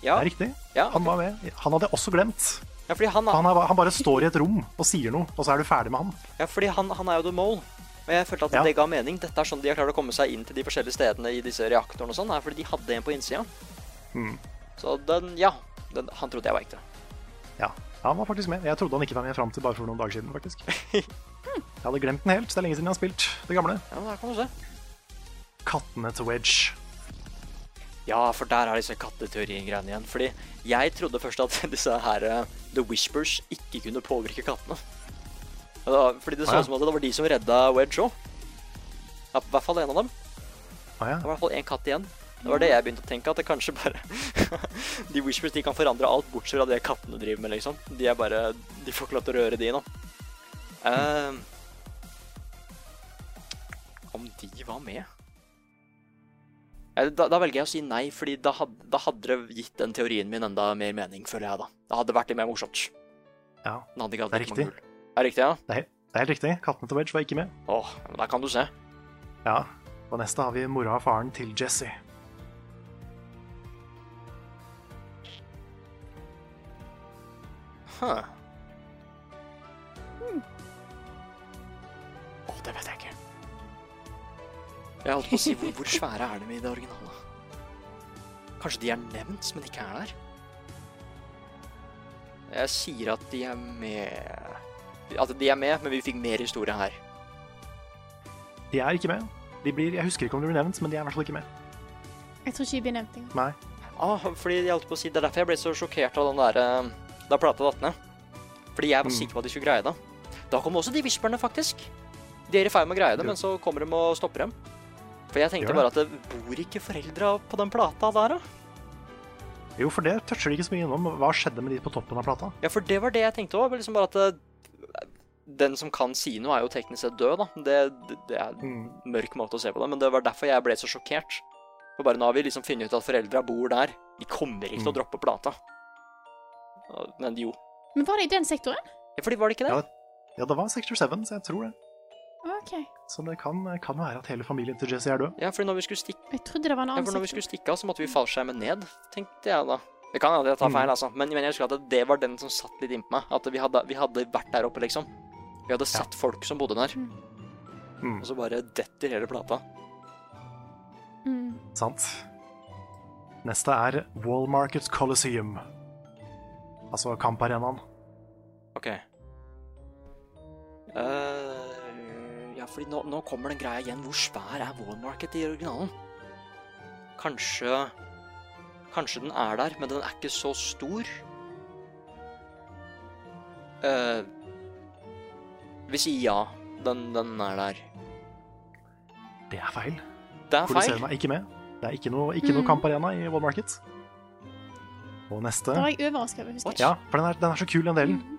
Ja, Det er riktig. ja, Han var med. Han hadde jeg også glemt. ja, han, Han, er, han bare står i et rom og sier noe, og så er du ferdig med han. ja, fordi han, han er jo the mole. Og jeg følte at Ja. det ga mening. Dette er sånn de har klart å komme seg inn til de forskjellige stedene i disse reaktorene og sånn, er fordi de hadde en på innsida. Mm. Så den, ja. Den, han trodde jeg var ekte. Ja, han var faktisk med. Jeg trodde han ikke var med fram til bare for noen dager siden, faktisk. Jeg hadde glemt den helt. så Det er lenge siden jeg har spilt det gamle. Ja, der kan du se. Kattene til Wedge. Ja, for der er disse katteteorien-greiene igjen. Fordi jeg trodde først at [LAUGHS] disse her eh, The Whispers ikke kunne påvirke kattene. Da- Fordi det så Ah, ja. ut som at det var de som redda Wedge òg. Ja, I hvert fall en av dem. Å ja. Det var i hvert fall én katt igjen. Det var det jeg begynte å tenke, at det kanskje bare [LAUGHS] De Whispers de kan forandre alt bortsett fra det kattene driver med, liksom. De er bare De får ikke lov til å røre de nå. Eh, om de var med? Da, da velger jeg å si nei, fordi da hadde, da hadde det gitt den teorien min enda mer mening, føler jeg da. Det hadde vært litt mer morsomt. ja. Det er riktig. Det Er det riktig, ja? Det er, det er helt riktig. Kattene til Wedge var ikke med. Åh, men da kan du se. Ja. Og neste har vi mora og faren til Jesse. Huh. Åh, det vet jeg ikke. Jeg holdt på å si hvor, hvor svære er de i det originale? Kanskje de er nevnt, men ikke er der? Jeg sier at de er med At de er med, men vi fikk mer historie her. De er ikke med. De blir, jeg husker ikke om de blir nevnt, men de er i hvert fall ikke med. Jeg tror ikke de blir nevnt engang. Nei. Ah, fordi jeg holdt på å si, Det er derfor jeg ble så sjokkert av den der eh, da plata datt ned. Fordi jeg var Mm. sikker på at de skulle greie det. Da kom også de visperne, faktisk. De er i ferd med å greie det, men så kommer de og stopper dem. For jeg tenkte bare at det bor ikke foreldra på den plata der, da? Jo, for det toucher de ikke så mye innom. Hva skjedde med de på toppen av plata? Ja, for det var det jeg tenkte òg. Liksom bare at det, den som kan si noe, er jo teknisk sett død, da. Det, det, det er en mørk måte å se på det, men det var derfor jeg ble så sjokkert. For bare nå har vi liksom funnet ut at foreldra bor der. De kommer ikke til å droppe plata. Men jo. Men var det i den sektoren? Ja, fordi var det ikke det? Ja, ja, det var Sector 7, så jeg tror det. OK. Så det kan, kan være at hele familien til Jesse er død. Ja, for når vi skulle stikke, Jeg trodde det var en ja, for når vi skulle stikke av, så måtte vi fallskjerme ned, tenkte jeg da. Det kan hende jeg tar feil, altså. Men, men jeg husker at det var den som satt litt innpå meg. At vi hadde, vi hadde vært der oppe, liksom. Vi hadde sett folk som bodde der. Mm. Og så bare detter hele plata. Mm. Sant. Neste er Wallmarket Coliseum. Altså kamparenaen. OK. Uh, ja, fordi nå, nå kommer den greia igjen. Hvor svær er Wallmarket i originalen? Kanskje Kanskje den er der, men den er ikke så stor. Uh, vi sier ja. Den, den er der. Det er feil. Det er feil. Er ikke med. Det er ikke noe, ikke noe Mm. kamparena i Wallmarket. Og neste Da var jeg overraska jeg. Ja, for den er, den er så kul, den delen. Mhm.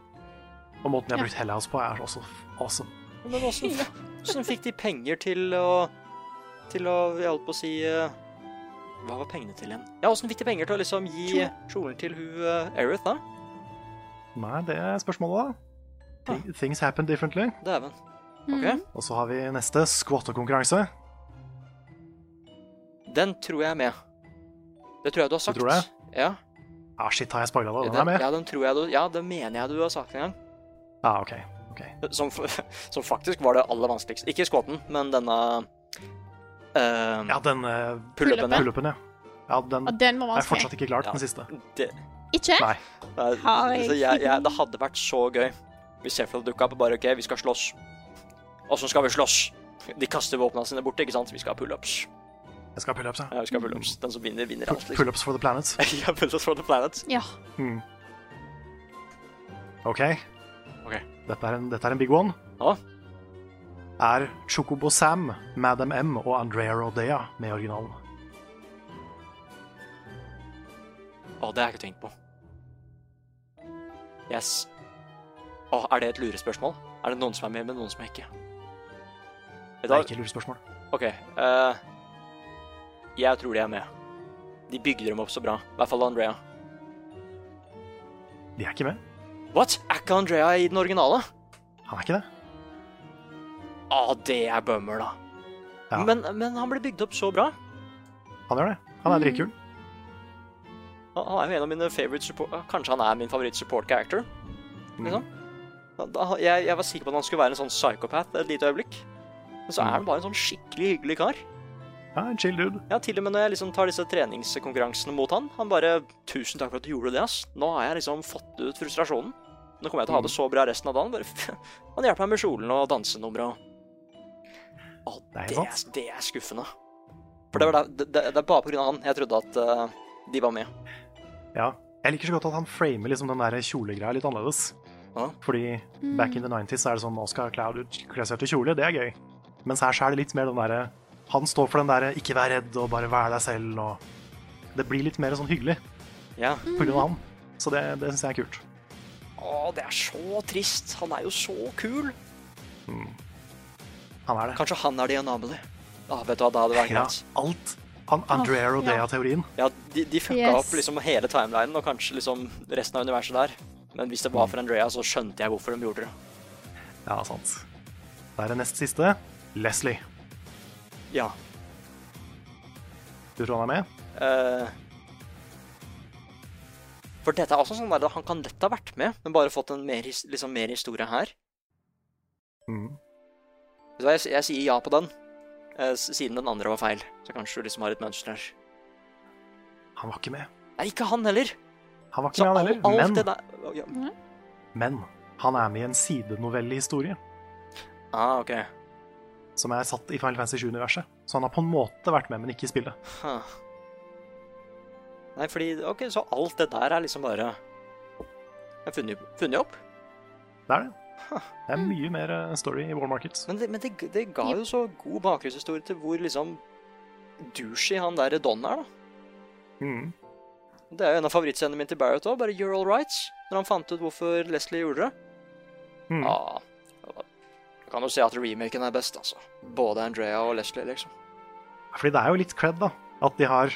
Og måten de har Ja. brukt Hellhouse på, er også awesome. Men åssen fikk de penger til å Til å Jeg holdt på å si eh, Hva var pengene til igjen? Ja, åssen fikk de penger til å liksom gi Kjole. kjolen til hun uh, Erith, da? Nei, det er spørsmålet, da. Thi- Things happen differently. Dæven. Okay. Mm. Og så har vi neste skvattekonkurranse. Den tror jeg er med. Det tror jeg du har sagt. Du tror det? Ja. Ah, shit, har jeg spoila det? Den er med? ja, den tror jeg du Ja, det mener jeg du har sagt en gang. Ah, OK. okay. Som, [LAUGHS] som faktisk var det aller vanskeligste. Ikke skåten, men denne uh, Ja, den uh, Pull-upen, ja. pull-upen, ja. Ja, den Ja, den var er fortsatt ikke klart, Ja. den siste. det, Ikke? Nei. Nei, jeg, jeg, det hadde vært så gøy hvis Sheffield dukka opp og bare OK, vi skal slåss. Åssen skal vi slåss? De kaster våpnene sine bort, ikke sant? Vi skal ha pullups. Jeg skal ha pullups, ja. Ja, vi skal ha pullups. Den som vinner, vinner alt, liksom. Pullups for the planet. [LAUGHS] ja, pullups for the planet. Ja. Hmm. OK. Ok. Dette er en, dette er en big one. Ja. Er Chocobo Sam, Madam M og Andrea Rodea med i originalen? Å, det har jeg ikke tenkt på. Yes. Å, er det et lurespørsmål? Er det noen som er med, men noen som er ikke? Det er ikke et lurespørsmål. OK. eh, jeg tror de er med. De bygde dem opp så bra. I hvert fall Andrea. De er ikke med. What? Er ikke Andrea i den originale? Han er ikke det. Å, det er bummer, da. Ja. Men, men han ble bygd opp så bra. Han gjør det. Han er Mm. dritkul. Han han er jo en av mine favorite support... Kanskje han er min favoritt support character. Liksom. Da, da- jeg, jeg var sikker på at han skulle være en sånn psychopath et lite øyeblikk. Men så er han bare en sånn skikkelig hyggelig kar. Ja, en chill dude. Ja, til og med når jeg liksom tar disse treningskonkurransene mot han, han bare 'Tusen takk for at du gjorde det, ass. Nå har jeg liksom fått ut frustrasjonen. Nå kommer jeg til å ha det så bra resten av dagen. Bare, [LAUGHS] han hjelper meg med kjolen og dansenummeret og Å, Det er det, er, skuffende. For det, var det, det, det er bare av han jeg trodde at uh, de var med. Ja. Jeg liker så godt at han framer liksom den der kjolegreia litt annerledes. Ja. Fordi back in the 90s er det sånn nå skal Cloud kle seg ut i kjole, det er gøy. Mens her så er det litt mer den derre Han står for den derre ikke vær redd og bare vær deg selv og Det blir litt mer sånn hyggelig Ja. på grunn av han. Så det, det syns jeg er kult. Å, det er så trist. Han er jo så kul. Han er det. Kanskje han er the anomaly. Ah, vet du hva, da hadde det vært Ja, greit. alt. Han, Andrea. Rodea-teorien. Ja, de, de fucka Yes. opp liksom hele timelinen og kanskje liksom resten av universet der. Men hvis det var for Andrea, så skjønte jeg hvorfor de gjorde det. Ja, sant. Da er det nest siste. Leslie. Ja. Du tror han er med? eh, for dette er også sånn der, han kan lett ha vært med, men bare fått en mer, liksom mer historie her. Mm. Vet jeg, jeg sier ja på den, eh, siden den andre var feil. Så kanskje du liksom har et mønster her. Han var ikke med. Nei, ikke han heller. Han var ikke Så med, han heller. Men ja. Men han er med i en sidenovellehistorie Ah, OK. Som er satt i Final Fantasy 7-universet. Så han har på en måte vært med, men ikke i spillet. Huh. Nei, fordi OK, så alt det der er liksom bare har funnet, funnet opp. Det er det. Det er mye mer eh, story i War Markets. Men det, men det, det ga jo så god bakgrunnshistorie til hvor liksom douchey han der Don er, da. Mm. Det er jo en av favorittscenene mine til Barrett òg, bare 'You're all right', når han fant ut hvorfor Leslie gjorde det. Mm. Ja, jeg kan jo si at remaken er best, altså. Både Andrea og Leslie, liksom. Fordi det er jo litt cred, da. At de har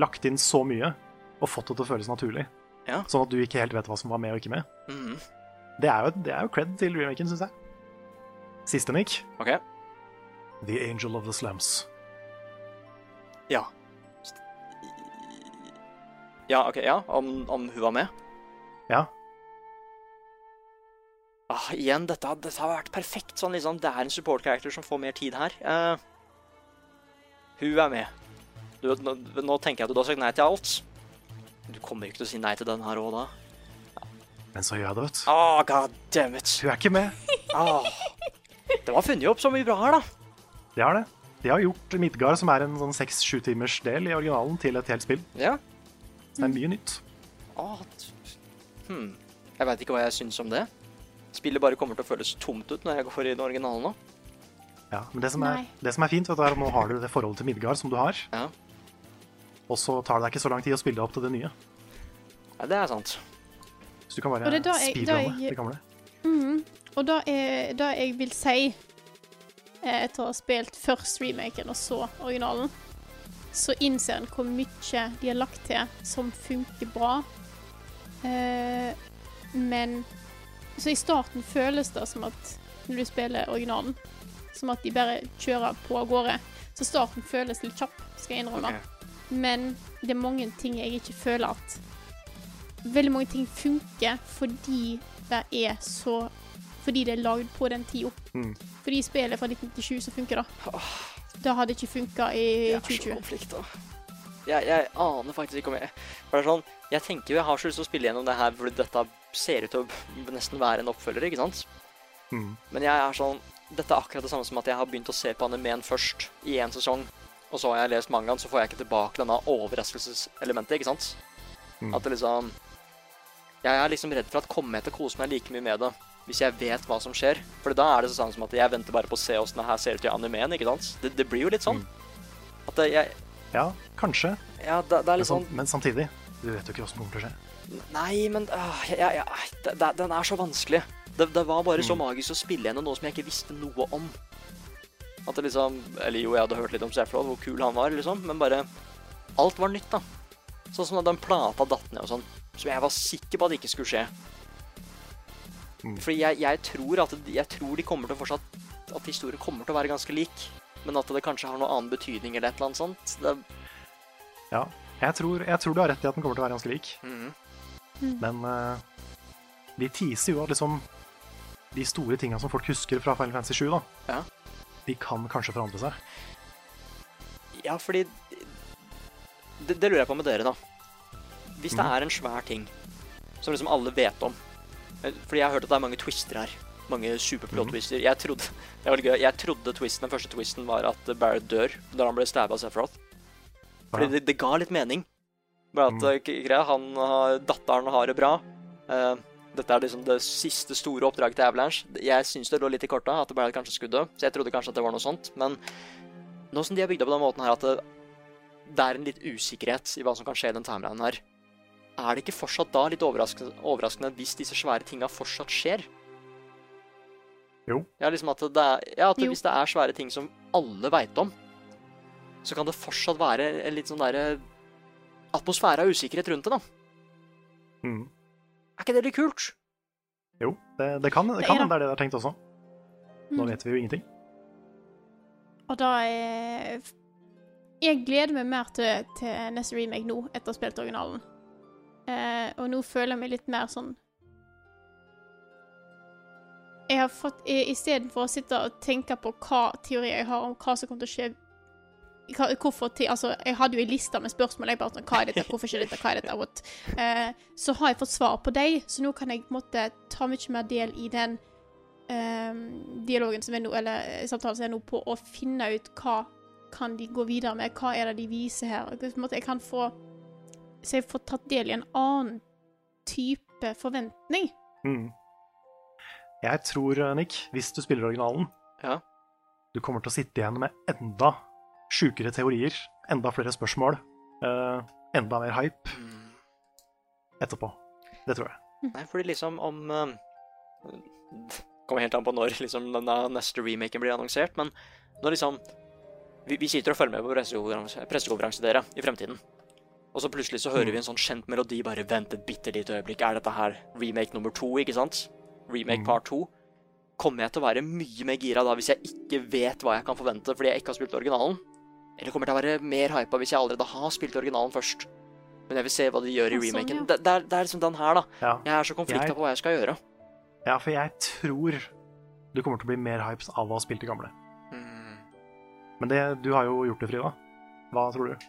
lagt inn så mye og fått det til å føles naturlig. Ja. Sånn at du ikke helt vet hva som var med og ikke med. Mhm. Det er jo, det er jo cred til remaken, syns jeg. Siste, Nick. OK. The Angel of the Slums. Ja. Ja, OK, ja. Om, om hun var med? Ja. Ah, igjen, dette, dette har vært perfekt. Sånn, liksom, det er en support character som får mer tid her. Uh, hun er med. Du, nå, nå tenker jeg at du har sagt nei til alt. Du kommer ikke til å si nei til den her òg, da. Men så gjør jeg det, vet du. Oh, god damn it. Hun er ikke med. Oh. Det var funnet opp så mye bra her, da. Det har det. De har gjort Midgard, som er en sånn seks-sju timers del i originalen, til et helt spill. Ja. Så det er mye nytt. Ah, hmm. Jeg veit ikke hva jeg syns om det. Spillet bare kommer til å føles tomt ut når jeg går i den originale nå. Ja, men det som er, det som er fint, er at nå har du det forholdet til Midgard som du har, Ja. og så tar det deg ikke så lang tid å spille det opp til det nye. ja, det er sant. Så du kan bare da da speedrunne det gamle. Mm, Og det er det jeg vil si eh, etter å ha spilt først remaken og så originalen, så innser en hvor mye de har lagt til som funker bra. Eh, men Så i starten føles det som at når du spiller originalen, som at de bare kjører på av gårde. Så starten føles litt kjapp, skal jeg innrømme. Okay. Men det er mange ting jeg ikke føler at Veldig mange ting funker fordi det er så Fordi det er lagd på den tida. Mm. Fordi spillet fra 1997 så funker det. Det hadde ikke funka i Jeg er så 2020. konflikta. Jeg, jeg aner faktisk ikke om jeg er sånn, Jeg tenker jo jeg har så lyst til å spille gjennom det her fordi dette ser ut til å nesten være en oppfølger, ikke sant? Mm. Men jeg er sånn Dette er akkurat det samme som at jeg har begynt å se på animeen først i én sesong, og så har jeg lest mangaen, så får jeg ikke tilbake denne overraskelseselementet, ikke sant? Mm. At det liksom Jeg er liksom redd for at kommer jeg til å kose meg like mye med det hvis jeg vet hva som skjer. For da er det sånn som at jeg venter bare på å se åssen det her ser ut i animeen, ikke sant? Det, det blir jo litt sånn. At jeg Ja, kanskje, Ja, det, det er men, litt sånn men samtidig Du vet jo ikke åssen det kommer til å skje. Nei, men øh, jeg, jeg, det, det, Den er så vanskelig. Det, det var bare så Mm. magisk å spille gjennom noe som jeg ikke visste noe om. At det liksom Eller jo, jeg hadde hørt litt om Seflod, hvor kul han var, liksom, men bare Alt var nytt, da. Sånn som da den plata datt ned og sånn, som jeg var sikker på at det ikke skulle skje. Mm. Fordi jeg, jeg tror at Jeg tror de kommer til å fortsatt At historien kommer til å være ganske lik, men at det kanskje har noe annen betydning eller et eller annet sånt. Det, Ja, jeg tror, jeg tror du har rett i at den kommer til å være ganske lik, mhm. men uh, de teaser jo at liksom de store tinga som folk husker fra Final Fantasy 7, da, Ja. de kan kanskje forandre seg. Ja, fordi det, det lurer jeg på med dere, da. Hvis det Mhm. er en svær ting som liksom alle vet om eh, Fordi jeg har hørt at det er mange twister her. Mange superplot-twister. Jeg trodde det var gøy, jeg trodde twisten, den første twisten var at Barrett dør da han ble stabba av Sephiroth. Fordi Ja. det, det ga litt mening. Bare at Mm. eh, greia, han har, datteren har det bra. Eh, dette er liksom det siste store oppdraget til Avalanche. Jeg syns det lå litt i korta at det bare kanskje skulle dø, så jeg trodde kanskje at det var noe sånt. Men nå som de har bygd opp på den måten her at det, det er en litt usikkerhet i hva som kan skje i den timelinen her, er det ikke fortsatt da litt overraskende, overraskende hvis disse svære tinga fortsatt skjer? Jo. Ja, liksom at det er, ja, at Jo. hvis det er svære ting som alle veit om, så kan det fortsatt være en litt sånn derre atmosfære av usikkerhet rundt det, da. Mm. Er ikke det litt kult? Jo, det, det kan det Det kan er det er det de har tenkt også. Nå Mm. vet vi jo ingenting. Og da er Jeg gleder meg mer til, til neste remake nå, etter å ha spilt originalen. Eh, og nå føler jeg meg litt mer sånn Jeg har fått Istedenfor å sitte og tenke på hva teorier jeg har om hva som kommer til å skje hvorfor til, altså, Jeg hadde jo en liste med spørsmål. Jeg bare sånn, Hva er dette? Hvorfor ikke dette? Hva er dette? What? Eh, så har jeg fått svar på dem, så nå kan jeg på en måte ta mye mer del i den eh, dialogen som er nå, eller eh, samtalen som er nå, på å finne ut hva kan de gå videre med, hva er det de viser her. På en måte, jeg kan få Så jeg får tatt del i en annen type forventning. Mm. Jeg tror, eh, Nick, hvis du spiller originalen, Ja. du kommer til å sitte igjen med enda sjukere teorier, enda flere spørsmål, uh, enda mer hype etterpå. Det tror jeg. Nei, fordi liksom om uh, [LAUGHS] Kommer helt an på når liksom, denne neste remaken blir annonsert, men når liksom Vi, vi sitter og følger med på pressekonferanse, pressekonferanse dere i fremtiden. Og så plutselig så hører vi en sånn kjent melodi. Bare vent et bitte lite øyeblikk. Er dette her remake nummer to, ikke sant? Remake part to. Kommer jeg til å være mye mer gira da hvis jeg ikke vet hva jeg kan forvente fordi jeg ikke har spilt originalen? Eller kommer til å være mer hypa hvis jeg allerede har spilt originalen først? Men jeg vil se hva de gjør i Ja, sånn, ja. Det, det, er, det er liksom den her, da. Ja. Jeg er så konflikta Jeg- på hva jeg skal gjøre. ja, for jeg tror du kommer til å bli mer hypes av å ha spilt det gamle. Mm. Men det, du har jo gjort det, Frida. Hva tror du?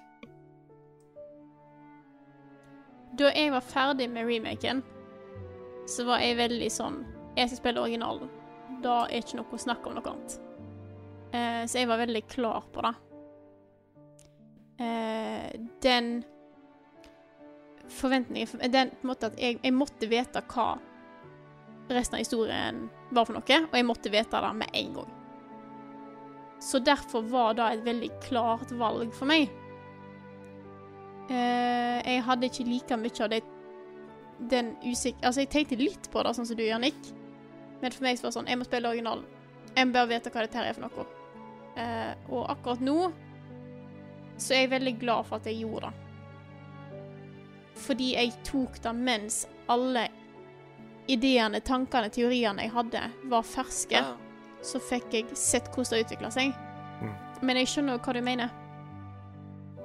Da jeg var ferdig med remaken, så var jeg veldig sånn Jeg skal spille originalen. Da er ikke noe snakk om noe annet. Eh, så jeg var veldig klar på det. Eh, den forventningen Den på en måte at jeg, jeg måtte vite hva resten av historien var for noe, og jeg måtte vite det med en gang. Så derfor var det et veldig klart valg for meg. Eh, jeg hadde ikke like mye av det den usik... Altså, jeg tenkte litt på det, sånn som du gjør, Nick. Men for meg så var det sånn Jeg må spille originalen. Jeg bare vite hva dette her er for noe. Eh, og akkurat nå så jeg er veldig glad for at jeg gjorde det. Fordi jeg tok det mens alle ideene, tankene, teoriene jeg hadde, var ferske. Så fikk jeg sett hvordan det utvikla seg. Mm. Men jeg skjønner hva du mener.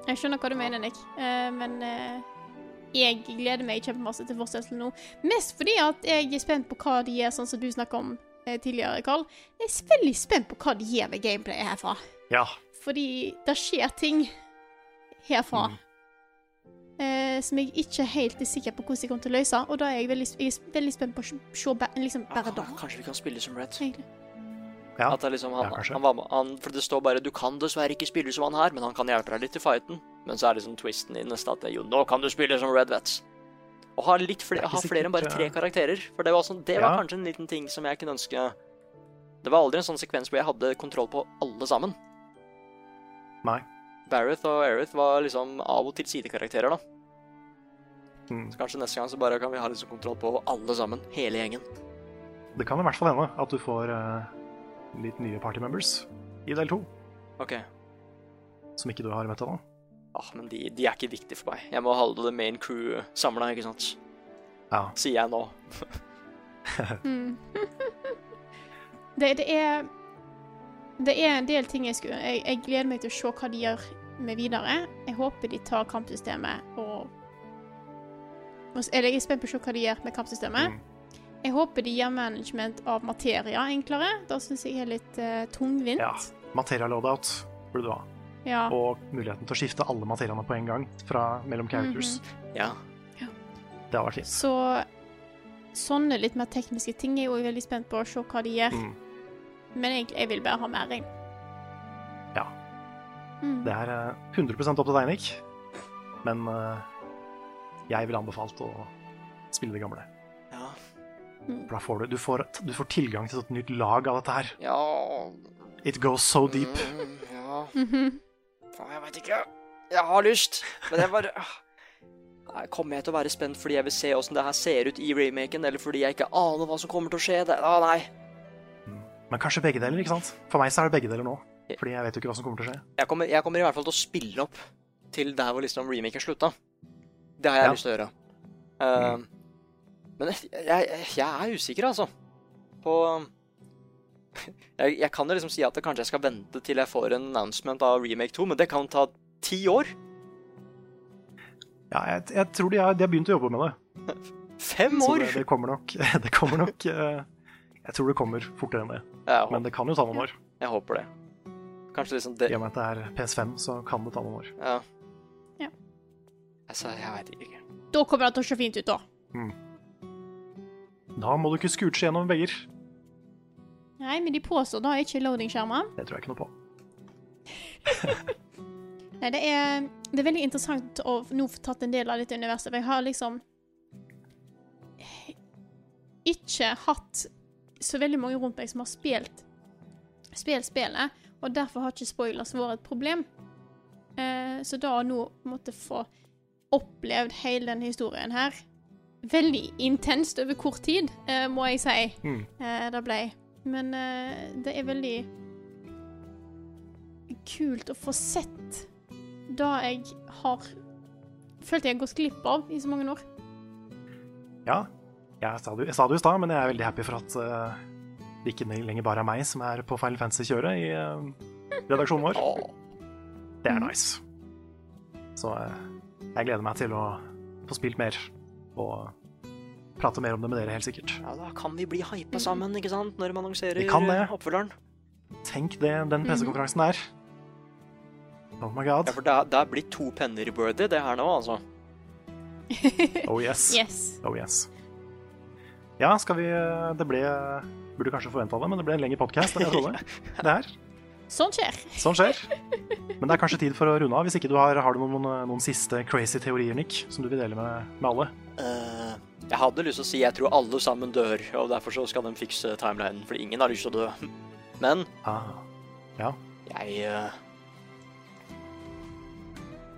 Jeg skjønner hva du mener, Nick. Eh, men eh, jeg gleder meg kjempemasse til fortsettelsen nå. Mest fordi at jeg er spent på hva de gjør, sånn som du snakka om eh, tidligere, Karl. Jeg er veldig spent på hva de gjør med gameplayet herfra. Ja. Fordi det skjer ting herfra Mm. eh, som jeg ikke helt er sikker på hvordan jeg kommer til å løse. Og da er jeg veldig, jeg er veldig spent på å se- liksom bare da. Ah, kanskje vi kan spille som Red. egentlig. ja. At det liksom han, Ja, han var med, han, For det står bare 'du kan dessverre ikke spille som han her', men han kan hjelpe deg litt i fighten. Men så er liksom twisten i neste at jo, nå kan du spille som Red Vets. Og ha, litt er ikke ha flere enn bare tre karakterer. For det var, sånn, det var Ja. kanskje en liten ting som jeg kunne ønske Det var aldri en sånn sekvens hvor jeg hadde kontroll på alle sammen. Nei. Bareth og Aerith var liksom av og til sidekarakterer, da. Mm. Så kanskje neste gang så bare kan vi ha liksom kontroll på alle sammen. Hele gjengen. Det kan i hvert fall hende at du får uh, litt nye party members i del to, OK. som ikke du har møtt ennå. Ah, men de, de er ikke viktige for meg. Jeg må holde the main crew samla, ikke sant? Ja. Sier jeg nå. [LAUGHS] [LAUGHS] Mm. [LAUGHS] det, det er Det er en del ting jeg skulle jeg, jeg gleder meg til å se hva de gjør med videre. Jeg håper de tar kampsystemet og Eller jeg er spent på å se hva de gjør med kampsystemet. Mm. Jeg håper de gjør management av materia enklere. Det syns jeg er litt uh, tungvint. ja. Materia loadout burde du ha. Ja. Og muligheten til å skifte alle materiene på en gang fra mellom characters. Ja. Det har vært fint. Så sånne litt mer tekniske ting er jeg jo veldig spent på å se hva de gjør. Mm. Men egentlig, jeg vil bare ha mer, regn. Ja. Mm. Det er eh, 100 opp til deg, Nick. Men eh, jeg ville anbefalt å spille det gamle. Ja. For da får du, du, får, du får tilgang til et nytt lag av dette her. Ja It goes so deep. Mm, ja. Mhm. Faen, jeg veit ikke. Jeg har lyst, men jeg bare ah. Kommer jeg til å være spent fordi jeg vil se åssen det her ser ut i remaken, eller fordi jeg ikke aner hva som kommer til å skje? Det, ah, nei. Men kanskje begge deler, ikke sant? For meg så er det begge deler nå. Fordi jeg vet jo ikke hva som kommer til å skje. Jeg kommer, jeg kommer i hvert fall til å spille opp til der hvor liksom remaken slutta. Det har jeg Ja. lyst til å gjøre. Eh, Men jeg, jeg, jeg er usikker, altså. På [LAUGHS] jeg, kan jo liksom si at det kanskje jeg skal vente til jeg får en announcement av Remake 2, men det kan ta ti år. Ja, jeg, tror de har, de har begynt å jobbe med det. [LAUGHS] Fem Så år! det, det kommer nok, [LAUGHS] det kommer nok eh, Jeg tror det kommer fortere enn det. Ja, Men det kan jo ta noen år. jeg håper det. Kanskje liksom det I og med at det er PS5, så kan det ta noen år. Ja. Ja. Altså, jeg veit ikke. Da kommer det til å se fint ut, da. Da må du ikke scooche gjennom vegger. Nei, men de påstår da ikke loading-skjermer. Det tror jeg ikke noe på. [LAUGHS] [LAUGHS] Nei, det er, det er veldig interessant å nå få tatt en del av dette universet. For jeg har liksom ikke hatt så veldig mange rundt meg som har spilt spill spillet, og derfor har ikke spoilers vært et problem. Eh, så da å nå måtte få opplevd hele denne historien her Veldig intenst over kort tid, eh, må jeg si. Mm. Eh, det ble. Men eh, det er veldig kult å få sett det jeg har følt jeg har gått glipp av i så mange år. Ja, jeg sa det, jeg sa det jo i stad, men jeg er veldig happy for at eh, det ikke lenger bare er meg som er på Final Fantasy-kjøret i eh, redaksjonen vår. Det er nice. Så eh, jeg gleder meg til å få spilt mer og prate mer om det med dere, helt sikkert. Ja, da kan vi bli hypa sammen, ikke sant, når man annonserer Vi kan det. oppfølgeren. Tenk det, den pressekonferansen der. Oh my god. Ja, for det det er blitt to penner worthy, det her nå, altså. Oh yes. [LAUGHS] Yes. Oh yes. Ja, skal vi eh, Det ble Burde kanskje forventa det, men det ble en lengre podkast enn jeg trodde. [LAUGHS] Det her. Sånn skjer. Sånn skjer. Men det er kanskje tid for å runde av. Hvis ikke du har, har du noen, noen siste crazy teorier, Nick, som du vil dele med, med alle? Uh, jeg hadde lyst til å si jeg tror alle sammen dør, og derfor så skal de fikse timelinen, fordi ingen har lyst til å dø. Men Ah. Ja. jeg uh,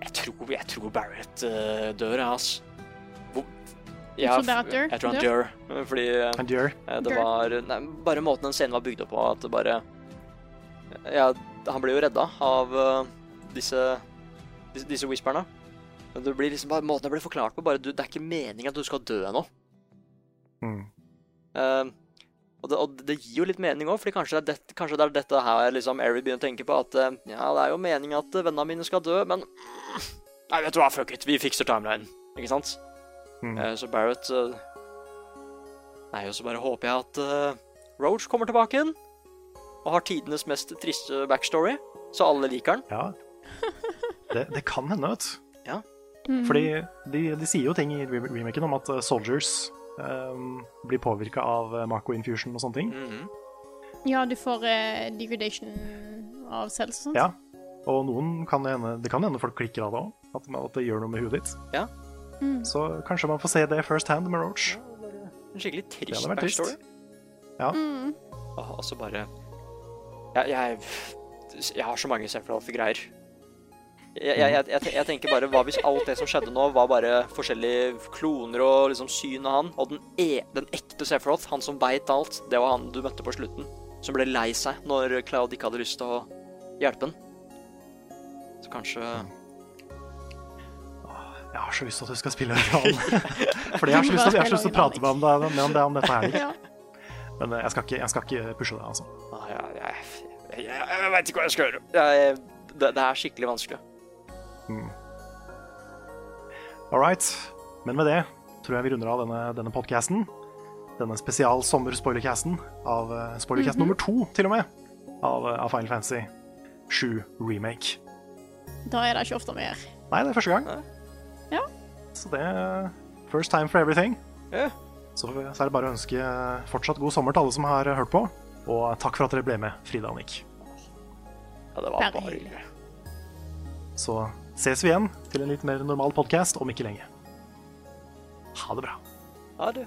Jeg tror, jeg tror Barrett uh, dør, jeg. Hvor- Barrett? Jeg tror han Dør? fordi And you're Eh, Det var nei, bare måten den scenen var bygd opp på, at det bare Ja, han ble jo redda av eh, disse, disse, disse whisperne. Men det blir liksom bare måten det ble forklart på, bare du, det er ikke meningen at du skal dø ennå. mm. Uh, og, det, og det gir jo litt mening òg, for kanskje, det er det- kanskje det er dette her liksom Eri begynner å tenke på. At ja, det er jo meningen at vennene mine skal dø, men [SNIFFS] Nei, vet du hva, fuck it, vi fikser timeline. Ikke sant? Mm. Uh, så Barrett uh, Nei, og så bare håper jeg at uh, Roach kommer tilbake igjen. Og har tidenes mest triste backstory, så alle liker den. Ja. Det, det kan hende, vet du. Mm. Fordi de, de sier jo ting i re- remaken om at eh, soldiers um, blir påvirka av eh, Mako Infusion og sånne ting. Mhm. Ja, du får eh, degradation av selv og sånt. Ja. Og noen kan det hende Det kan hende folk klikker av det òg. At, at det gjør noe med huet ditt. Mm. Så kanskje man får se det first hand med Roach. En skikkelig Det trist backstory. Ja. Mm. Ah, altså bare jeg, jeg, jeg har så mange Sephiroth-greier. Jeg, jeg, jeg, jeg, jeg tenker bare, Hva hvis alt det som skjedde nå, var bare forskjellige kloner og liksom syn av han? Og den, e, den ekte Sephiroth, han som veit alt, det var han du møtte på slutten. Som ble lei seg når Cloud ikke hadde lyst til å hjelpe han. Så kanskje Jeg har så lyst til at du skal spille originalen. [LAUGHS] Fordi jeg har så lyst til, jeg har så lyst til å prate med om, det, med om, om dette her. Men eh, jeg skal, ikke, jeg skal ikke pushe deg, altså. ah, Jeg, jeg, jeg, veit ikke hva jeg skal gjøre. Jeg, det, det er skikkelig vanskelig. All right. Men med det tror jeg vi runder av denne, denne podcasten. Denne spesial sommer-spoilercasten av spoilercast mm -hmm. nummer to, til og med, av, eh, av Final Fantasy 7 Remake. Da er det ikke ofte vi gjør. Nei, det er første gang. Ja. Så det er first time for everything. Ja. Så, så er det bare å ønske fortsatt god sommer til alle som har eh, hørt på. Og takk for at dere ble med, Frida og Nick. Ja, det var Bare hyggelig. Så ses vi igjen til en litt mer normal podkast om ikke lenge. Ha det bra. Ha det.